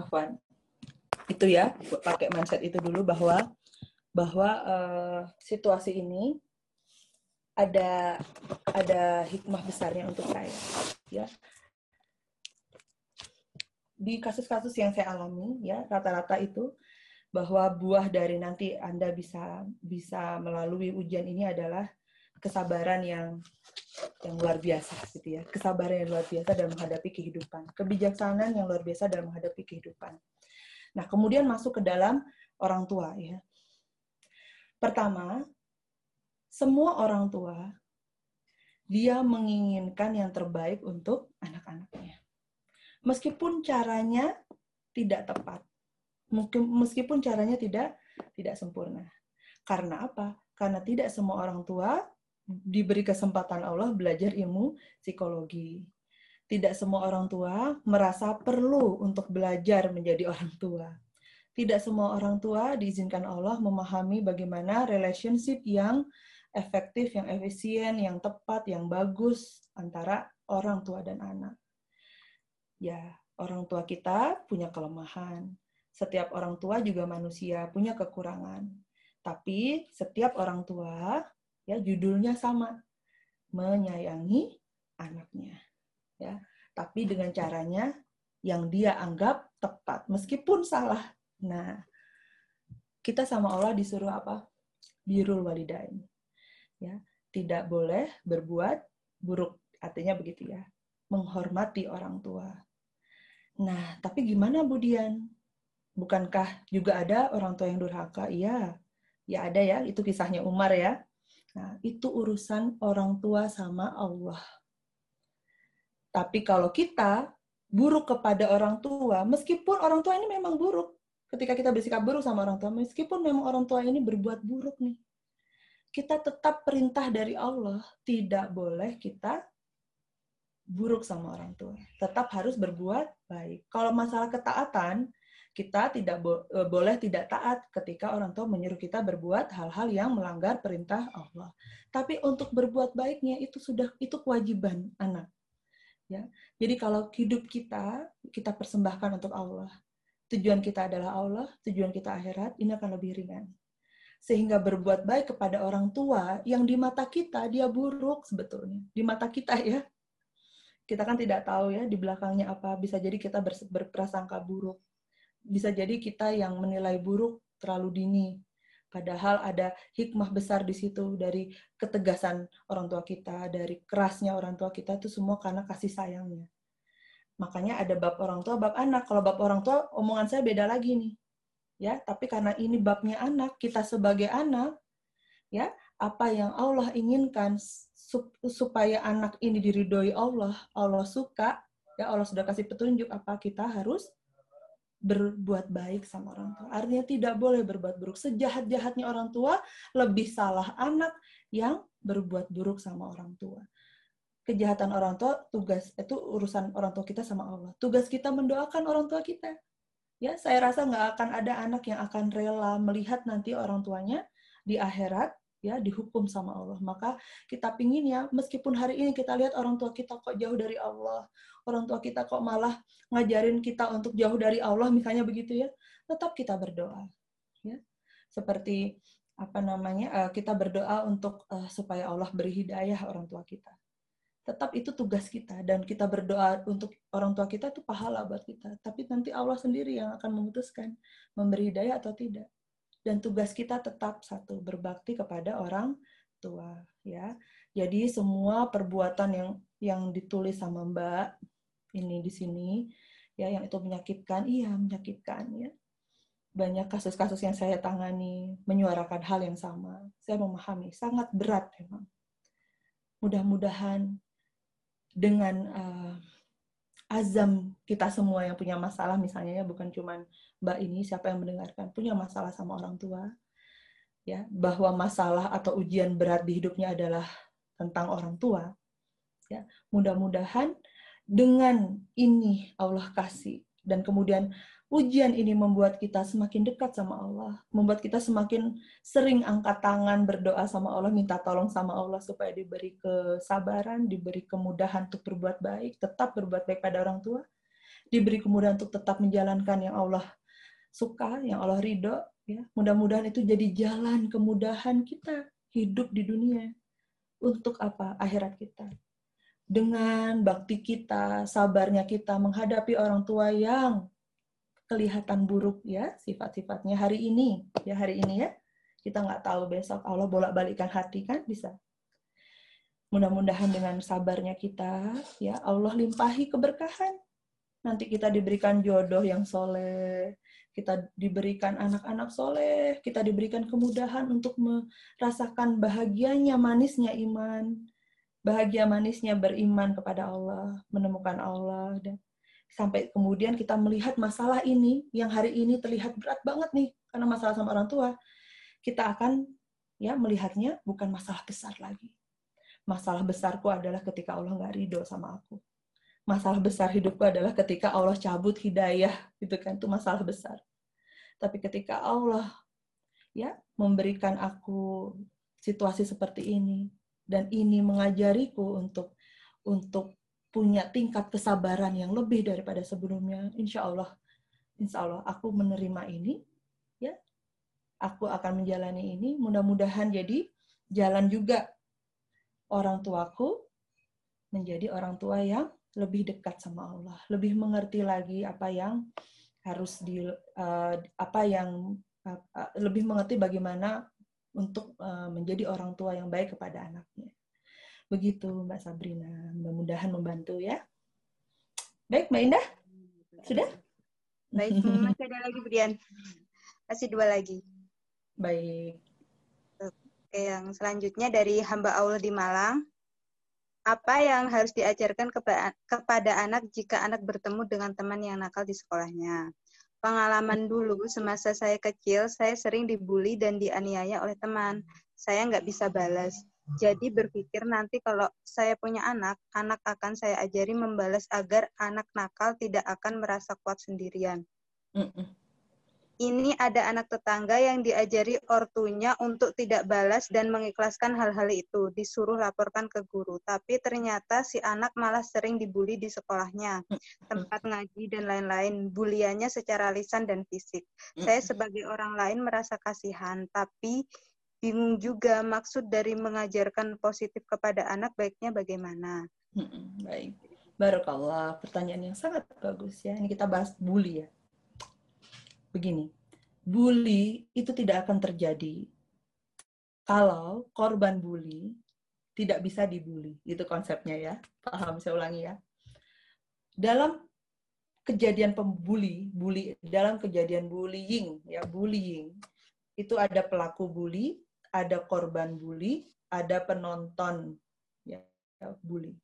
Afwan. Itu ya, pakai mindset itu dulu bahwa bahwa uh, situasi ini ada ada hikmah besarnya untuk saya, ya. Di kasus-kasus yang saya alami, ya rata-rata itu bahwa buah dari nanti Anda bisa bisa melalui ujian ini adalah kesabaran yang yang luar biasa gitu ya. Kesabaran yang luar biasa dalam menghadapi kehidupan. Kebijaksanaan yang luar biasa dalam menghadapi kehidupan nah kemudian masuk ke dalam orang tua ya. Pertama semua orang tua dia menginginkan yang terbaik untuk anak-anaknya. Meskipun caranya tidak tepat mungkin meskipun caranya tidak tidak sempurna. Karena apa? Karena tidak semua orang tua diberi kesempatan Allah belajar ilmu psikologi. Tidak semua orang tua merasa perlu untuk belajar menjadi orang tua. tidak semua orang tua diizinkan Allah memahami bagaimana relationship yang efektif, yang efisien, yang tepat, yang bagus antara orang tua dan anak. Ya, orang tua kita punya kelemahan. Setiap orang tua juga manusia, punya kekurangan. Tapi setiap orang tua ya judulnya sama, menyayangi anaknya. Ya, tapi dengan caranya yang dia anggap tepat meskipun salah. Nah, kita sama Allah disuruh apa? Birul walidain ya. Tidak boleh berbuat buruk artinya begitu ya menghormati orang tua. Nah tapi gimana Budian bukankah juga ada orang tua yang durhaka? Iya ya ada ya itu kisahnya Umar ya. Nah itu urusan orang tua sama Allah tapi kalau kita buruk kepada orang tua meskipun orang tua ini memang buruk ketika kita bersikap buruk sama orang tua meskipun memang orang tua ini berbuat buruk nih kita tetap perintah dari Allah tidak boleh kita buruk sama orang tua. Tetap harus berbuat baik. Kalau masalah ketaatan, kita tidak bo eh, boleh tidak taat ketika orang tua menyuruh kita berbuat hal-hal yang melanggar perintah Allah. Tapi untuk berbuat baiknya itu sudah itu kewajiban anak. Ya. Jadi kalau hidup kita kita persembahkan untuk Allah. Tujuan kita adalah Allah, tujuan kita akhirat, ini akan lebih ringan. Sehingga berbuat baik kepada orang tua yang di mata kita dia buruk sebetulnya. Di mata kita ya. Kita kan tidak tahu ya di belakangnya apa. Bisa jadi kita berprasangka buruk. Bisa jadi kita yang menilai buruk terlalu dini padahal ada hikmah besar di situ dari ketegasan orang tua kita dari kerasnya orang tua kita itu semua karena kasih sayangnya. Makanya ada bab orang tua bab anak. Kalau bab orang tua omongan saya beda lagi nih ya. Tapi karena ini babnya anak kita sebagai anak ya apa yang Allah inginkan supaya anak ini diridhoi Allah Allah suka ya Allah sudah kasih petunjuk apa kita harus berbuat baik sama orang tua. Artinya tidak boleh berbuat buruk. Sejahat jahatnya orang tua lebih salah anak yang berbuat buruk sama orang tua. Kejahatan orang tua tugas itu urusan orang tua kita sama Allah. Tugas kita mendoakan orang tua kita. Ya saya rasa nggak akan ada anak yang akan rela melihat nanti orang tuanya di akhirat ya dihukum sama Allah. Maka kita pingin ya meskipun hari ini kita lihat orang tua kita kok jauh dari Allah orang tua kita kok malah ngajarin kita untuk jauh dari Allah misalnya begitu ya tetap kita berdoa ya seperti apa namanya eh, kita berdoa untuk uh, supaya Allah beri hidayah orang tua kita tetap itu tugas kita dan kita berdoa untuk orang tua kita itu pahala buat kita. Tapi nanti Allah sendiri yang akan memutuskan memberi hidayah atau tidak. Dan tugas kita tetap satu, berbakti kepada orang tua, ya. Jadi semua perbuatan yang yang ditulis sama Mbak ini di sini ya yang itu menyakitkan, iya menyakitkan ya. Banyak kasus-kasus yang saya tangani menyuarakan hal yang sama. Saya memahami, sangat berat memang. Mudah-mudahan dengan uh, azam kita semua yang punya masalah misalnya ya bukan cuma mbak ini siapa yang mendengarkan punya masalah sama orang tua ya bahwa masalah atau ujian berat di hidupnya adalah tentang orang tua ya mudah-mudahan dengan ini Allah kasih dan kemudian ujian ini membuat kita semakin dekat sama Allah, membuat kita semakin sering angkat tangan berdoa sama Allah, minta tolong sama Allah supaya diberi kesabaran, diberi kemudahan untuk berbuat baik, tetap berbuat baik pada orang tua, diberi kemudahan untuk tetap menjalankan yang Allah suka, yang Allah ridho. Ya. Mudah-mudahan itu jadi jalan kemudahan kita hidup di dunia. Untuk apa? Akhirat kita. Dengan bakti kita, sabarnya kita menghadapi orang tua yang kelihatan buruk ya sifat-sifatnya hari ini. Ya hari ini ya. Kita nggak tahu besok. Allah bolak-balikkan hati kan bisa. Mudah-mudahan dengan sabarnya kita ya Allah limpahi keberkahan. Nanti kita diberikan jodoh yang soleh kita diberikan anak-anak soleh kita diberikan kemudahan untuk merasakan bahagianya manisnya iman bahagia manisnya beriman kepada Allah menemukan Allah dan sampai kemudian kita melihat masalah ini yang hari ini terlihat berat banget nih karena masalah sama orang tua, kita akan ya melihatnya bukan masalah besar lagi. Masalah besarku adalah ketika Allah nggak ridho sama aku. Masalah besar hidupku adalah ketika Allah cabut hidayah, itu kan itu masalah besar. Tapi ketika Allah ya memberikan aku situasi seperti ini dan ini mengajariku untuk untuk punya tingkat kesabaran yang lebih daripada sebelumnya, insya Allah, insya Allah aku menerima ini, ya, aku akan menjalani ini. Mudah-mudahan jadi jalan juga orang tuaku menjadi orang tua yang lebih dekat sama Allah, lebih mengerti lagi apa yang harus di uh, apa yang uh, lebih mengerti bagaimana untuk uh, menjadi orang tua yang baik kepada anaknya. Begitu Mbak Sabrina, mudah-mudahan membantu ya. Baik Mbak Indah, sudah? Baik, masih ada lagi Brian. Masih dua lagi. Baik. Oke, yang selanjutnya dari hamba Allah di Malang. Apa yang harus diajarkan kepada anak jika anak bertemu dengan teman yang nakal di sekolahnya? Pengalaman dulu semasa saya kecil, saya sering dibully dan dianiaya oleh teman. Saya nggak bisa balas. Jadi berpikir nanti kalau saya punya anak, anak akan saya ajari membalas agar anak nakal tidak akan merasa kuat sendirian. Mm. Ini ada anak tetangga yang diajari ortunya untuk tidak balas dan mengikhlaskan hal-hal itu, disuruh laporkan ke guru. Tapi ternyata si anak malah sering dibully di sekolahnya, tempat ngaji dan lain-lain. Buliannya secara lisan dan fisik. Saya sebagai orang lain merasa kasihan, tapi bingung juga maksud dari mengajarkan positif kepada anak baiknya bagaimana. Baik. Barokallah, pertanyaan yang sangat bagus ya. Ini kita bahas bully ya. Begini, bully itu tidak akan terjadi kalau korban bully tidak bisa dibully. Itu konsepnya ya. Paham, saya ulangi ya. Dalam kejadian pembuli, bully, dalam kejadian bullying, ya bullying, itu ada pelaku bully, ada korban bully, ada penonton ya, bully.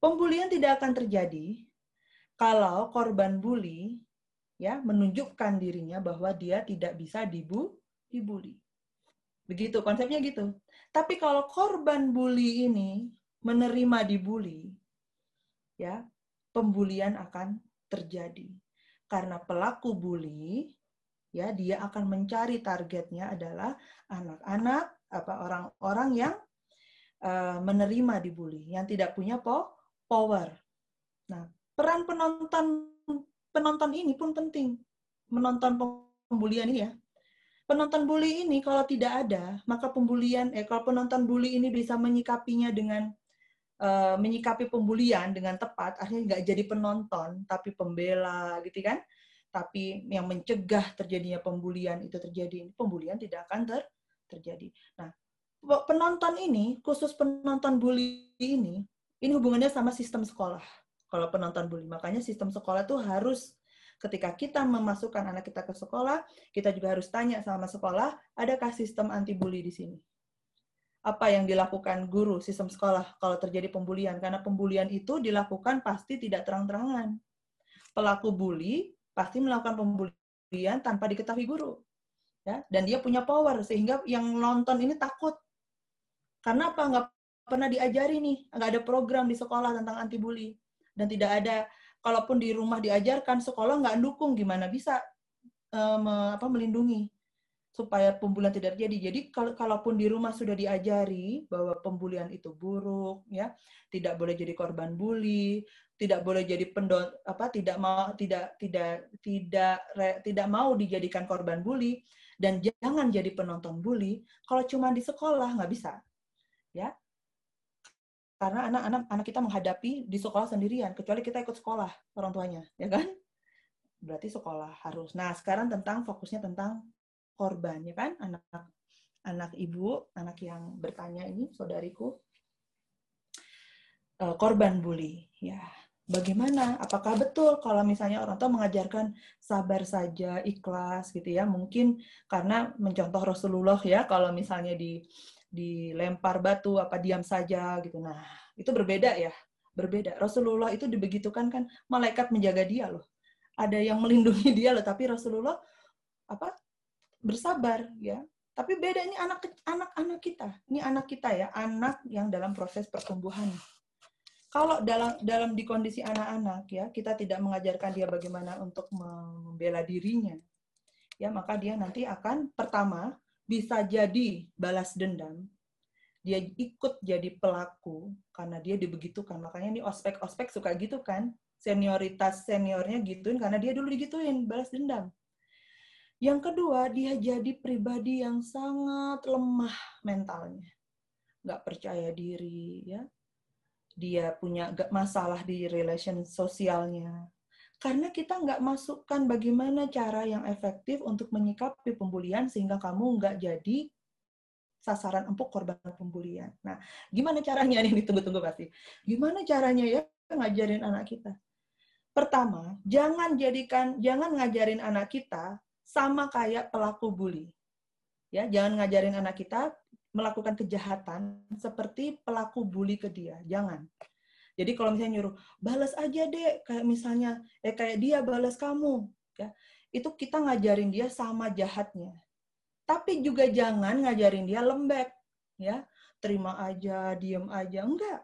Pembulian tidak akan terjadi kalau korban bully ya menunjukkan dirinya bahwa dia tidak bisa dibu dibully. Begitu konsepnya gitu. Tapi kalau korban bully ini menerima dibully, ya pembulian akan terjadi karena pelaku bully ya dia akan mencari targetnya adalah anak-anak apa orang-orang yang uh, menerima dibully yang tidak punya po power. Nah, peran penonton penonton ini pun penting. Menonton pembulian ini ya. Penonton bully ini kalau tidak ada, maka pembulian eh kalau penonton bully ini bisa menyikapinya dengan uh, menyikapi pembulian dengan tepat, akhirnya nggak jadi penonton tapi pembela gitu kan tapi yang mencegah terjadinya pembulian itu terjadi, pembulian tidak akan ter terjadi. Nah, penonton ini, khusus penonton bully ini, ini hubungannya sama sistem sekolah. Kalau penonton bully, makanya sistem sekolah itu harus ketika kita memasukkan anak kita ke sekolah, kita juga harus tanya sama sekolah, adakah sistem anti bully di sini? Apa yang dilakukan guru sistem sekolah kalau terjadi pembulian? Karena pembulian itu dilakukan pasti tidak terang-terangan. Pelaku bully pasti melakukan pembulian tanpa diketahui guru. Ya, dan dia punya power sehingga yang nonton ini takut. Karena apa? Nggak pernah diajari nih, nggak ada program di sekolah tentang anti bully dan tidak ada. Kalaupun di rumah diajarkan, sekolah nggak dukung, gimana bisa um, apa melindungi supaya pembulian tidak terjadi. Jadi kalau kalaupun di rumah sudah diajari bahwa pembulian itu buruk, ya tidak boleh jadi korban bully, tidak boleh jadi pendon apa tidak mau tidak tidak tidak re, tidak mau dijadikan korban bully dan jangan jadi penonton bully kalau cuma di sekolah nggak bisa ya karena anak-anak anak kita menghadapi di sekolah sendirian kecuali kita ikut sekolah orang tuanya ya kan? Berarti sekolah harus. Nah sekarang tentang fokusnya tentang korban ya kan? Anak anak ibu anak yang bertanya ini saudariku. Eh, korban bully ya. Bagaimana? Apakah betul kalau misalnya orang tua mengajarkan sabar saja, ikhlas gitu ya? Mungkin karena mencontoh Rasulullah ya, kalau misalnya di dilempar batu apa diam saja gitu. Nah, itu berbeda ya. Berbeda. Rasulullah itu dibegitukan kan malaikat menjaga dia loh. Ada yang melindungi dia loh, tapi Rasulullah apa? bersabar ya. Tapi beda ini anak anak anak kita. Ini anak kita ya, anak yang dalam proses pertumbuhan kalau dalam dalam di kondisi anak-anak ya kita tidak mengajarkan dia bagaimana untuk membela dirinya ya maka dia nanti akan pertama bisa jadi balas dendam. Dia ikut jadi pelaku karena dia dibegitukan. Makanya ini ospek-ospek suka gitu kan. Senioritas seniornya gituin karena dia dulu digituin, balas dendam. Yang kedua, dia jadi pribadi yang sangat lemah mentalnya. Nggak percaya diri, ya. Dia punya masalah di relation sosialnya. Karena kita nggak masukkan bagaimana cara yang efektif untuk menyikapi pembulian sehingga kamu nggak jadi sasaran empuk korban pembulian. Nah, gimana caranya nih? Tunggu-tunggu pasti. Gimana caranya ya ngajarin anak kita? Pertama, jangan jadikan, jangan ngajarin anak kita sama kayak pelaku bully. Ya, jangan ngajarin anak kita melakukan kejahatan seperti pelaku bully ke dia. Jangan. Jadi kalau misalnya nyuruh balas aja deh kayak misalnya eh kayak dia balas kamu ya. Itu kita ngajarin dia sama jahatnya. Tapi juga jangan ngajarin dia lembek ya. Terima aja, diem aja enggak.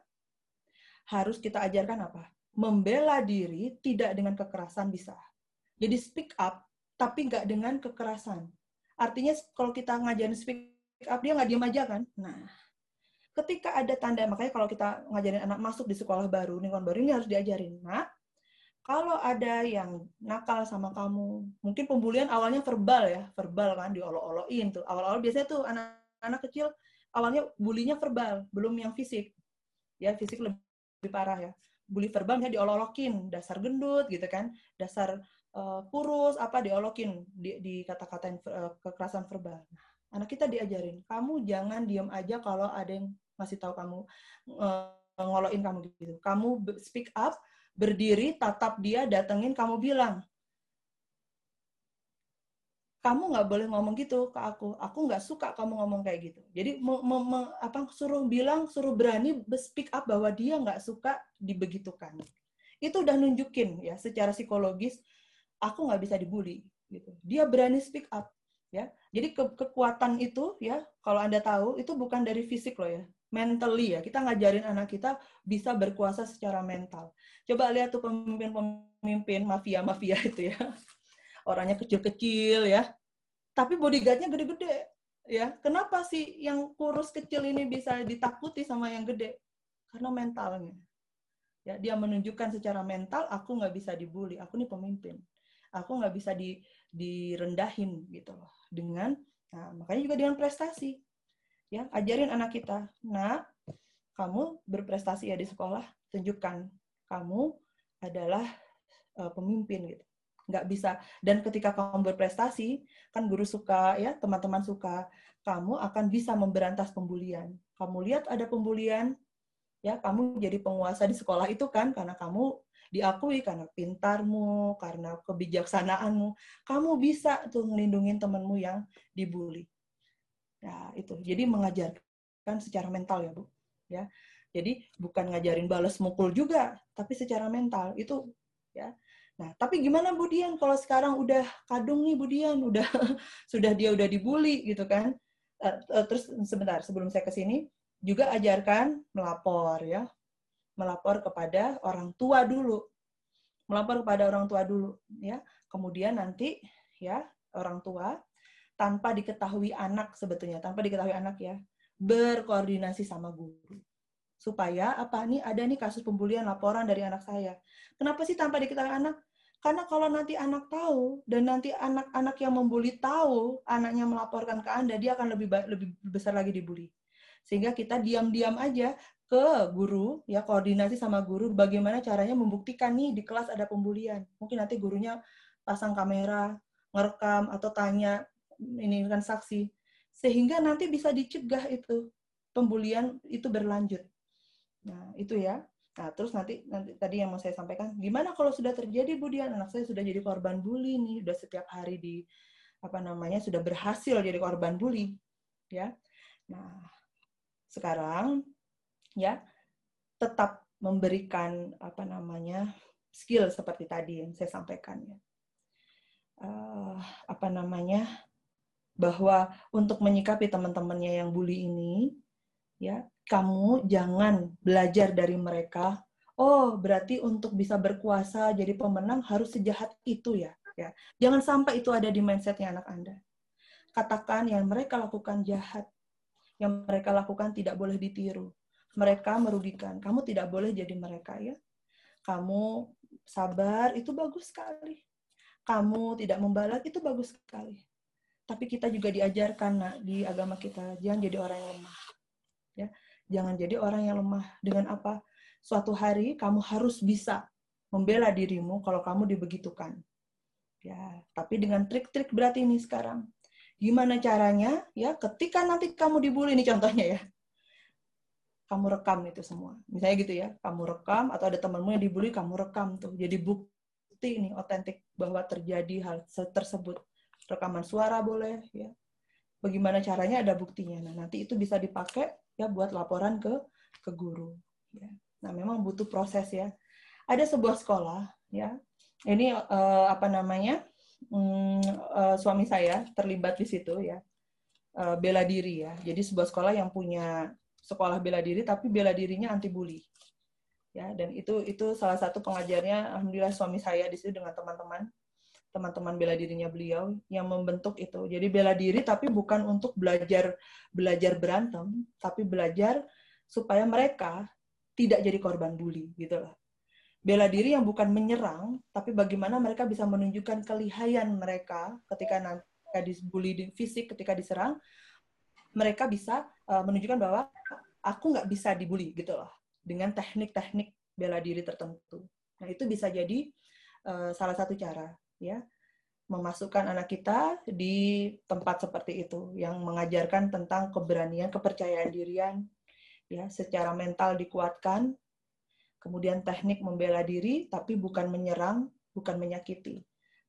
Harus kita ajarkan apa? Membela diri tidak dengan kekerasan bisa. Jadi speak up tapi nggak dengan kekerasan. Artinya kalau kita ngajarin speak up, dia nggak diem aja kan? Nah, ketika ada tanda, makanya kalau kita ngajarin anak masuk di sekolah baru, lingkungan baru, ini harus diajarin. Nah, kalau ada yang nakal sama kamu, mungkin pembulian awalnya verbal ya, verbal kan, diolok-olokin tuh. Awal-awal biasanya tuh anak-anak kecil, awalnya bulinya verbal, belum yang fisik. Ya, fisik lebih, lebih parah ya. Bully verbal misalnya diolok-olokin, dasar gendut gitu kan, dasar uh, kurus apa diolokin di, di kata-katain uh, kekerasan verbal. Nah, anak kita diajarin, kamu jangan diam aja kalau ada yang masih tahu kamu uh, ngoloin kamu gitu. Kamu speak up, berdiri, tatap dia, datengin, kamu bilang, kamu nggak boleh ngomong gitu ke aku. Aku nggak suka kamu ngomong kayak gitu. Jadi me, me, me, apa suruh bilang, suruh berani speak up bahwa dia nggak suka dibegitukan. Itu udah nunjukin ya secara psikologis aku nggak bisa dibully gitu. Dia berani speak up ya. Jadi ke kekuatan itu ya kalau Anda tahu itu bukan dari fisik loh ya. Mentally ya. Kita ngajarin anak kita bisa berkuasa secara mental. Coba lihat tuh pemimpin-pemimpin mafia-mafia itu ya. Orangnya kecil-kecil ya. Tapi bodyguardnya gede-gede ya. Kenapa sih yang kurus kecil ini bisa ditakuti sama yang gede? Karena mentalnya. Ya, dia menunjukkan secara mental aku nggak bisa dibully, aku nih pemimpin aku nggak bisa di, direndahin gitu loh dengan nah makanya juga dengan prestasi ya ajarin anak kita. Nah kamu berprestasi ya di sekolah tunjukkan kamu adalah uh, pemimpin gitu. Nggak bisa. Dan ketika kamu berprestasi kan guru suka ya teman-teman suka kamu akan bisa memberantas pembulian. Kamu lihat ada pembulian ya kamu jadi penguasa di sekolah itu kan karena kamu diakui karena pintarmu, karena kebijaksanaanmu, kamu bisa tuh ngelindungin temanmu yang dibully. Ya, itu. Jadi mengajarkan secara mental ya, Bu. Ya. Jadi bukan ngajarin balas mukul juga, tapi secara mental. Itu ya. Nah, tapi gimana Bu Dian kalau sekarang udah kadung nih Bu Dian, udah sudah dia udah dibully gitu kan? Eh, eh, terus sebentar sebelum saya ke sini juga ajarkan melapor ya melapor kepada orang tua dulu. Melapor kepada orang tua dulu ya. Kemudian nanti ya orang tua tanpa diketahui anak sebetulnya, tanpa diketahui anak ya, berkoordinasi sama guru. Supaya apa nih ada nih kasus pembulian laporan dari anak saya. Kenapa sih tanpa diketahui anak? Karena kalau nanti anak tahu dan nanti anak-anak yang membuli tahu anaknya melaporkan ke Anda, dia akan lebih lebih besar lagi dibully. Sehingga kita diam-diam aja ke guru, ya koordinasi sama guru bagaimana caranya membuktikan nih di kelas ada pembulian. Mungkin nanti gurunya pasang kamera, ngerekam atau tanya ini kan saksi sehingga nanti bisa dicegah itu pembulian itu berlanjut. Nah, itu ya. Nah, terus nanti nanti tadi yang mau saya sampaikan, gimana kalau sudah terjadi Budian anak saya sudah jadi korban bully nih, sudah setiap hari di apa namanya sudah berhasil jadi korban bully, ya. Nah, sekarang ya tetap memberikan apa namanya skill seperti tadi yang saya sampaikan ya uh, apa namanya bahwa untuk menyikapi teman-temannya yang bully ini ya kamu jangan belajar dari mereka oh berarti untuk bisa berkuasa jadi pemenang harus sejahat itu ya Ya, jangan sampai itu ada di mindsetnya anak Anda. Katakan yang mereka lakukan jahat, yang mereka lakukan tidak boleh ditiru. Mereka merugikan. Kamu tidak boleh jadi mereka ya. Kamu sabar itu bagus sekali. Kamu tidak membalas itu bagus sekali. Tapi kita juga diajarkan nak di agama kita jangan jadi orang yang lemah. Ya, jangan jadi orang yang lemah dengan apa? Suatu hari kamu harus bisa membela dirimu kalau kamu dibegitukan. Ya, tapi dengan trik-trik berat ini sekarang. Gimana caranya? Ya, ketika nanti kamu dibully ini contohnya ya. Kamu rekam itu semua. Misalnya gitu ya, kamu rekam atau ada temanmu yang dibully, kamu rekam tuh. Jadi bukti ini otentik bahwa terjadi hal tersebut rekaman suara boleh ya. Bagaimana caranya ada buktinya. Nah nanti itu bisa dipakai ya buat laporan ke ke guru ya. Nah memang butuh proses ya. Ada sebuah sekolah ya. Ini uh, apa namanya um, uh, suami saya terlibat di situ ya. Uh, bela diri ya. Jadi sebuah sekolah yang punya sekolah bela diri tapi bela dirinya anti bully ya. Dan itu itu salah satu pengajarnya alhamdulillah suami saya di situ dengan teman-teman teman-teman bela dirinya beliau yang membentuk itu. Jadi bela diri tapi bukan untuk belajar belajar berantem, tapi belajar supaya mereka tidak jadi korban bully gitu loh. Bela diri yang bukan menyerang, tapi bagaimana mereka bisa menunjukkan kelihayan mereka ketika nanti dibully di fisik, ketika diserang, mereka bisa uh, menunjukkan bahwa aku nggak bisa dibully gitu loh dengan teknik-teknik bela diri tertentu. Nah itu bisa jadi uh, salah satu cara ya memasukkan anak kita di tempat seperti itu yang mengajarkan tentang keberanian, kepercayaan dirian ya secara mental dikuatkan. Kemudian teknik membela diri tapi bukan menyerang, bukan menyakiti.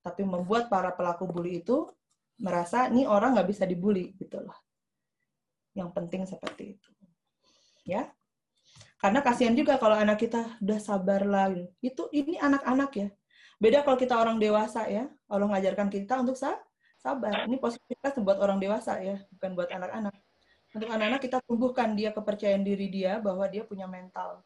Tapi membuat para pelaku bully itu merasa ini orang nggak bisa dibully gitu loh. Yang penting seperti itu. Ya. Karena kasihan juga kalau anak kita udah sabar lah. Itu ini anak-anak ya Beda kalau kita orang dewasa ya. Allah mengajarkan kita untuk sabar. Ini positivitas buat orang dewasa ya, bukan buat anak-anak. Untuk anak-anak kita tumbuhkan dia kepercayaan diri dia bahwa dia punya mental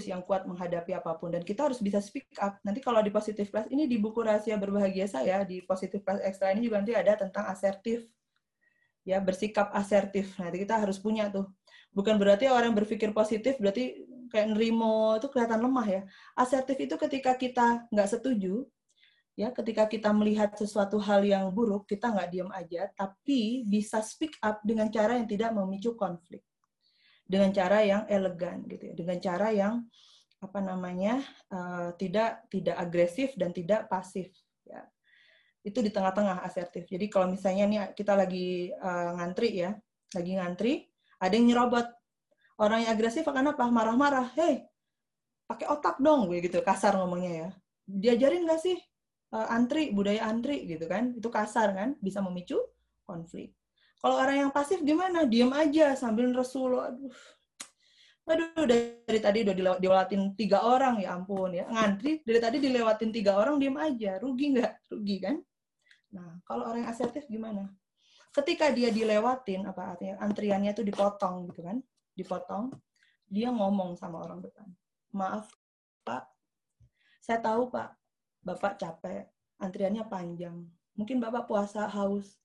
yang kuat menghadapi apa pun dan kita harus bisa speak up. Nanti kalau di positif class ini di buku rahasia berbahagia saya di positif class extra ini juga nanti ada tentang asertif. Ya, bersikap asertif. Nanti kita harus punya tuh. Bukan berarti orang berpikir positif berarti kayak nerimo itu kelihatan lemah ya. Asertif itu ketika kita nggak setuju, ya ketika kita melihat sesuatu hal yang buruk, kita nggak diam aja, tapi bisa speak up dengan cara yang tidak memicu konflik, dengan cara yang elegan gitu ya, dengan cara yang apa namanya uh, tidak tidak agresif dan tidak pasif. Ya. Itu di tengah-tengah asertif. Jadi kalau misalnya nih kita lagi uh, ngantri ya, lagi ngantri, ada yang nyerobot orang yang agresif akan apa? Marah-marah. Hei pakai otak dong gue gitu. Kasar ngomongnya ya. Diajarin nggak sih uh, antri budaya antri gitu kan? Itu kasar kan? Bisa memicu konflik. Kalau orang yang pasif gimana? Diem aja sambil resul aduh. Aduh dari tadi udah dilewatin tiga orang ya ampun ya. Ngantri dari tadi dilewatin tiga orang diem aja. Rugi nggak? Rugi kan? Nah kalau orang yang asertif gimana? Ketika dia dilewatin apa artinya antriannya itu dipotong gitu kan dipotong, dia ngomong sama orang depan. Maaf, Pak. Saya tahu, Pak. Bapak capek. Antriannya panjang. Mungkin Bapak puasa haus.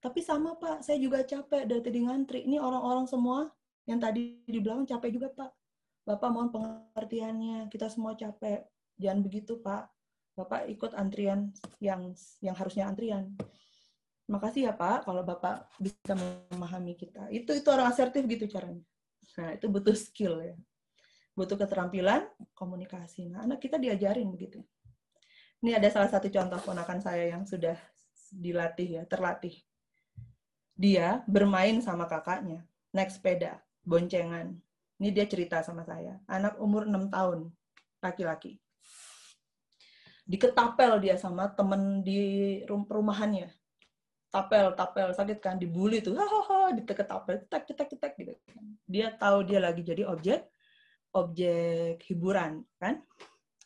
Tapi sama, Pak. Saya juga capek dari tadi ngantri. Ini orang-orang semua yang tadi di belakang capek juga, Pak. Bapak mohon pengertiannya. Kita semua capek. Jangan begitu, Pak. Bapak ikut antrian yang yang harusnya antrian. Makasih ya Pak, kalau Bapak bisa memahami kita. Itu itu orang asertif gitu caranya. Nah, itu butuh skill ya. Butuh keterampilan komunikasi. Nah, anak kita diajarin begitu. Ini ada salah satu contoh ponakan saya yang sudah dilatih ya, terlatih. Dia bermain sama kakaknya, naik sepeda, boncengan. Ini dia cerita sama saya. Anak umur 6 tahun, laki-laki. Diketapel dia sama temen di rumahannya tapel tapel sakit kan dibully tuh. Hahaha diteket tapel cetek cetek cetek gitu kan. dia tahu dia lagi jadi objek objek hiburan kan.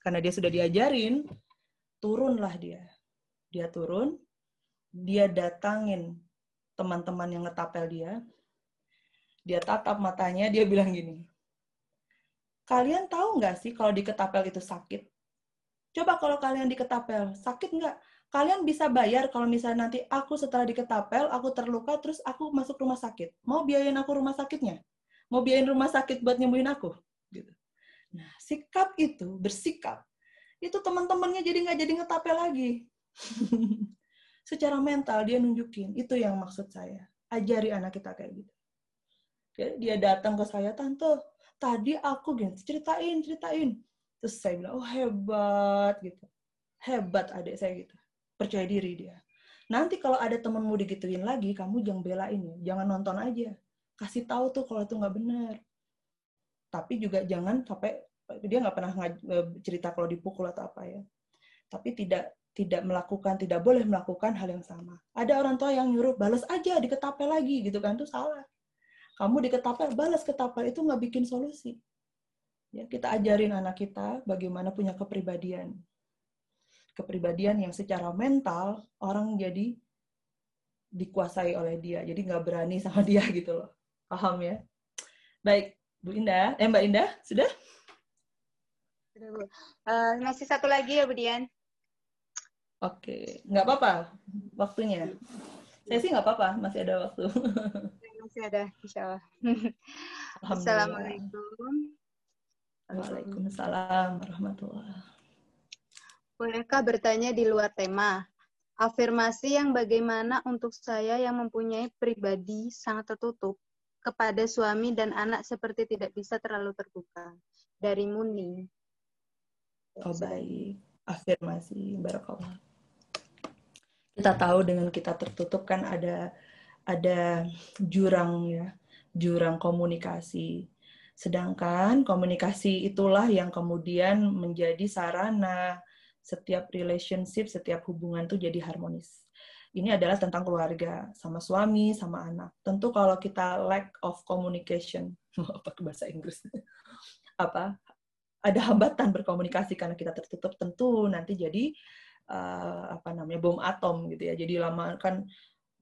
Karena dia sudah diajarin turunlah dia. Dia turun dia datangin teman-teman yang ngetapel dia. Dia tatap matanya dia bilang gini kalian tahu nggak sih kalau diketapel itu sakit? Coba kalau kalian diketapel, sakit nggak? Kalian bisa bayar kalau misalnya nanti aku setelah diketapel, aku terluka, terus aku masuk rumah sakit. Mau biayain aku rumah sakitnya? Mau biayain rumah sakit buat nyembuhin aku? Gitu. Nah, sikap itu, bersikap, itu teman-temannya jadi nggak jadi ngetapel lagi. Secara mental dia nunjukin, itu yang maksud saya. Ajari anak kita kayak gitu. Dia datang ke saya, tante, tadi aku gini, ceritain, ceritain Terus saya bilang, oh hebat gitu. Hebat adik saya gitu. Percaya diri dia. Nanti kalau ada temenmu digituin lagi, kamu jangan belain ya. Jangan nonton aja. Kasih tahu tuh kalau itu nggak benar. Tapi juga jangan sampai dia nggak pernah cerita kalau dipukul atau apa ya. Tapi tidak tidak melakukan, tidak boleh melakukan hal yang sama. Ada orang tua yang nyuruh balas aja, diketapel lagi gitu kan, itu salah. Kamu diketapel, balas ketapel itu nggak bikin solusi. Ya, kita ajarin anak kita bagaimana punya kepribadian. Kepribadian yang secara mental orang jadi dikuasai oleh dia. Jadi nggak berani sama dia gitu loh. Paham ya? Baik, Bu Indah. Eh, Mbak Indah, sudah? Sudah, Bu. Uh, masih satu lagi ya, Bu Dian. Oke, nggak apa-apa waktunya. Saya sih nggak apa-apa, masih ada waktu. Masih ada, insya Allah. Assalamualaikum. Waalaikumsalam warahmatullahi Bolehkah bertanya di luar tema? Afirmasi yang bagaimana untuk saya yang mempunyai pribadi sangat tertutup kepada suami dan anak seperti tidak bisa terlalu terbuka. Dari Muni. Oh baik. Afirmasi. Barakallah. Kita tahu dengan kita tertutup kan ada ada jurang ya, jurang komunikasi Sedangkan komunikasi itulah yang kemudian menjadi sarana setiap relationship, setiap hubungan itu jadi harmonis. Ini adalah tentang keluarga, sama suami, sama anak. Tentu kalau kita lack of communication, apa bahasa Inggris, apa ada hambatan berkomunikasi karena kita tertutup, tentu nanti jadi uh, apa namanya bom atom gitu ya. Jadi lama kan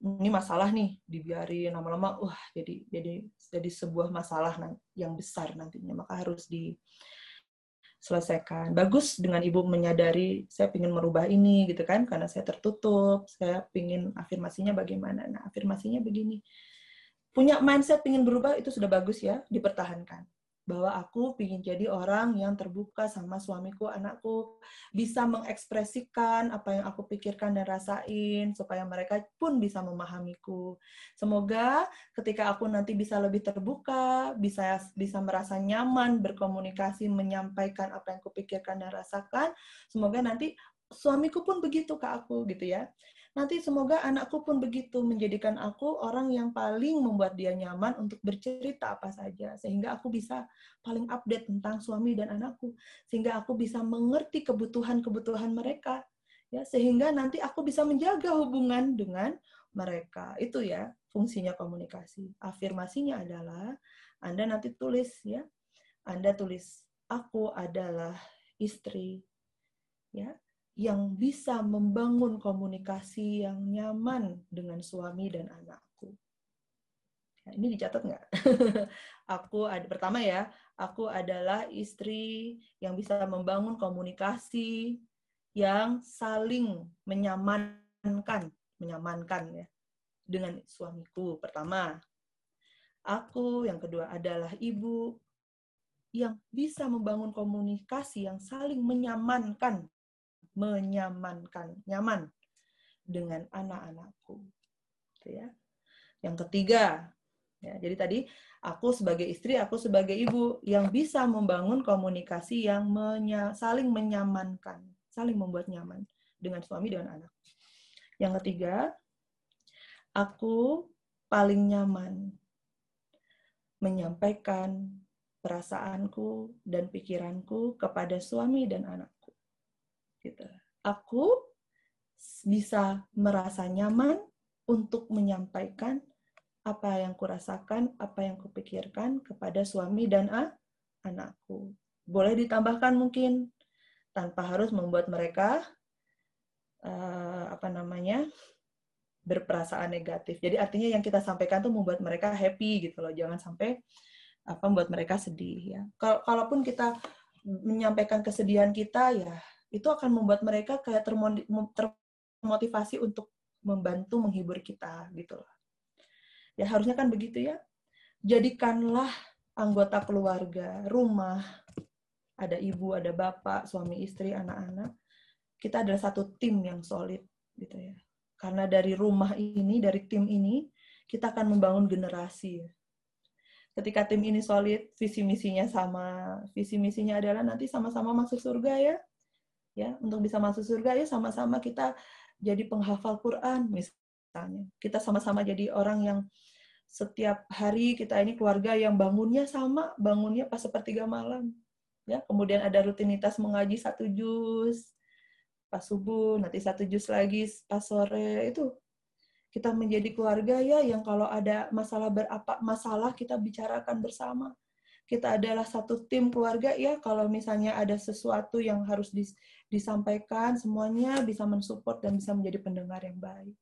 ini masalah nih dibiarin lama-lama wah jadi jadi jadi sebuah masalah yang besar nantinya maka harus diselesaikan bagus dengan ibu menyadari saya ingin merubah ini gitu kan karena saya tertutup saya ingin afirmasinya bagaimana. Nah afirmasinya begini punya mindset ingin berubah itu sudah bagus ya dipertahankan bahwa aku ingin jadi orang yang terbuka sama suamiku, anakku, bisa mengekspresikan apa yang aku pikirkan dan rasain, supaya mereka pun bisa memahamiku. Semoga ketika aku nanti bisa lebih terbuka, bisa bisa merasa nyaman berkomunikasi, menyampaikan apa yang aku pikirkan dan rasakan, semoga nanti suamiku pun begitu ke aku gitu ya. Nanti semoga anakku pun begitu, menjadikan aku orang yang paling membuat dia nyaman untuk bercerita apa saja. Sehingga aku bisa paling update tentang suami dan anakku. Sehingga aku bisa mengerti kebutuhan-kebutuhan mereka. ya Sehingga nanti aku bisa menjaga hubungan dengan mereka. Itu ya fungsinya komunikasi. Afirmasinya adalah Anda nanti tulis ya. Anda tulis, aku adalah istri. Ya, yang bisa membangun komunikasi yang nyaman dengan suami dan anakku. Ya, ini dicatat nggak? aku ada pertama ya, aku adalah istri yang bisa membangun komunikasi yang saling menyamankan, menyamankan ya dengan suamiku. Pertama, aku yang kedua adalah ibu yang bisa membangun komunikasi yang saling menyamankan menyamankan, nyaman dengan anak-anakku. Gitu ya. Yang ketiga, ya, jadi tadi aku sebagai istri, aku sebagai ibu yang bisa membangun komunikasi yang menya, saling menyamankan, saling membuat nyaman dengan suami dan anak. Yang ketiga, aku paling nyaman menyampaikan perasaanku dan pikiranku kepada suami dan anak gitu. Aku bisa merasa nyaman untuk menyampaikan apa yang kurasakan, apa yang kupikirkan kepada suami dan ah, anakku. Boleh ditambahkan mungkin tanpa harus membuat mereka uh, apa namanya berperasaan negatif. Jadi artinya yang kita sampaikan tuh membuat mereka happy gitu loh. Jangan sampai apa membuat mereka sedih ya. Kalau kalaupun kita menyampaikan kesedihan kita ya itu akan membuat mereka kayak termotivasi untuk membantu menghibur kita gitu loh. Ya harusnya kan begitu ya. Jadikanlah anggota keluarga, rumah, ada ibu, ada bapak, suami istri, anak-anak. Kita adalah satu tim yang solid gitu ya. Karena dari rumah ini, dari tim ini, kita akan membangun generasi. Ketika tim ini solid, visi misinya sama, visi misinya adalah nanti sama-sama masuk surga ya. Ya, untuk bisa masuk surga ya sama-sama kita jadi penghafal Quran misalnya. Kita sama-sama jadi orang yang setiap hari kita ini keluarga yang bangunnya sama, bangunnya pas sepertiga malam. Ya, kemudian ada rutinitas mengaji satu juz pas subuh, nanti satu juz lagi pas sore itu kita menjadi keluarga ya yang kalau ada masalah berapa masalah kita bicarakan bersama. Kita adalah satu tim keluarga ya kalau misalnya ada sesuatu yang harus dis, disampaikan semuanya bisa mensupport dan bisa menjadi pendengar yang baik.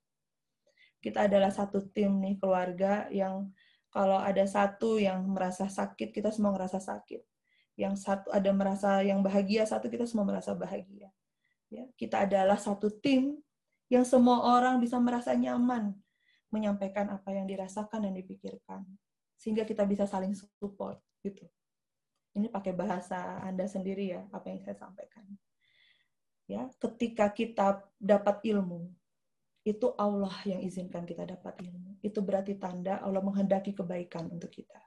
Kita adalah satu tim nih keluarga yang kalau ada satu yang merasa sakit kita semua merasa sakit. Yang satu ada merasa yang bahagia satu kita semua merasa bahagia. Ya, kita adalah satu tim yang semua orang bisa merasa nyaman menyampaikan apa yang dirasakan dan dipikirkan sehingga kita bisa saling support gitu ini pakai bahasa anda sendiri ya apa yang saya sampaikan ya ketika kita dapat ilmu itu Allah yang izinkan kita dapat ilmu itu berarti tanda Allah menghendaki kebaikan untuk kita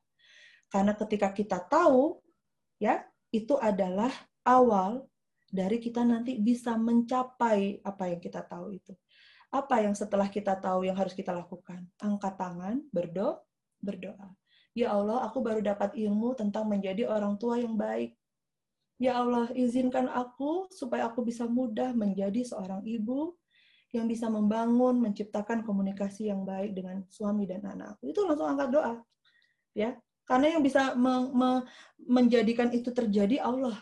karena ketika kita tahu ya itu adalah awal dari kita nanti bisa mencapai apa yang kita tahu itu. Apa yang setelah kita tahu yang harus kita lakukan? Angkat tangan, berdoa, berdoa. Ya Allah, aku baru dapat ilmu tentang menjadi orang tua yang baik. Ya Allah, izinkan aku supaya aku bisa mudah menjadi seorang ibu yang bisa membangun, menciptakan komunikasi yang baik dengan suami dan anakku. Itu langsung angkat doa. Ya, karena yang bisa me me menjadikan itu terjadi Allah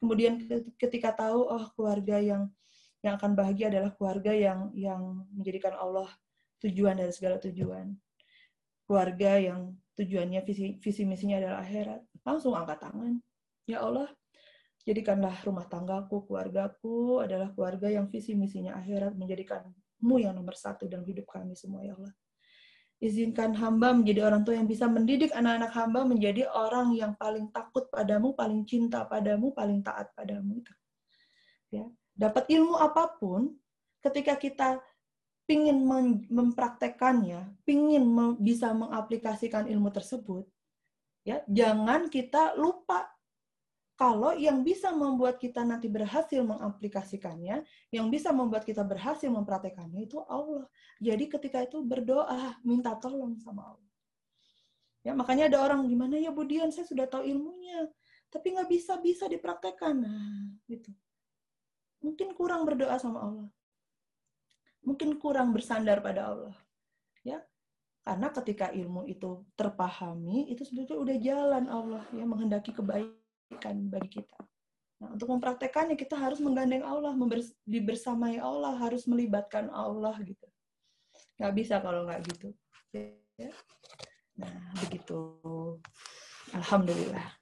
kemudian ketika tahu oh keluarga yang yang akan bahagia adalah keluarga yang yang menjadikan Allah tujuan dari segala tujuan keluarga yang tujuannya visi visi misinya adalah akhirat langsung angkat tangan ya Allah jadikanlah rumah tanggaku keluargaku adalah keluarga yang visi misinya akhirat menjadikanmu yang nomor satu dalam hidup kami semua ya Allah Izinkan hamba menjadi orang tua yang bisa mendidik anak-anak hamba menjadi orang yang paling takut padamu, paling cinta padamu, paling taat padamu. Ya. Dapat ilmu apa pun, ketika kita pingin mempraktekannya, pingin bisa mengaplikasikan ilmu tersebut, ya jangan kita lupa kalau yang bisa membuat kita nanti berhasil mengaplikasikannya, yang bisa membuat kita berhasil mempraktekannya itu Allah. Jadi ketika itu berdoa, minta tolong sama Allah. Ya, makanya ada orang gimana ya Budian, saya sudah tahu ilmunya, tapi nggak bisa bisa dipraktekkan. Nah, gitu. Mungkin kurang berdoa sama Allah. Mungkin kurang bersandar pada Allah. Ya, karena ketika ilmu itu terpahami, itu sebetulnya udah jalan Allah ya menghendaki kebaikan bagi kita. Nah, untuk mempraktekannya kita harus menggandeng Allah, dibersamai Allah, harus melibatkan Allah gitu. Nggak bisa kalau nggak gitu. Ya. Nah, begitu. Alhamdulillah.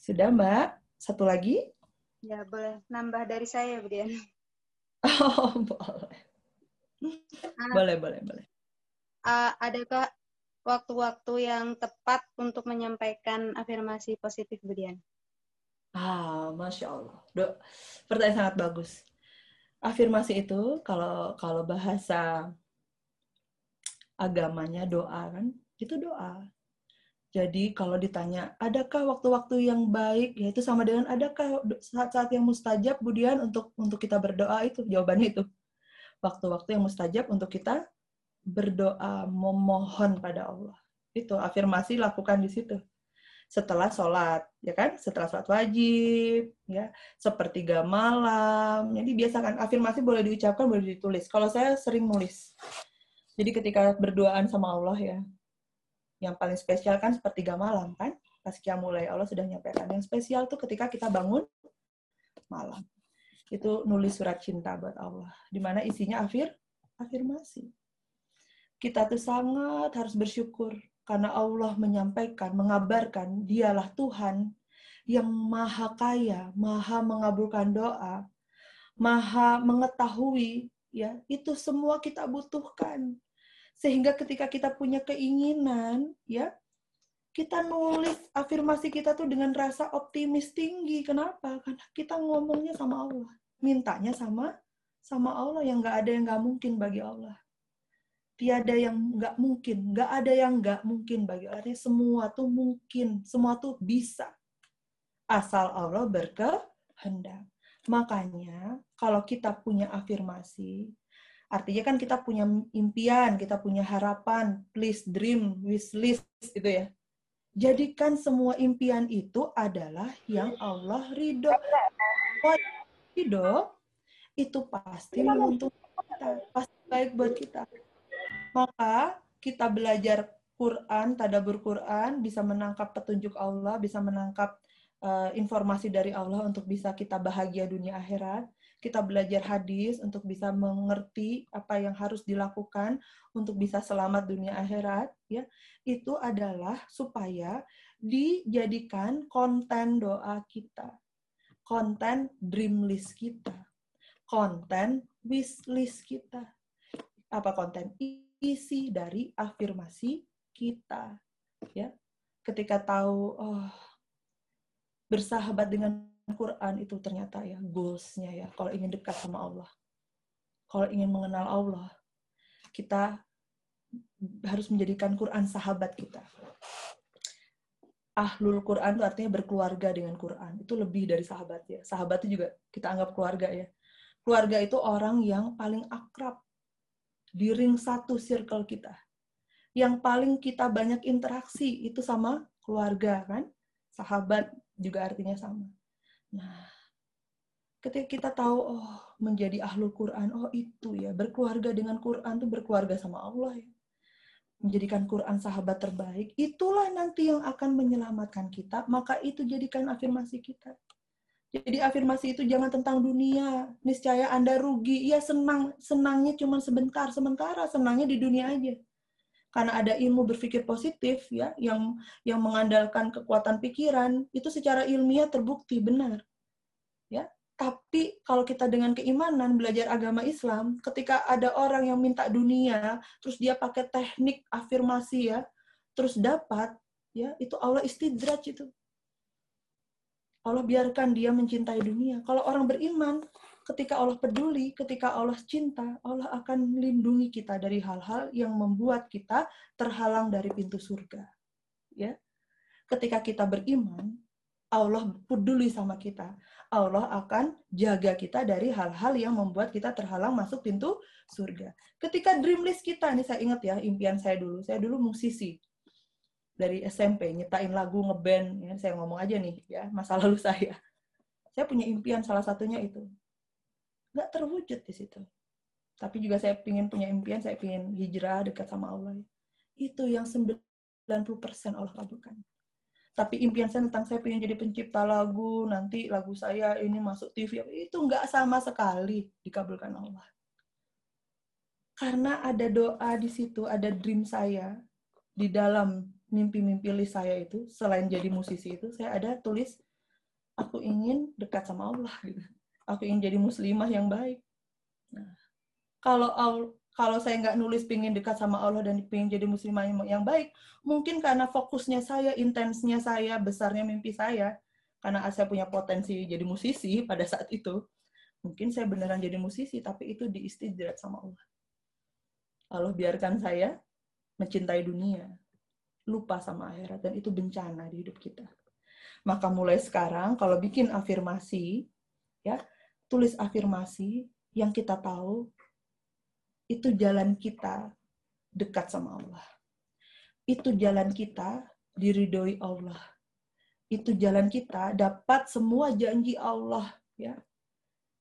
Sudah Mbak? Satu lagi? Ya, boleh. Nambah dari saya, Brian. Oh, boleh. Ah, boleh, boleh, boleh. Uh, adakah waktu-waktu yang tepat untuk menyampaikan afirmasi positif, Budian? Ah, masya Allah. Do, pertanyaan sangat bagus. Afirmasi itu kalau kalau bahasa agamanya doa kan, itu doa. Jadi kalau ditanya, adakah waktu-waktu yang baik, ya itu sama dengan adakah saat-saat yang mustajab, Budian untuk untuk kita berdoa itu jawabannya itu. Waktu-waktu yang mustajab untuk kita berdoa memohon pada Allah. Itu afirmasi lakukan di situ. Setelah sholat, ya kan? Setelah sholat wajib, ya, sepertiga malam. Jadi biasakan afirmasi boleh diucapkan, boleh ditulis. Kalau saya sering nulis. Jadi ketika berdoaan sama Allah ya, yang paling spesial kan sepertiga malam kan? Pas mulai Allah sudah nyampaikan. Yang spesial tuh ketika kita bangun malam. Itu nulis surat cinta buat Allah. Di mana isinya afir, afirmasi kita tuh sangat harus bersyukur karena Allah menyampaikan, mengabarkan dialah Tuhan yang maha kaya, maha mengabulkan doa, maha mengetahui, ya itu semua kita butuhkan. Sehingga ketika kita punya keinginan, ya kita nulis afirmasi kita tuh dengan rasa optimis tinggi. Kenapa? Karena kita ngomongnya sama Allah, mintanya sama sama Allah yang nggak ada yang nggak mungkin bagi Allah. Tiada yang nggak mungkin, nggak ada yang nggak mungkin bagi Allah. Artinya semua tuh mungkin, semua tuh bisa. Asal Allah berkehendak. Makanya kalau kita punya afirmasi, artinya kan kita punya impian, kita punya harapan, please dream, wish list gitu ya. Jadikan semua impian itu adalah yang Allah ridho. Ridho itu pasti menguntungkan kita, pasti baik buat kita. Maka kita belajar Quran, tadabur Quran, bisa menangkap petunjuk Allah, bisa menangkap uh, informasi dari Allah untuk bisa kita bahagia dunia akhirat. Kita belajar hadis untuk bisa mengerti apa yang harus dilakukan untuk bisa selamat dunia akhirat. Ya, itu adalah supaya dijadikan konten doa kita, konten dream list kita, konten wish list kita. Apa konten? isi dari afirmasi kita ya ketika tahu oh bersahabat dengan Quran itu ternyata ya goalsnya ya kalau ingin dekat sama Allah. Kalau ingin mengenal Allah kita harus menjadikan Quran sahabat kita. Ahlul Quran itu artinya berkeluarga dengan Quran. Itu lebih dari sahabat ya. Sahabat itu juga kita anggap keluarga ya. Keluarga itu orang yang paling akrab di ring satu circle kita. Yang paling kita banyak interaksi itu sama keluarga kan, sahabat juga artinya sama. Nah, ketika kita tahu oh menjadi ahlul Quran, oh itu ya berkeluarga dengan Quran tuh berkeluarga sama Allah ya. Menjadikan Quran sahabat terbaik, itulah nanti yang akan menyelamatkan kita, maka itu jadikan afirmasi kita. Jadi afirmasi itu jangan tentang dunia. Niscaya Anda rugi. Iya senang, senangnya cuma sebentar, sementara senangnya di dunia aja. Karena ada ilmu berpikir positif ya yang yang mengandalkan kekuatan pikiran itu secara ilmiah terbukti benar. Ya. Tapi kalau kita dengan keimanan belajar agama Islam, ketika ada orang yang minta dunia, terus dia pakai teknik afirmasi ya, terus dapat ya, itu Allah istidraj itu Allah biarkan dia mencintai dunia. Kalau orang beriman, ketika Allah peduli, ketika Allah cinta, Allah akan melindungi kita dari hal-hal yang membuat kita terhalang dari pintu surga. Ya. Ketika kita beriman, Allah peduli sama kita. Allah akan jaga kita dari hal-hal yang membuat kita terhalang masuk pintu surga. Ketika dream list kita, ini saya ingat ya, impian saya dulu. Saya dulu musisi dari SMP nyiptain lagu ngeband ya saya ngomong aja nih ya masa lalu saya saya punya impian salah satunya itu nggak terwujud di situ. Tapi juga saya ingin punya impian saya ingin hijrah dekat sama Allah. Itu yang 90% Allah kabulkan tapi impian saya tentang saya ingin jadi pencipta lagu nanti lagu saya ini masuk TV itu nggak sama sekali dikabulkan Allah. Karena ada doa di situ ada dream saya di dalam mimpi-mimpi list saya itu selain jadi musisi itu saya ada tulis aku ingin dekat sama Allah gitu. Aku ingin jadi muslimah yang baik. Nah, kalau kalau saya nggak nulis pingin dekat sama Allah dan pingin jadi muslimah yang baik, mungkin karena fokusnya saya, intensnya saya, besarnya mimpi saya, karena saya punya potensi jadi musisi pada saat itu, mungkin saya beneran jadi musisi, tapi itu diistidrat sama Allah. Allah biarkan saya mencintai dunia, lupa sama akhirat dan itu bencana di hidup kita. Maka mulai sekarang kalau bikin afirmasi ya, tulis afirmasi yang kita tahu itu jalan kita dekat sama Allah. Itu jalan kita diridhoi Allah. Itu jalan kita dapat semua janji Allah ya.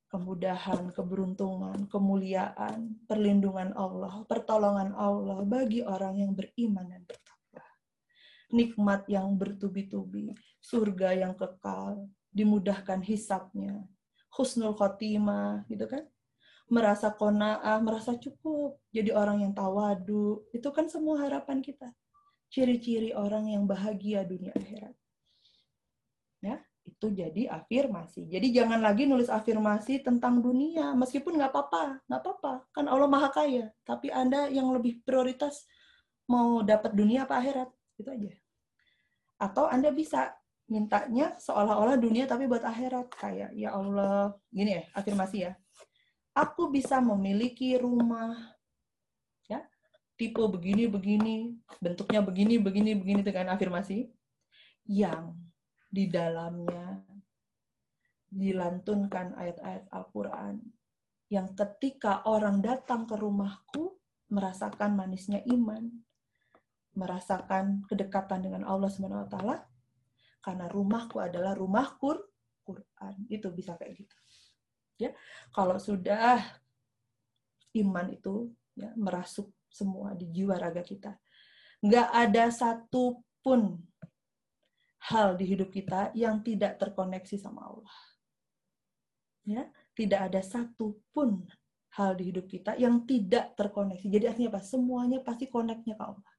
Kemudahan, keberuntungan, kemuliaan, perlindungan Allah, pertolongan Allah bagi orang yang beriman dan bertakwa nikmat yang bertubi-tubi, surga yang kekal, dimudahkan hisapnya, husnul khotimah, gitu kan? Merasa kona'ah, merasa cukup, jadi orang yang tawadu, itu kan semua harapan kita. Ciri-ciri orang yang bahagia dunia akhirat. Ya, itu jadi afirmasi. Jadi jangan lagi nulis afirmasi tentang dunia, meskipun nggak apa-apa, nggak apa-apa, kan Allah maha kaya. Tapi anda yang lebih prioritas mau dapat dunia apa akhirat, itu aja. Atau anda bisa mintanya seolah-olah dunia tapi buat akhirat, kayak ya Allah, gini ya afirmasi ya. Aku bisa memiliki rumah, ya tipe begini begini, bentuknya begini begini begini dengan afirmasi. Yang di dalamnya dilantunkan ayat-ayat Al-Quran. Yang ketika orang datang ke rumahku merasakan manisnya iman, merasakan kedekatan dengan Allah SWT, karena rumahku adalah rumah Quran. Itu bisa kayak gitu. Ya, kalau sudah iman itu ya, merasuk semua di jiwa raga kita, nggak ada satupun hal di hidup kita yang tidak terkoneksi sama Allah. Ya, tidak ada satu pun hal di hidup kita yang tidak terkoneksi. Jadi artinya apa? Semuanya pasti koneknya ke Allah.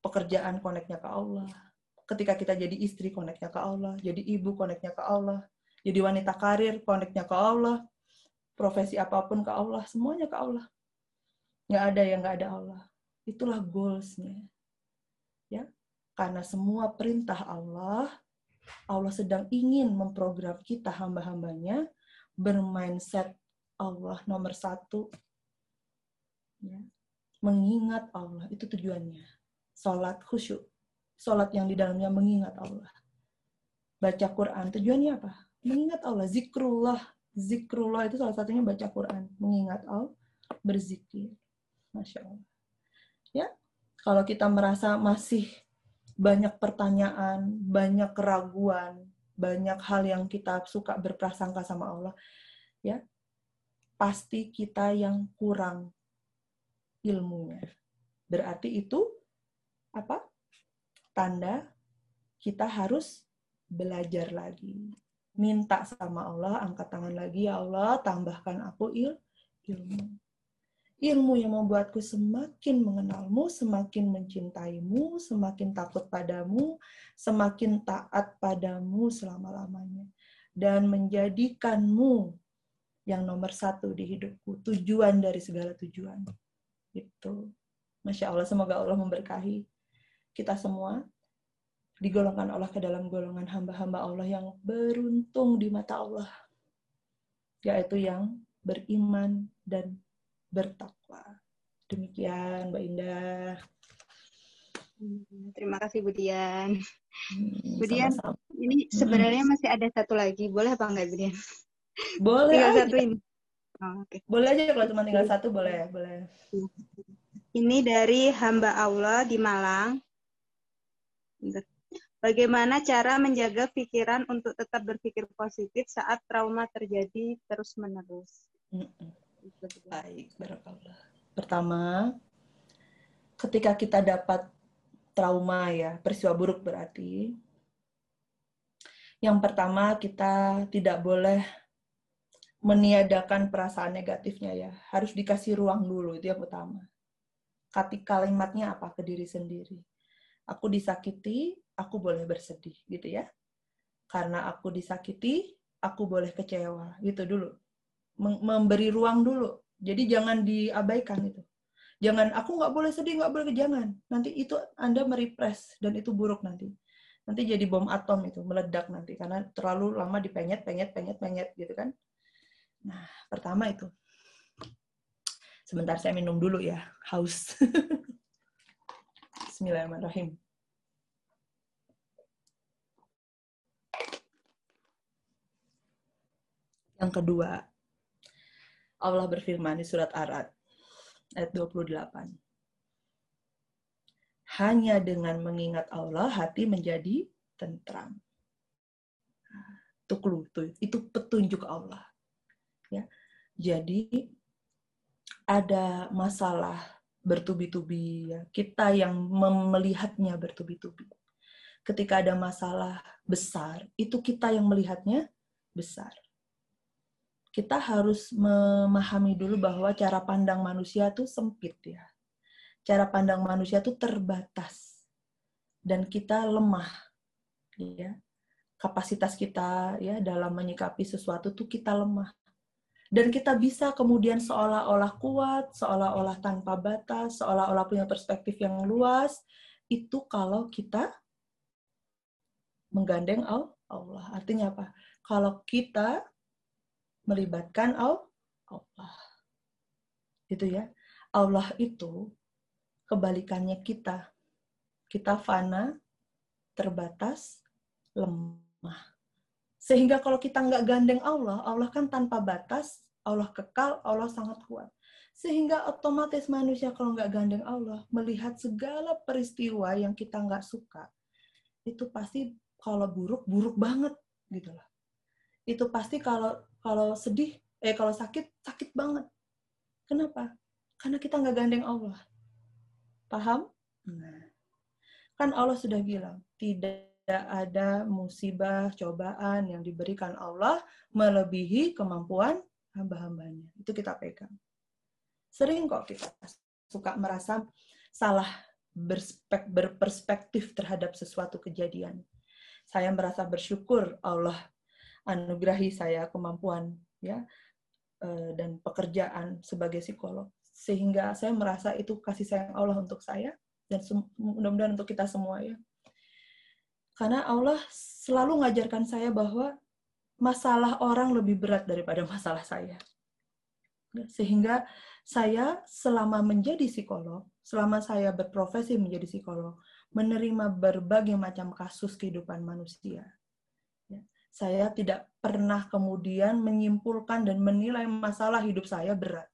Pekerjaan koneknya ke Allah. Ketika kita jadi istri koneknya ke Allah, jadi ibu koneknya ke Allah, jadi wanita karir koneknya ke Allah, profesi apa pun ke Allah, semuanya ke Allah. Nggak ada yang nggak ada Allah. Itulah goalsnya. Ya, karena semua perintah Allah, Allah sedang ingin memprogram kita hamba-hambanya bermindset Allah nomor satu. Ya. Mengingat Allah, itu tujuannya. Sholat khusyuk. Sholat yang di dalamnya mengingat Allah. Baca Quran, tujuannya apa? Mengingat Allah. Zikrullah. Zikrullah itu salah satunya baca Quran. Mengingat Allah, berzikir. Masya Allah. Ya, kalau kita merasa masih banyak pertanyaan, banyak keraguan, banyak hal yang kita suka berprasangka sama Allah, ya pasti kita yang kurang ilmunya. Berarti itu apa? Tanda kita harus belajar lagi. Minta sama Allah, angkat tangan lagi, ya Allah, tambahkan aku il ilmu ilmu yang membuatku semakin mengenalmu, semakin mencintaimu, semakin takut padamu, semakin taat padamu selama-lamanya. Dan menjadikanmu yang nomor satu di hidupku, tujuan dari segala tujuan. Itu. Masya Allah, semoga Allah memberkahi kita semua, digolongkan Allah ke dalam golongan hamba-hamba Allah yang beruntung di mata Allah, yaitu yang beriman dan bertakwa. Demikian Mbak Indah. Hmm, terima kasih Bu Dian. Hmm, Bu Dian, ini sebenarnya hmm. masih ada satu lagi. Boleh apa enggak Bu Dian? Boleh. Tinggal aja. satu ini. Oh, okay. Boleh aja kalau cuma tinggal satu boleh, boleh. Ini dari hamba Allah di Malang. Bagaimana cara menjaga pikiran untuk tetap berpikir positif saat trauma terjadi terus-menerus? -mm. Baik, barakallah. Pertama, ketika kita dapat trauma ya, peristiwa buruk berarti, yang pertama kita tidak boleh meniadakan perasaan negatifnya ya. Harus dikasih ruang dulu, itu yang utama. Kati kalimatnya apa ke diri sendiri. Aku disakiti, aku boleh bersedih, gitu ya. Karena aku disakiti, aku boleh kecewa, gitu dulu memberi ruang dulu. Jadi jangan diabaikan itu. Jangan aku nggak boleh sedih, nggak boleh jangan. Nanti itu Anda merepress dan itu buruk nanti. Nanti jadi bom atom itu meledak nanti karena terlalu lama dipenyet, penyet, penyet, penyet gitu kan. Nah, pertama itu. Sebentar saya minum dulu ya, haus. Bismillahirrahmanirrahim. Yang kedua, Allah berfirman di surat Arad ayat 28. Hanya dengan mengingat Allah hati menjadi tentram. Itu itu petunjuk Allah. Ya. Jadi ada masalah bertubi-tubi ya. Kita yang melihatnya bertubi-tubi. Ketika ada masalah besar, itu kita yang melihatnya besar kita harus memahami dulu bahwa cara pandang manusia itu sempit ya. Cara pandang manusia itu terbatas dan kita lemah ya. kapasitas kita ya dalam menyikapi sesuatu tuh kita lemah. Dan kita bisa kemudian seolah-olah kuat, seolah-olah tanpa batas, seolah-olah punya perspektif yang luas, itu kalau kita menggandeng Allah. Artinya apa? Kalau kita melibatkan Allah. Itu ya. Allah itu kebalikannya kita. Kita fana, terbatas, lemah. Sehingga kalau kita nggak gandeng Allah, Allah kan tanpa batas, Allah kekal, Allah sangat kuat. Sehingga otomatis manusia kalau nggak gandeng Allah, melihat segala peristiwa yang kita nggak suka, itu pasti kalau buruk, buruk banget gitu loh. Itu pasti kalau kalau sedih, eh kalau sakit, sakit banget. Kenapa? Karena kita nggak gandeng Allah. Paham? Nah, kan Allah sudah bilang, tidak ada musibah, cobaan yang diberikan Allah melebihi kemampuan hamba-hambanya. Itu kita pegang. Sering kok kita suka merasa salah berperspektif terhadap sesuatu kejadian. Saya merasa bersyukur Allah anugerahi saya kemampuan ya eh, dan pekerjaan sebagai psikolog sehingga saya merasa itu kasih sayang Allah untuk saya dan mudah-mudahan untuk kita semua ya karena Allah selalu mengajarkan saya bahwa masalah orang lebih berat daripada masalah saya. Sehingga saya selama menjadi psikolog, selama saya berprofesi menjadi psikolog, menerima berbagai macam kasus kehidupan manusia. Ya, saya tidak pernah kemudian menyimpulkan dan menilai masalah hidup saya berat.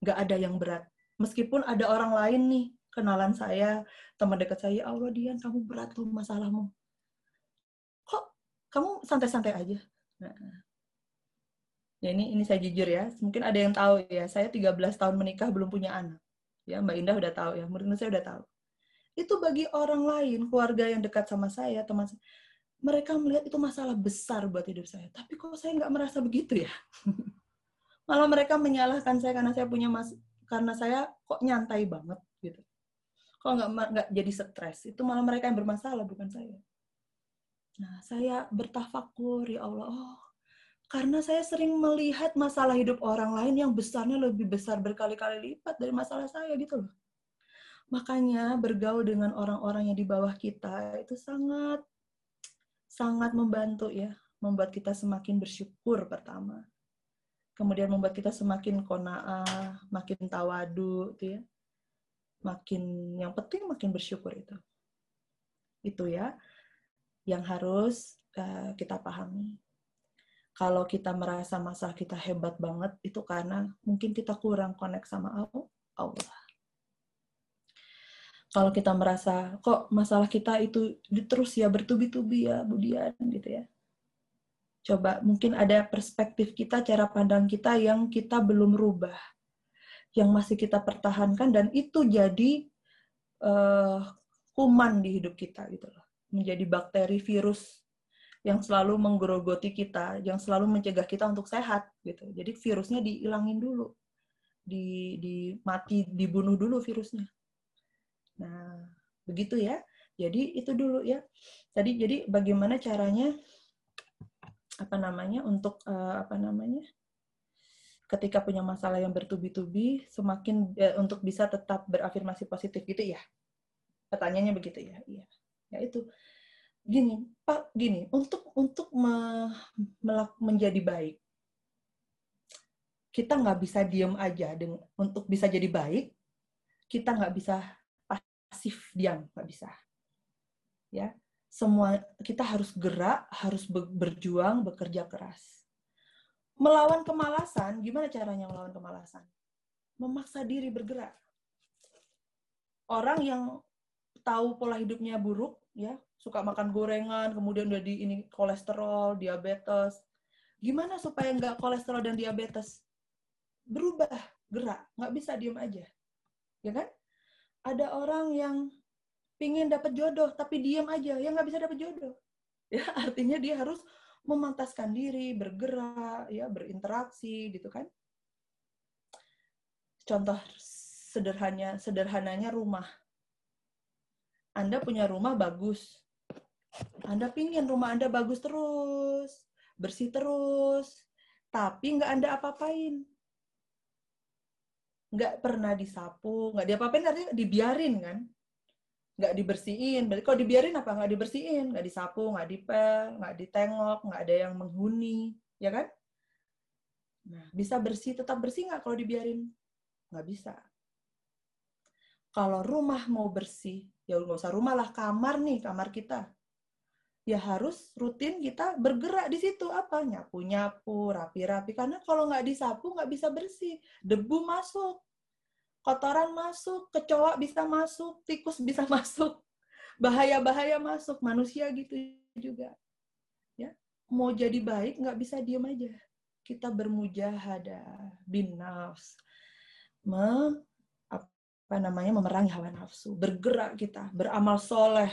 Nggak ada yang berat. Meskipun ada orang lain nih kenalan saya, teman dekat saya, ya Allah Dian, kamu berat loh masalahmu. Kok kamu santai-santai aja? Nah, ya ini ini saya jujur ya, mungkin ada yang tahu ya, saya 13 tahun menikah belum punya anak. Ya, Mbak Indah udah tahu ya, menurut saya udah tahu. Itu bagi orang lain, keluarga yang dekat sama saya, teman saya, mereka melihat itu masalah besar buat hidup saya. Tapi kok saya nggak merasa begitu ya? Malah mereka menyalahkan saya karena saya punya mas karena saya kok nyantai banget gitu kalau nggak nggak jadi stres itu malah mereka yang bermasalah bukan saya. Nah saya bertafakur ya Allah. Oh karena saya sering melihat masalah hidup orang lain yang besarnya lebih besar berkali-kali lipat dari masalah saya gitu loh. Makanya bergaul dengan orang-orang yang di bawah kita itu sangat sangat membantu ya. Membuat kita semakin bersyukur pertama. Kemudian membuat kita semakin kona'ah makin tawadu gitu ya makin yang penting makin bersyukur itu. Itu ya yang harus uh, kita pahami. Kalau kita merasa masalah kita hebat banget itu karena mungkin kita kurang connect sama Allah. Kalau kita merasa kok masalah kita itu terus ya bertubi-tubi ya Budian gitu ya. Coba mungkin ada perspektif kita, cara pandang kita yang kita belum rubah yang masih kita pertahankan dan itu jadi uh, kuman di hidup kita gitu loh. Menjadi bakteri virus yang selalu menggerogoti kita yang selalu mencegah kita untuk sehat gitu. Jadi virusnya dihilangin dulu. Di di mati dibunuh dulu virusnya. Nah begitu ya. Jadi itu dulu ya. Tadi jadi bagaimana caranya apa namanya untuk uh, apa namanya ketika punya masalah yang bertubi-tubi semakin eh, untuk bisa tetap berafirmasi positif gitu ya? Pertanyaannya begitu ya? Iya. Ya itu. Gini pak gini untuk untuk me, melak, menjadi baik kita nggak bisa diem aja dengan untuk bisa jadi baik kita nggak bisa pasif diam nggak bisa. Ya semua kita harus gerak harus berjuang bekerja keras melawan kemalasan, gimana caranya melawan kemalasan? Memaksa diri bergerak. Orang yang tahu pola hidupnya buruk, ya, suka makan gorengan, kemudian udah di ini kolesterol, diabetes. Gimana supaya nggak kolesterol dan diabetes? Berubah, gerak, nggak bisa diem aja. Ya kan? Ada orang yang pingin dapat jodoh, tapi diem aja, ya nggak bisa dapat jodoh. Ya, artinya dia harus memantaskan diri, bergerak, ya, berinteraksi gitu kan. Contoh sederhananya sederhananya rumah. Anda punya rumah bagus. Anda pingin rumah Anda bagus terus, bersih terus, tapi nggak Anda apa-apain. Nggak pernah disapu, nggak diapa-apain artinya dibiarin kan. Nggak dibersihin. Berarti kalau dibiarin apa? Nggak dibersihin, nggak disapu, nggak dipel, nggak ditengok, nggak ada yang menghuni. Ya kan? Nah, bisa bersih, tetap bersih nggak kalau dibiarin? Nggak bisa. Kalau rumah mau bersih, ya nggak usah rumah lah, kamar nih, kamar kita ya harus rutin kita bergerak di situ apa nyapu nyapu rapi rapi karena kalau nggak disapu nggak bisa bersih debu masuk kotoran masuk kecoa bisa masuk tikus bisa masuk bahaya bahaya masuk manusia gitu juga. Ya mau jadi baik nggak bisa diem aja. Kita bermujahadah bin nafs me, apa namanya memerangi hawa nafsu bergerak kita beramal soleh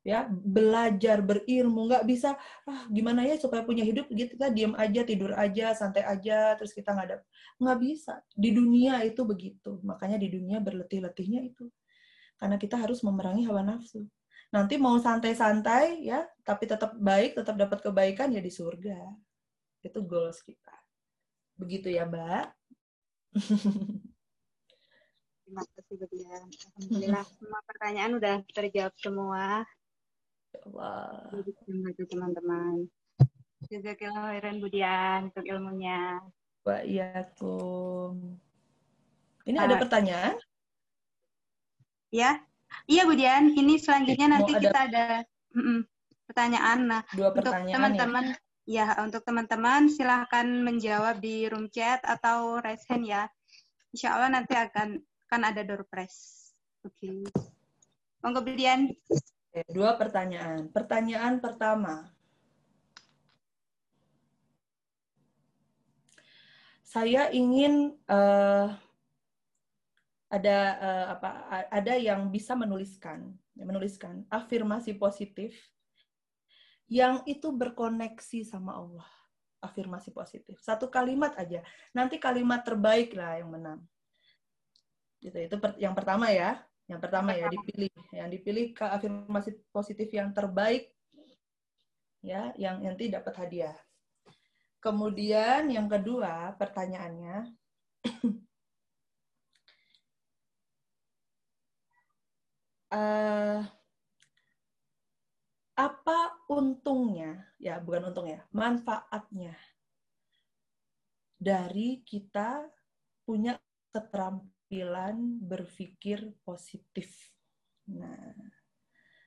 ya belajar berilmu nggak bisa ah gimana ya supaya punya hidup? Gitu kita diam aja tidur aja santai aja terus kita nggak ada nggak bisa. Di dunia itu begitu. Makanya di dunia berletih-letihnya itu. Karena kita harus memerangi hawa nafsu. Nanti mau santai-santai ya tapi tetap baik tetap dapat kebaikan ya di surga. Itu goals kita. Begitu ya mbak. Terima kasih. Alhamdulillah semua pertanyaan udah terjawab semua. Allah. Terima teman-teman. Jazakallah khairan Budian untuk ilmunya. Wa iyakum. Ini ada pertanyaan? Ya. Iya Budian, ini selanjutnya nanti ada... kita ada mm pertanyaan. Nah, Dua untuk teman-teman ya? ya untuk teman-teman silahkan menjawab di room chat atau raise hand ya. Insya Allah nanti akan akan ada door prize. Oke. Okay. Monggo Budian. Dua pertanyaan. Pertanyaan pertama. Saya ingin uh, ada uh, apa ada yang bisa menuliskan menuliskan afirmasi positif yang itu berkoneksi sama Allah. Afirmasi positif. Satu kalimat aja. Nanti kalimat terbaik lah yang menang. Gitu, itu yang pertama ya. Yang pertama ya dipilih, yang dipilih ke afirmasi positif yang terbaik ya, yang nanti dapat hadiah. Kemudian yang kedua pertanyaannya uh, apa untungnya ya bukan untungnya manfaatnya dari kita punya keterampilan keterampilan berpikir positif. Nah,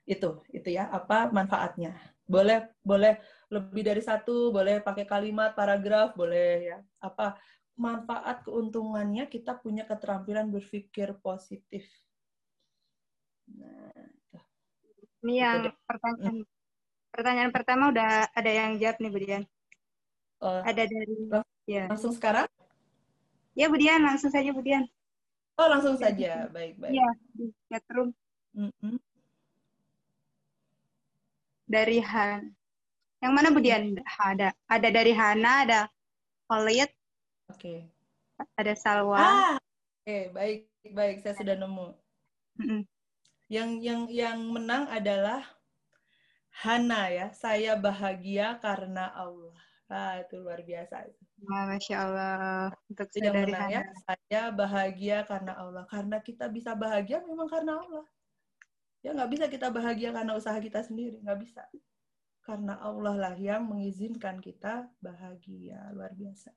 itu itu ya apa manfaatnya? Boleh boleh lebih dari satu, boleh pakai kalimat, paragraf, boleh ya. Apa manfaat keuntungannya kita punya keterampilan berpikir positif. Nah, ini yang pertanyaan pertanyaan pertama udah ada yang jawab nih, Budian. Uh, ada dari ya. Langsung sekarang? Ya, Budian, langsung saja, Budian. Oh, langsung saja. Baik, baik. Iya, di chatroom. Mm -hmm. Dari Han. Yang mana Budian? Ada ada dari Hana, ada Khalid. Oke. Okay. Ada Salwa. Ah, oke, okay, baik, baik. Saya sudah nemu. Mm -hmm. Yang yang yang menang adalah Hana ya. Saya bahagia karena Allah. Ah, itu luar biasa. Wah, Masya Allah. Untuk Tidak menang ya. Saya bahagia karena Allah. Karena kita bisa bahagia memang karena Allah. Ya nggak bisa kita bahagia karena usaha kita sendiri. Nggak bisa. Karena Allah lah yang mengizinkan kita bahagia. Luar biasa.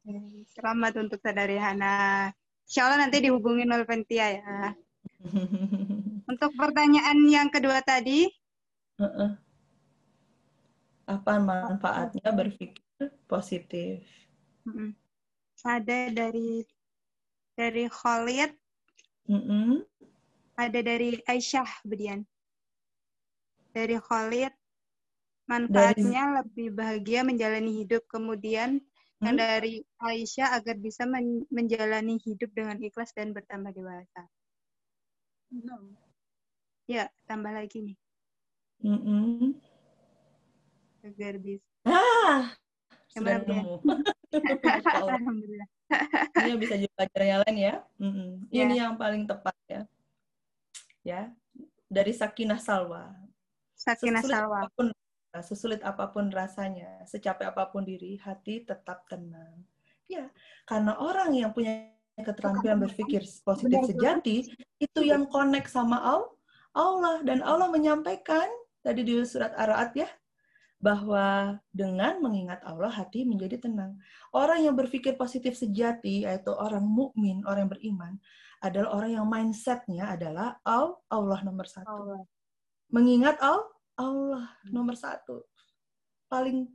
Selamat untuk saudari Hana. Insya Allah nanti dihubungin oleh Pentia ya. untuk pertanyaan yang kedua tadi. Uh -uh. Apa manfaatnya berpikir positif? Mm-mm. Ada dari dari Khalid. Mm-mm. Ada dari Aisyah, Bedian. Dari Khalid, manfaatnya dari... lebih bahagia menjalani hidup. Kemudian hmm? yang dari Aisyah agar bisa men menjalani hidup dengan ikhlas dan bertambah dewasa. No. Ya, tambah lagi nih. Mm -mm. Agar bisa. Ah, sudah nemu. Alhamdulillah. Ini bisa jadi pelajaran yang lain ya. Mm. Ini yeah. yang paling tepat ya. Ya, dari Sakinah Salwa. Sakinah Salwa. Apa pun, sesulit apa pun rasanya, secapek apa pun diri, hati tetap tenang. Ya, karena orang yang punya keterampilan berpikir positif sejati, itu yang connect sama Allah. Dan Allah menyampaikan, tadi di surat Ar-Ra'd ya, bahwa dengan mengingat Allah hati menjadi tenang. Orang yang berpikir positif sejati yaitu orang mukmin, orang yang beriman adalah orang yang mindsetnya adalah Allah nomor satu. Allah. Mengingat Allah, Allah nomor satu. Paling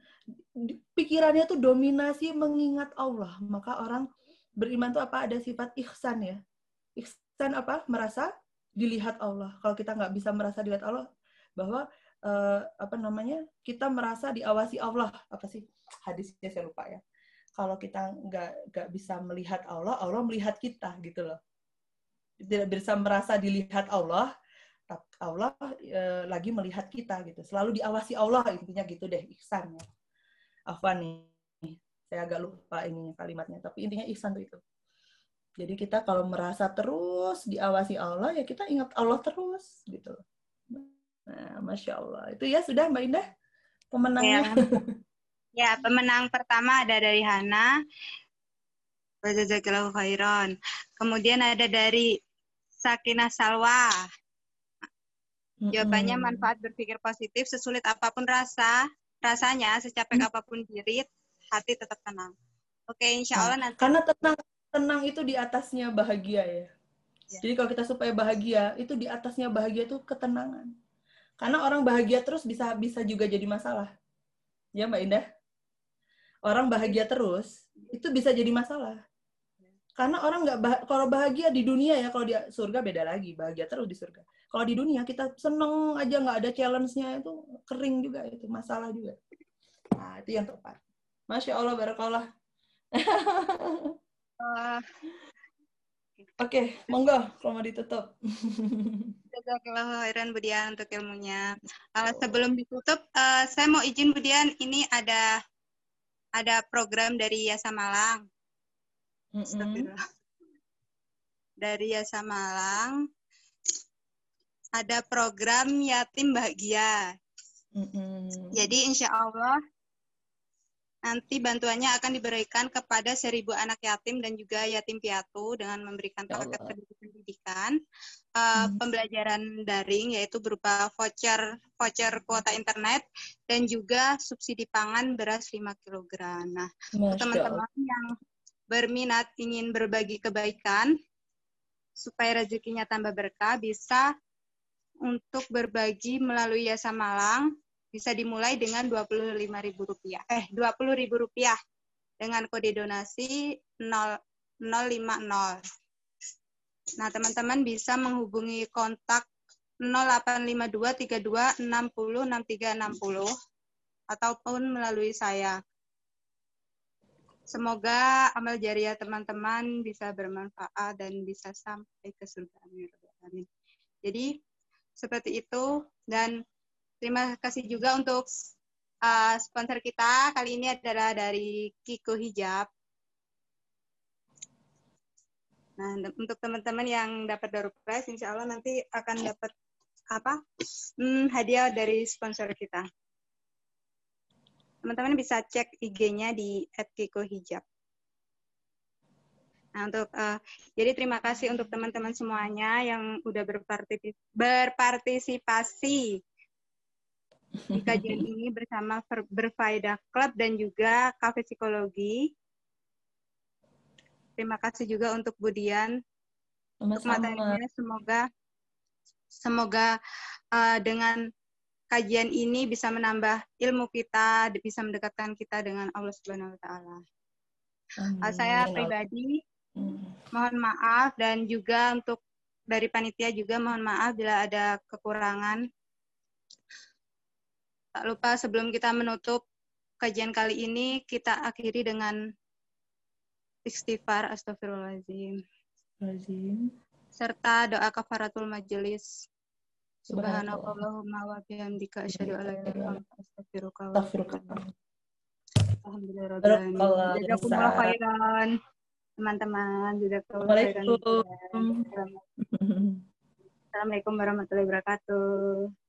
pikirannya tuh dominasi mengingat Allah. Maka orang beriman tuh apa ada sifat ihsan ya. Ihsan apa? Merasa dilihat Allah. Kalau kita nggak bisa merasa dilihat Allah, bahwa uh, apa namanya kita merasa diawasi Allah. Apa sih? Hadisnya saya lupa ya. Kalau kita nggak nggak bisa melihat Allah Allah melihat kita gitu loh. Tidak bisa merasa dilihat Allah Allah e, lagi melihat kita gitu. Selalu diawasi Allah intinya gitu deh ihsan ya Afwan nih saya agak lupa ini kalimatnya tapi intinya ihsan itu. Jadi kita kalau merasa terus diawasi Allah ya kita ingat Allah terus gitu loh Nah, Masya Allah. Itu ya sudah Mbak Indah pemenangnya. Ya, ya pemenang pertama ada dari Hana. Wajazakillahu khairan. Kemudian ada dari Sakinah Salwa. Jawabannya manfaat berpikir positif sesulit apa pun rasa, rasanya secapek mm. apa pun diri, hati tetap tenang. Oke, insya nah, Allah nanti. Karena tenang, tenang itu di atasnya bahagia ya. ya. Jadi kalau kita supaya bahagia, itu di atasnya bahagia itu ketenangan. Karena orang bahagia terus bisa bisa juga jadi masalah. Ya Mbak Indah? Orang bahagia terus itu bisa jadi masalah. Karena orang nggak bah kalau bahagia di dunia ya kalau di surga beda lagi bahagia terus di surga. Kalau di dunia kita seneng aja nggak ada challenge-nya itu kering juga itu masalah juga. Nah itu yang tepat. Masya Allah barakallah. Oke, okay, monggo kalau mau ditutup. Jazakallah khairan Budian untuk ilmunya. Uh, sebelum ditutup, uh, saya mau izin Budian, ini ada ada program dari Yasa Malang. Mm -hmm. Dari Yasa Malang ada program yatim bahagia. Mm -hmm. Jadi insya Allah Nanti bantuannya akan diberikan kepada seribu anak yatim dan juga yatim piatu dengan memberikan ya paket pendidikan, uh, hmm. pembelajaran daring yaitu berupa voucher voucher kuota internet dan juga subsidi pangan beras 5 kg. Nah, teman-teman yang berminat ingin berbagi kebaikan supaya rezekinya tambah berkah bisa untuk berbagi melalui Yasa Malang bisa dimulai dengan Rp25.000. Eh, Rp20.000 dengan kode donasi 0050. Nah, teman-teman bisa menghubungi kontak 085232606360 ataupun melalui saya. Semoga amal jariah teman-teman bisa bermanfaat dan bisa sampai ke surga. Amin. Jadi, seperti itu. Dan Terima kasih juga untuk uh, sponsor kita. Kali ini adalah dari Kiko Hijab. Nah, untuk teman-teman yang dapat door prize, insya Allah nanti akan dapat apa? Hmm, hadiah dari sponsor kita. Teman-teman bisa cek IG-nya di @kiko_hijab. Nah, untuk uh, jadi terima kasih untuk teman-teman semuanya yang udah berpartisipasi di kajian ini bersama Berfaedah Club dan juga Cafe Psikologi. Terima kasih juga untuk Budian untuk materinya. Semoga semoga uh, dengan kajian ini bisa menambah ilmu kita, bisa mendekatkan kita dengan Allah Subhanahu wa taala. Uh, saya pribadi mohon maaf dan juga untuk dari panitia juga mohon maaf bila ada kekurangan. Tak lupa sebelum kita menutup kajian kali ini, kita akhiri dengan istighfar astagfirullahaladzim. Serta doa kafaratul majelis. Subhanallahumma wa bihamdika asyhadu an la ilaha illa anta astaghfiruka wa atubu Alhamdulillah. Jazakumullah khairan. Teman-teman, jazakumullah khairan. Assalamualaikum warahmatullahi wabarakatuh.